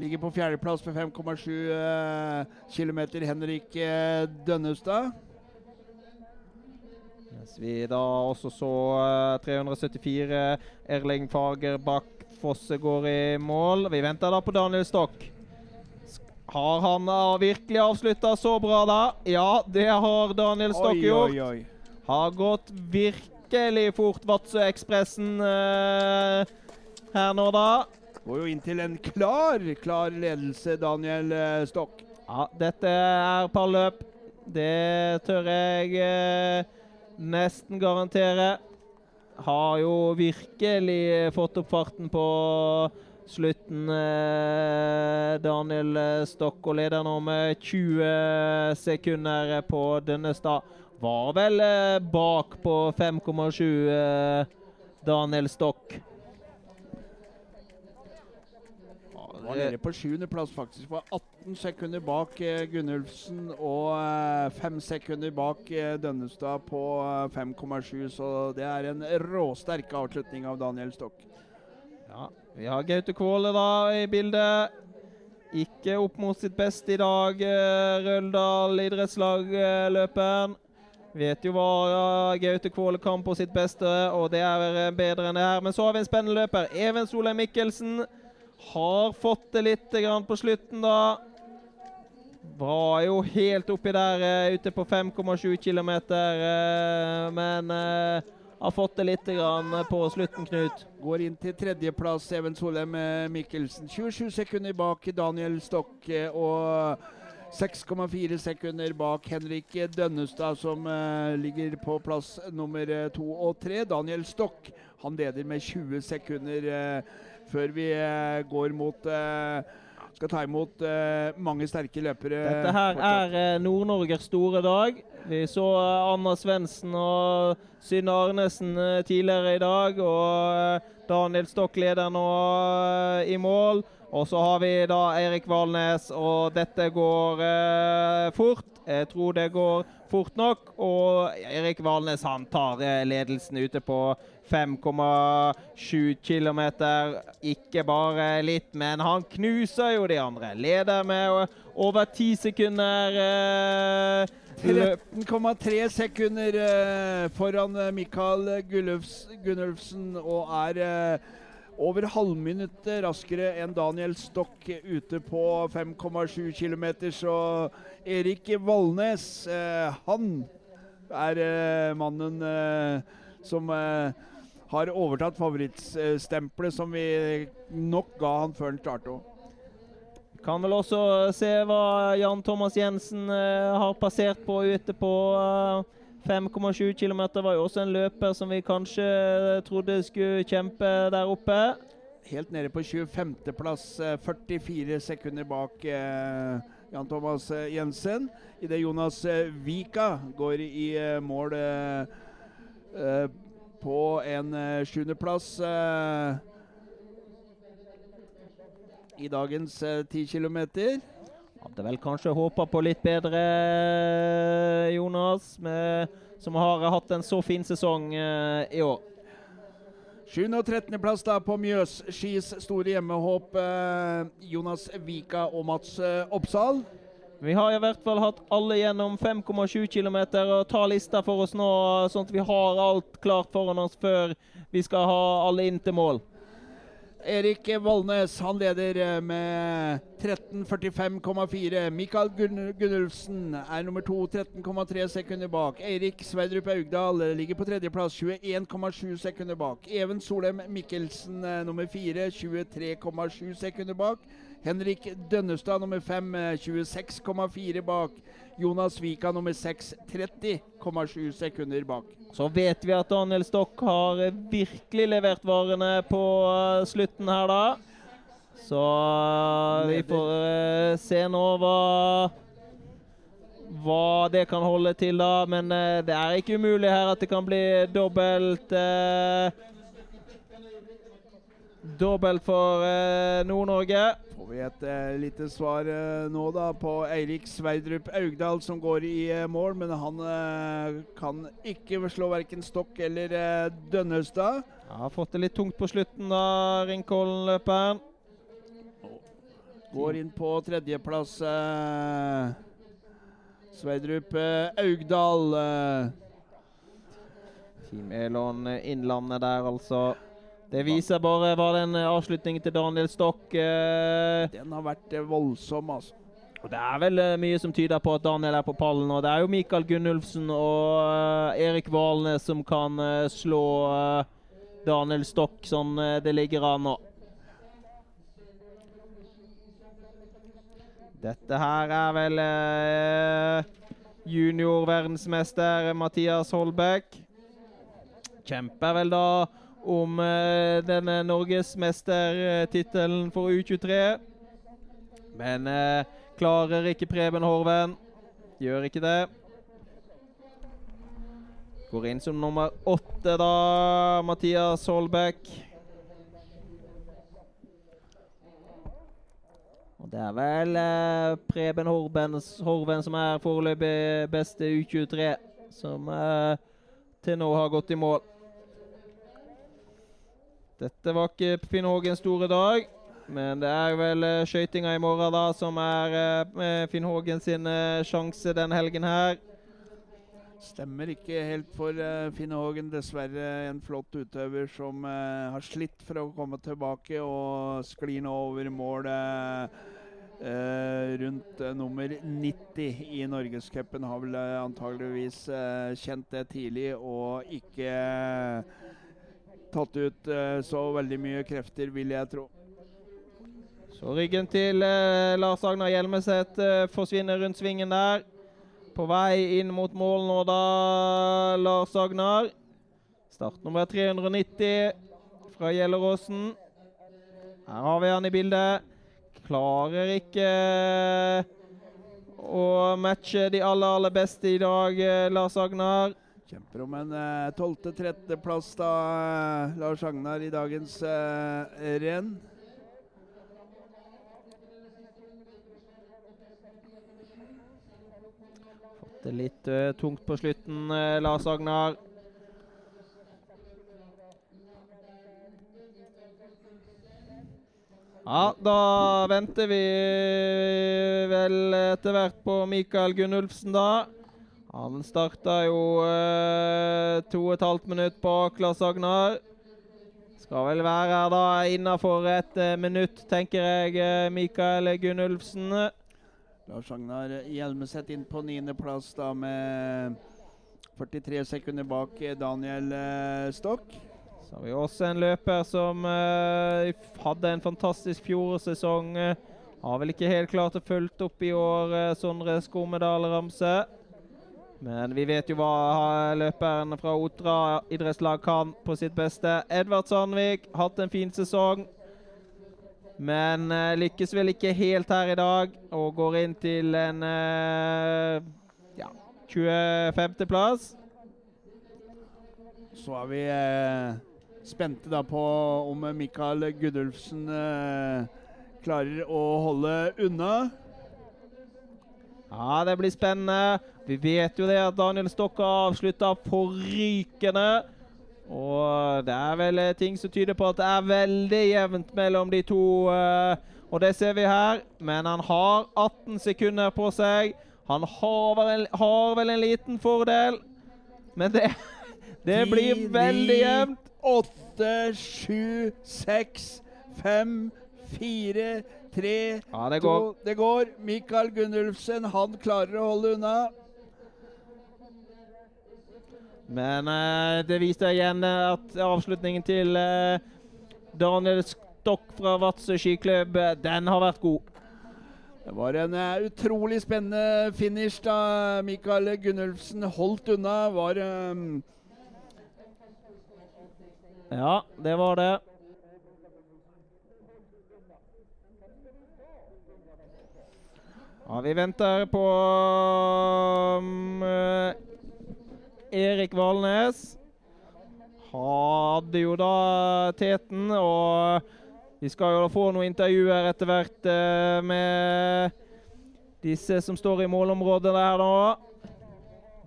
Ligger på fjerdeplass med 5,7 km Henrik Dønnestad. Mens vi da også så 374 Erling Fager bak Fosse går i mål. Vi venter da på Daniel Stokk. Har han virkelig avslutta så bra, da? Ja, det har Daniel Stokk gjort. Oi, oi. Har gått virkelig fort, Vadsø-ekspressen uh, her nå, da. Går jo inn til en klar, klar ledelse, Daniel uh, Stokk. Ja, dette er palløp. Det tør jeg uh, nesten garantere. Har jo virkelig fått opp farten på slutten. Eh, Daniel Stokk og leder nå med 20 sekunder på Dønnestad. Var vel eh, bak på 5,7 eh, Daniel Stokk. Var nede på sjuendeplass, faktisk. Var 18 sekunder bak eh, Gunnulfsen og eh, fem sekunder bak eh, Dønnestad på eh, 5,7. Så det er en råsterk avslutning av Daniel Stokk. Ja, vi har Gaute Kvåle da i bildet. Ikke opp mot sitt beste i dag, eh, Røldal idrettslag-løperen. Vet jo hva Gaute Kvåle kan på sitt beste, og det er eh, bedre enn det her. Men så har vi en spennende løper. Even Solheim Mikkelsen har fått det litt grann på slutten, da. Var jo helt oppi der uh, ute på 5,7 km, men uh, har fått det litt grann på slutten, Knut. Går inn til tredjeplass, Even Solheim Mikkelsen. 27 sekunder bak Daniel Stokke og 6,4 sekunder bak Henrik Dønnestad, som eh, ligger på plass nummer to og tre. Daniel Stokk han leder med 20 sekunder eh, før vi eh, går mot eh, skal ta imot eh, mange sterke løpere. Dette her fortsatt. er Nord-Norges store dag. Vi så Anna Svendsen og Synne Arnesen tidligere i dag. Og Daniel Stokk leder nå i mål. Og så har vi da Eirik Valnes, og dette går eh, fort. Jeg tror det går fort nok. Og Eirik Valnes han tar eh, ledelsen ute på 5,7 km. Ikke bare litt, men han knuser jo de andre. Leder med over ti sekunder. Eh, 13,3 sekunder eh, foran eh, Mikael Gunnulfsen og er eh, over halvminuttet raskere enn Daniel Stokk ute på 5,7 km. Så Erik Valnes, eh, han er eh, mannen eh, som har overtatt favorittstempelet som vi nok ga han før han starta. Kan vel også se hva Jan Thomas Jensen har passert på ute på 5,7 km. Var jo også en løper som vi kanskje trodde skulle kjempe der oppe. Helt nede på 25.-plass, 44 sekunder bak eh, Jan Thomas eh, Jensen. Idet Jonas eh, Vika går i eh, mål eh, eh, på en eh, sjuendeplass eh, i dagens eh, 10 km. Hadde vel kanskje håpa på litt bedre, Jonas, med, som har hatt en så fin sesong uh, i år. 7. og 13. plass da på Mjøs skis store hjemmehåp. Uh, Jonas Vika og Mats uh, Oppsal. Vi har i hvert fall hatt alle gjennom 5,7 km og ta lista for oss nå, sånn at vi har alt klart foran oss før vi skal ha alle inn til mål. Erik Vollnes han leder eh, med 13.45,4. Mikael Gunn Gunnulfsen er nummer to, 13,3 sekunder bak. Eirik Sverdrup Augdal eh, ligger på tredjeplass, 21,7 sekunder bak. Even Solheim Mikkelsen eh, nummer fire, 23,7 sekunder bak. Henrik Dønnestad nummer fem, eh, 26,4 bak. Jonas Vika nummer 6 30,7 sekunder bak. Så vet vi at Daniel Stokk har virkelig levert varene på eh, slutten her, da. Så eh, vi får uh, se nå hva hva det kan holde til, da. Men uh, det er ikke umulig her at det kan bli dobbelt uh, Dobbelt for Nord-Norge. Får vi et eh, lite svar eh, nå da på Eirik Sverdrup Augdal som går i eh, mål, men han eh, kan ikke slå verken Stokk eller eh, Dønnestad. Ja, har fått det litt tungt på slutten, da, Ringkollen-løperen. Går inn på tredjeplass. Eh, Sverdrup Augdal. Team Elon Innlandet der, altså. Det viser bare hva den eh, avslutningen til Daniel Stokk eh, den har vært eh, voldsom, altså. Og Det er vel eh, mye som tyder på at Daniel er på pallen. og Det er jo Mikael Gunnulfsen og eh, Erik Valnes som kan eh, slå Daniel Stokk sånn det ligger an nå. Dette her er vel junior-verdensmester Mathias Holbæk. Kjemper vel da om eh, denne norgesmestertittelen for U23. Men eh, klarer ikke Preben Horven. Gjør ikke det. Går inn som nummer åtte, da, Mathias Holbæk. Og det er vel eh, Preben Horven, Horven som er foreløpig beste U23, som eh, til nå har gått i mål. Dette var ikke Finn Hågens store dag, men det er vel uh, skøytinga i morgen da som er uh, Finn Hågens eh, sjanse denne helgen her. Stemmer ikke helt for uh, Finn Hågen. Dessverre en flott utøver som uh, har slitt for å komme tilbake og sklir nå over målet uh, rundt nummer 90 i Norgescupen. Har vel antageligvis kjent det tidlig og ikke tatt ut så veldig mye krefter, vil jeg tro. Så ryggen til Lars Agnar Hjelmeset forsvinner rundt svingen der. På vei inn mot mål nå, da, Lars Agnar. Startnummer 390 fra Gjelleråsen. Her har vi han i bildet. Klarer ikke å matche de aller, aller beste i dag, Lars Agnar. Kjemper om en tolvte-tretteplass, da, Lars Agnar, i dagens eh, renn. Det er litt uh, tungt på slutten, uh, Lars Agnar. Ja, da venter vi vel etter hvert på Mikael Gunnulfsen, da. Han starta jo eh, to og et halvt minutt bak Lars Agnar. Skal vel være her da innafor et minutt, tenker jeg, Mikael Gunnulfsen. Lars Agnar Hjelmeset inn på niendeplass da med 43 sekunder bak Daniel eh, Stokk. Så har vi også en løper som eh, hadde en fantastisk fjorårssesong. Uh, har vel ikke helt klart å følge opp i år, Sondre Skomedal Ramse. Men vi vet jo hva løperen fra Otra idrettslag kan på sitt beste. Edvard Sandvik, hatt en fin sesong. Men uh, lykkes vel ikke helt her i dag og går inn til en uh, ja, 25.-plass. Så er vi uh, spente da på om Mikael Gudulfsen klarer å holde unna. Ja, det blir spennende. Vi vet jo det at Daniel Stokka avslutta forrykende. Og det er vel eh, ting som tyder på at det er veldig jevnt mellom de to. Uh, og det ser vi her. Men han har 18 sekunder på seg. Han har vel, har vel en liten fordel. Men det, det blir veldig jevnt. 8, 7, 6, 5, 4, 3, ja, det går. 2 Det går. Mikael Gunnulfsen, han klarer å holde unna. Men uh, det viste igjen at avslutningen til uh, Daniel Stokk fra Vadsø skiklubb, den har vært god. Det var en uh, utrolig spennende finish da Mikael Gunnulfsen holdt unna. Var um Ja, det var det. Ja, vi venter på um, Erik Valnes hadde jo da teten, og vi skal jo få noen intervjuer etter hvert uh, med disse som står i målområdet der nå.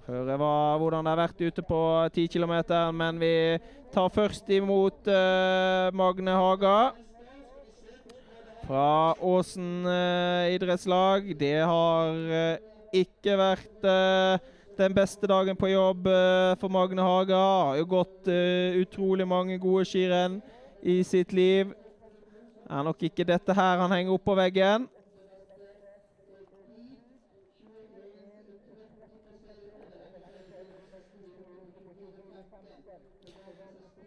Høre hva, hvordan det har vært ute på 10 km, men vi tar først imot uh, Magne Haga. Fra Åsen eh, idrettslag. Det har eh, ikke vært eh, den beste dagen på jobb for Magne Haga. Har jo gått utrolig mange gode skirenn i sitt liv. Det Er nok ikke dette her han henger opp på veggen.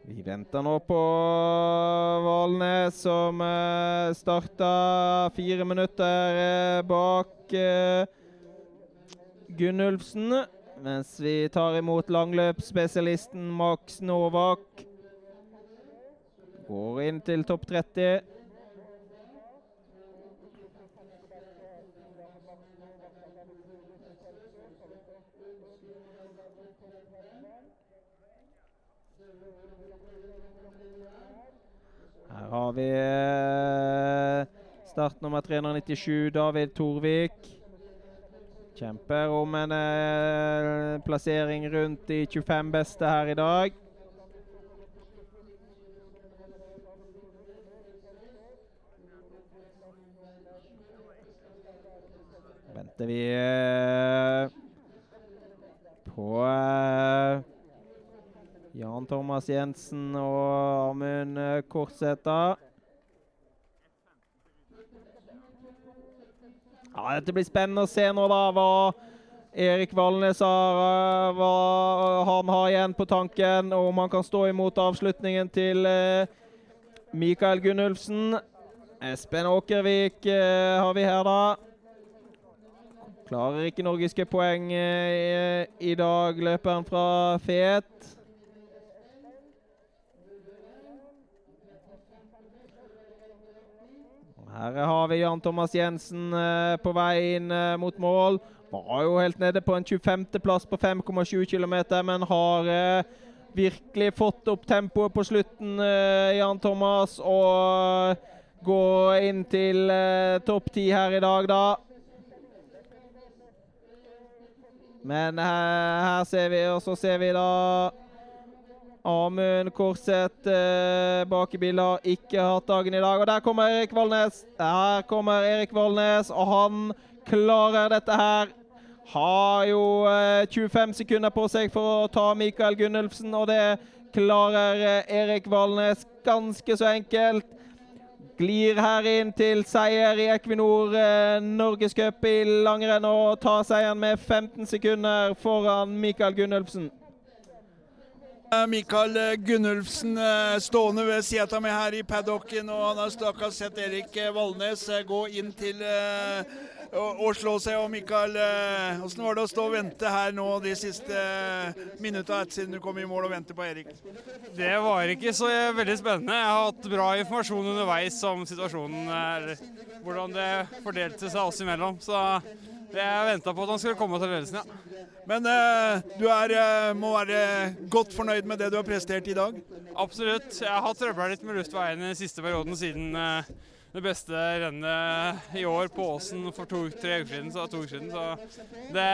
Vi venter nå på Valnes, som uh, starta fire minutter bak Gunnulfsen. Mens vi tar imot langløpsspesialisten Max Novak. Går inn til topp 30. har vi eh, startnummer 397, David Torvik. Kjemper om en eh, plassering rundt de 25 beste her i dag. Venter vi eh, på eh, Jan Thomas Jensen og Amund eh, Ja, dette blir spennende å se nå, da, hva Erik Valnes har, eh, hva han har igjen på tanken, og om han kan stå imot avslutningen til eh, Mikael Gunnulfsen. Espen Åkervik eh, har vi her, da. Klarer ikke norgeske poeng i dag, løperen fra Fet. Her har vi Jan Thomas Jensen eh, på vei inn eh, mot mål. Var jo helt nede på en 25.-plass på 5,7 km, men har eh, virkelig fått opp tempoet på slutten, Jan Thomas. Og går inn til topp ti her i dag, da. Men her, her ser vi, og så ser vi da Amund Korseth eh, bak i bildet har ikke hatt dagen i dag. Og der kommer Erik Valnes. Her kommer Erik Valnes, og han klarer dette her. Har jo eh, 25 sekunder på seg for å ta Mikael Gunnulfsen, og det klarer eh, Erik Valnes ganske så enkelt. Glir her inn til seier i Equinor eh, Norgescup i langrenn og tar seieren med 15 sekunder foran Mikael Gunnulfsen. Eh, Mikael eh, Gunnulfsen eh, stående ved sida av her i paddocken, og han har stakkars sett Erik Valnes gå inn til og, slå seg. Og Mikael, hvordan var det å stå og vente her nå de siste minutta siden du kom i mål og vente på Erik? Det var ikke så veldig spennende. Jeg har hatt bra informasjon underveis om situasjonen, eller hvordan det fordelte seg oss imellom. Så jeg venta på at han skulle komme til ledelsen, ja. Men uh, du er, uh, må være godt fornøyd med det du har prestert i dag? Absolutt. Jeg har trøbla litt med luftveien i siste perioden siden uh, det beste rennet i år på Åsen for to-tre uker siden. Så, to uker siden, så det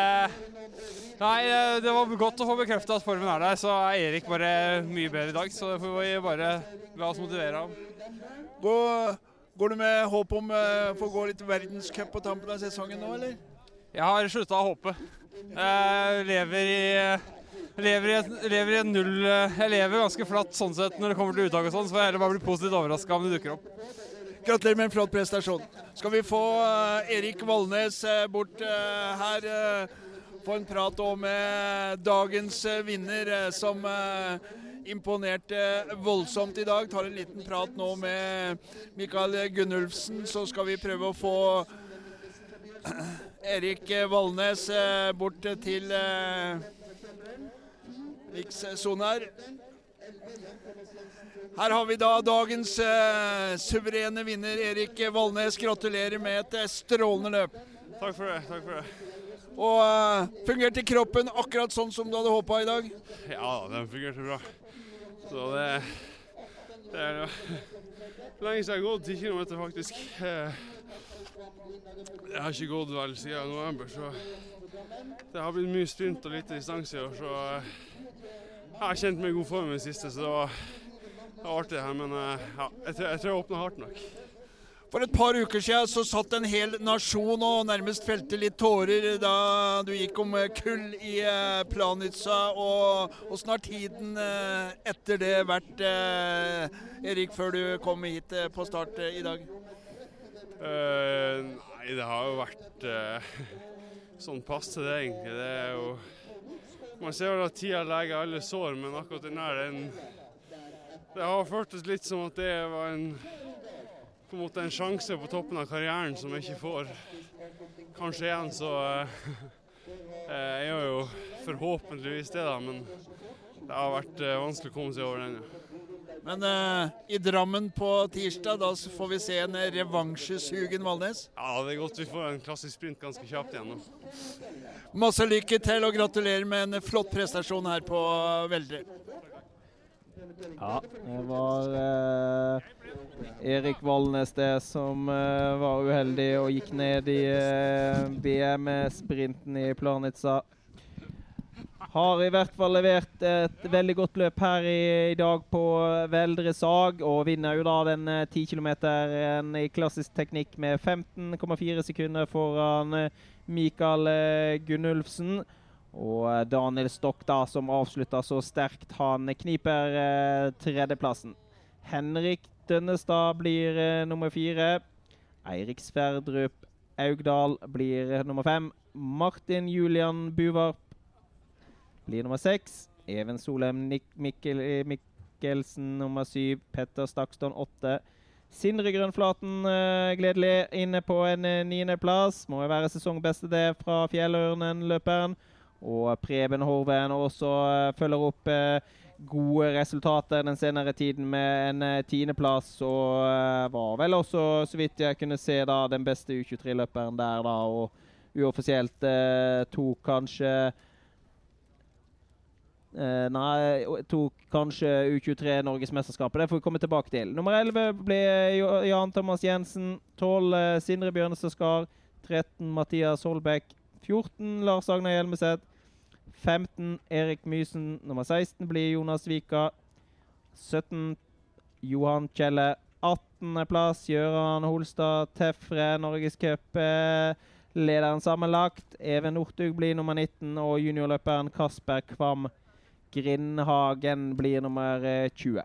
Nei, det var godt å få bekrefta at formen er der. Så er Erik bare mye bedre i dag, så det får vi bare la oss motivere ham. Går, går du med håp om å få gå litt verdenscup på tampen av sesongen nå, eller? Jeg har slutta å håpe. Jeg lever i et null Jeg lever ganske flatt sånn sett når det kommer til uttak og sånn, så får jeg heller bare bli positivt overraska om det dukker opp. Gratulerer med en flott prestasjon. Skal vi få eh, Erik Valnes eh, bort eh, her? få en prat med dagens vinner, som imponerte voldsomt i dag. Tar en liten prat nå med Mikael Gunnulfsen, så skal vi prøve å få Erik Valnes eh, bort til eh, rikssonen her. Her har vi da dagens eh, suverene vinner, Erik Valnes. Gratulerer med et eh, strålende løp. Takk for det. takk for det. Og eh, fungerte kroppen akkurat sånn som du hadde håpa i dag? Ja den fungerte bra. Så det, det er jo lenge siden jeg har gått 10 km, faktisk. Eh, Jeg har ikke gått vel siden november, så det har blitt mye sprint og lite distanse. Så eh, jeg har kjent meg i god form i det siste, så det var, det var artig her. Men eh, ja, jeg tror jeg, tror jeg åpna hardt nok. For et par uker siden så satt en hel nasjon og nærmest felte litt tårer da du gikk om eh, kull i Planica. Og åssen har tiden etter det vært, Erik, før du kom hit på start i dag? Eh, nei, det har jo vært uh, sånn passe det, egentlig. Det er jo Man ser vel at tida leger alle sår, men akkurat den der den Det har føltes litt som at det var en på en måte en sjanse på toppen av karrieren som jeg ikke får kanskje igjen, så eh, Jeg gjør jo forhåpentligvis det, da, men det har vært vanskelig å komme seg over den. ja. Men eh, i Drammen på tirsdag, da får vi se en revansjesugen Valnes. Ja, det er godt vi får en klassisk sprint ganske kjapt igjen nå. Masse lykke til og gratulerer med en flott prestasjon her på Veldre. Ja, det var eh, Erik Valnes det som eh, var uheldig og gikk ned i eh, BM-sprinten i Planica. Har i hvert fall levert et veldig godt løp her i, i dag på Veldre Sag, og vinner jo da den 10 eh, km i klassisk teknikk med 15,4 sekunder foran eh, Mikael eh, Gunnulfsen. Og Daniel Stokk da, som avslutter så sterkt. Han kniper eh, tredjeplassen. Henrik Dønnestad blir eh, nummer fire. Eirik Sverdrup Augdal blir nummer fem. Martin Julian Buvarp blir nummer seks. Even Solheim Mikkel, eh, Mikkelsen nummer syv. Petter Stakston åtte. Sindre Grønflaten uh, gledelig inne på en uh, niendeplass. Må jo være sesongbeste det fra Fjellørnen-løperen. Og Preben Horven også uh, følger opp gode resultater den senere tiden med en tiendeplass. Og var vel også, så vidt jeg kunne se, da den beste U23-løperen der, da. Og uoffisielt tok kanskje Uh, nei, tok kanskje U23-norgesmesterskapet. Det får vi komme tilbake til. Nummer 11 ble Jan Thomas Jensen. 12 uh, eh, Sindre Bjørnestad Skar. 13 Mathias Holbæk. 14 Lars Agnar Hjelmeset. 15 Erik Mysen. Nummer 16 blir Jonas Vika. 17 Johan Kjelle. 18.-plass Gøran Holstad Tefre, Norgescup. Uh, lederen sammenlagt. Even Northug blir nummer 19, og juniorløperen Kasper Kvam Grindhagen blir nummer 20. Eh,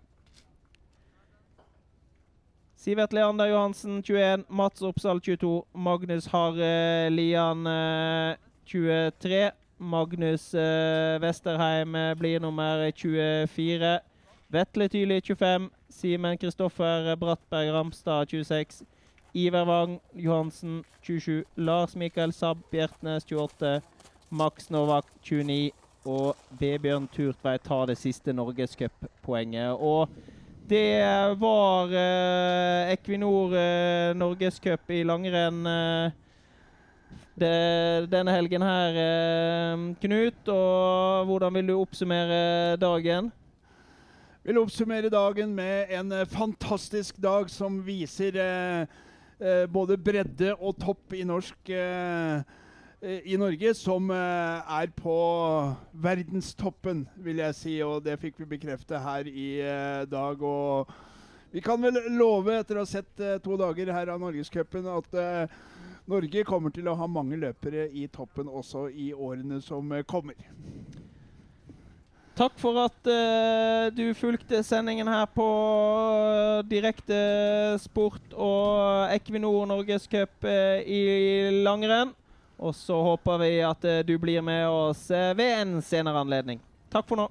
Sivert Leander Johansen 21, Mats Oppsal 22, Magnus Harre Lian 23. Eh, Magnus eh, Westerheim blir nummer 24. Vetle Tyli 25, Simen Kristoffer Brattberg Ramstad 26. Iver Wang Johansen 27, Lars Mikael Sabb Bjertnes 28, Max Novak 29 og Vebjørn Turtveit tar det siste norgescuppoenget. Og det var eh, Equinor eh, norgescup i langrenn eh, denne helgen her, eh, Knut. Og hvordan vil du oppsummere dagen? Vil oppsummere dagen med en eh, fantastisk dag som viser eh, eh, både bredde og topp i norsk Eh, i Norge som eh, er på verdenstoppen, vil jeg si. Og det fikk vi bekrefte her i eh, dag. Og vi kan vel love, etter å ha sett to dager her av Norgescupen, at Norge kommer til å ha mange løpere i toppen også i årene som kommer. Takk for at uh, du fulgte sendingen her på Direkte Sport og Equinor Norgescup uh, i langrenn. Og så håper vi at eh, du blir med oss eh, ved en senere anledning. Takk for nå.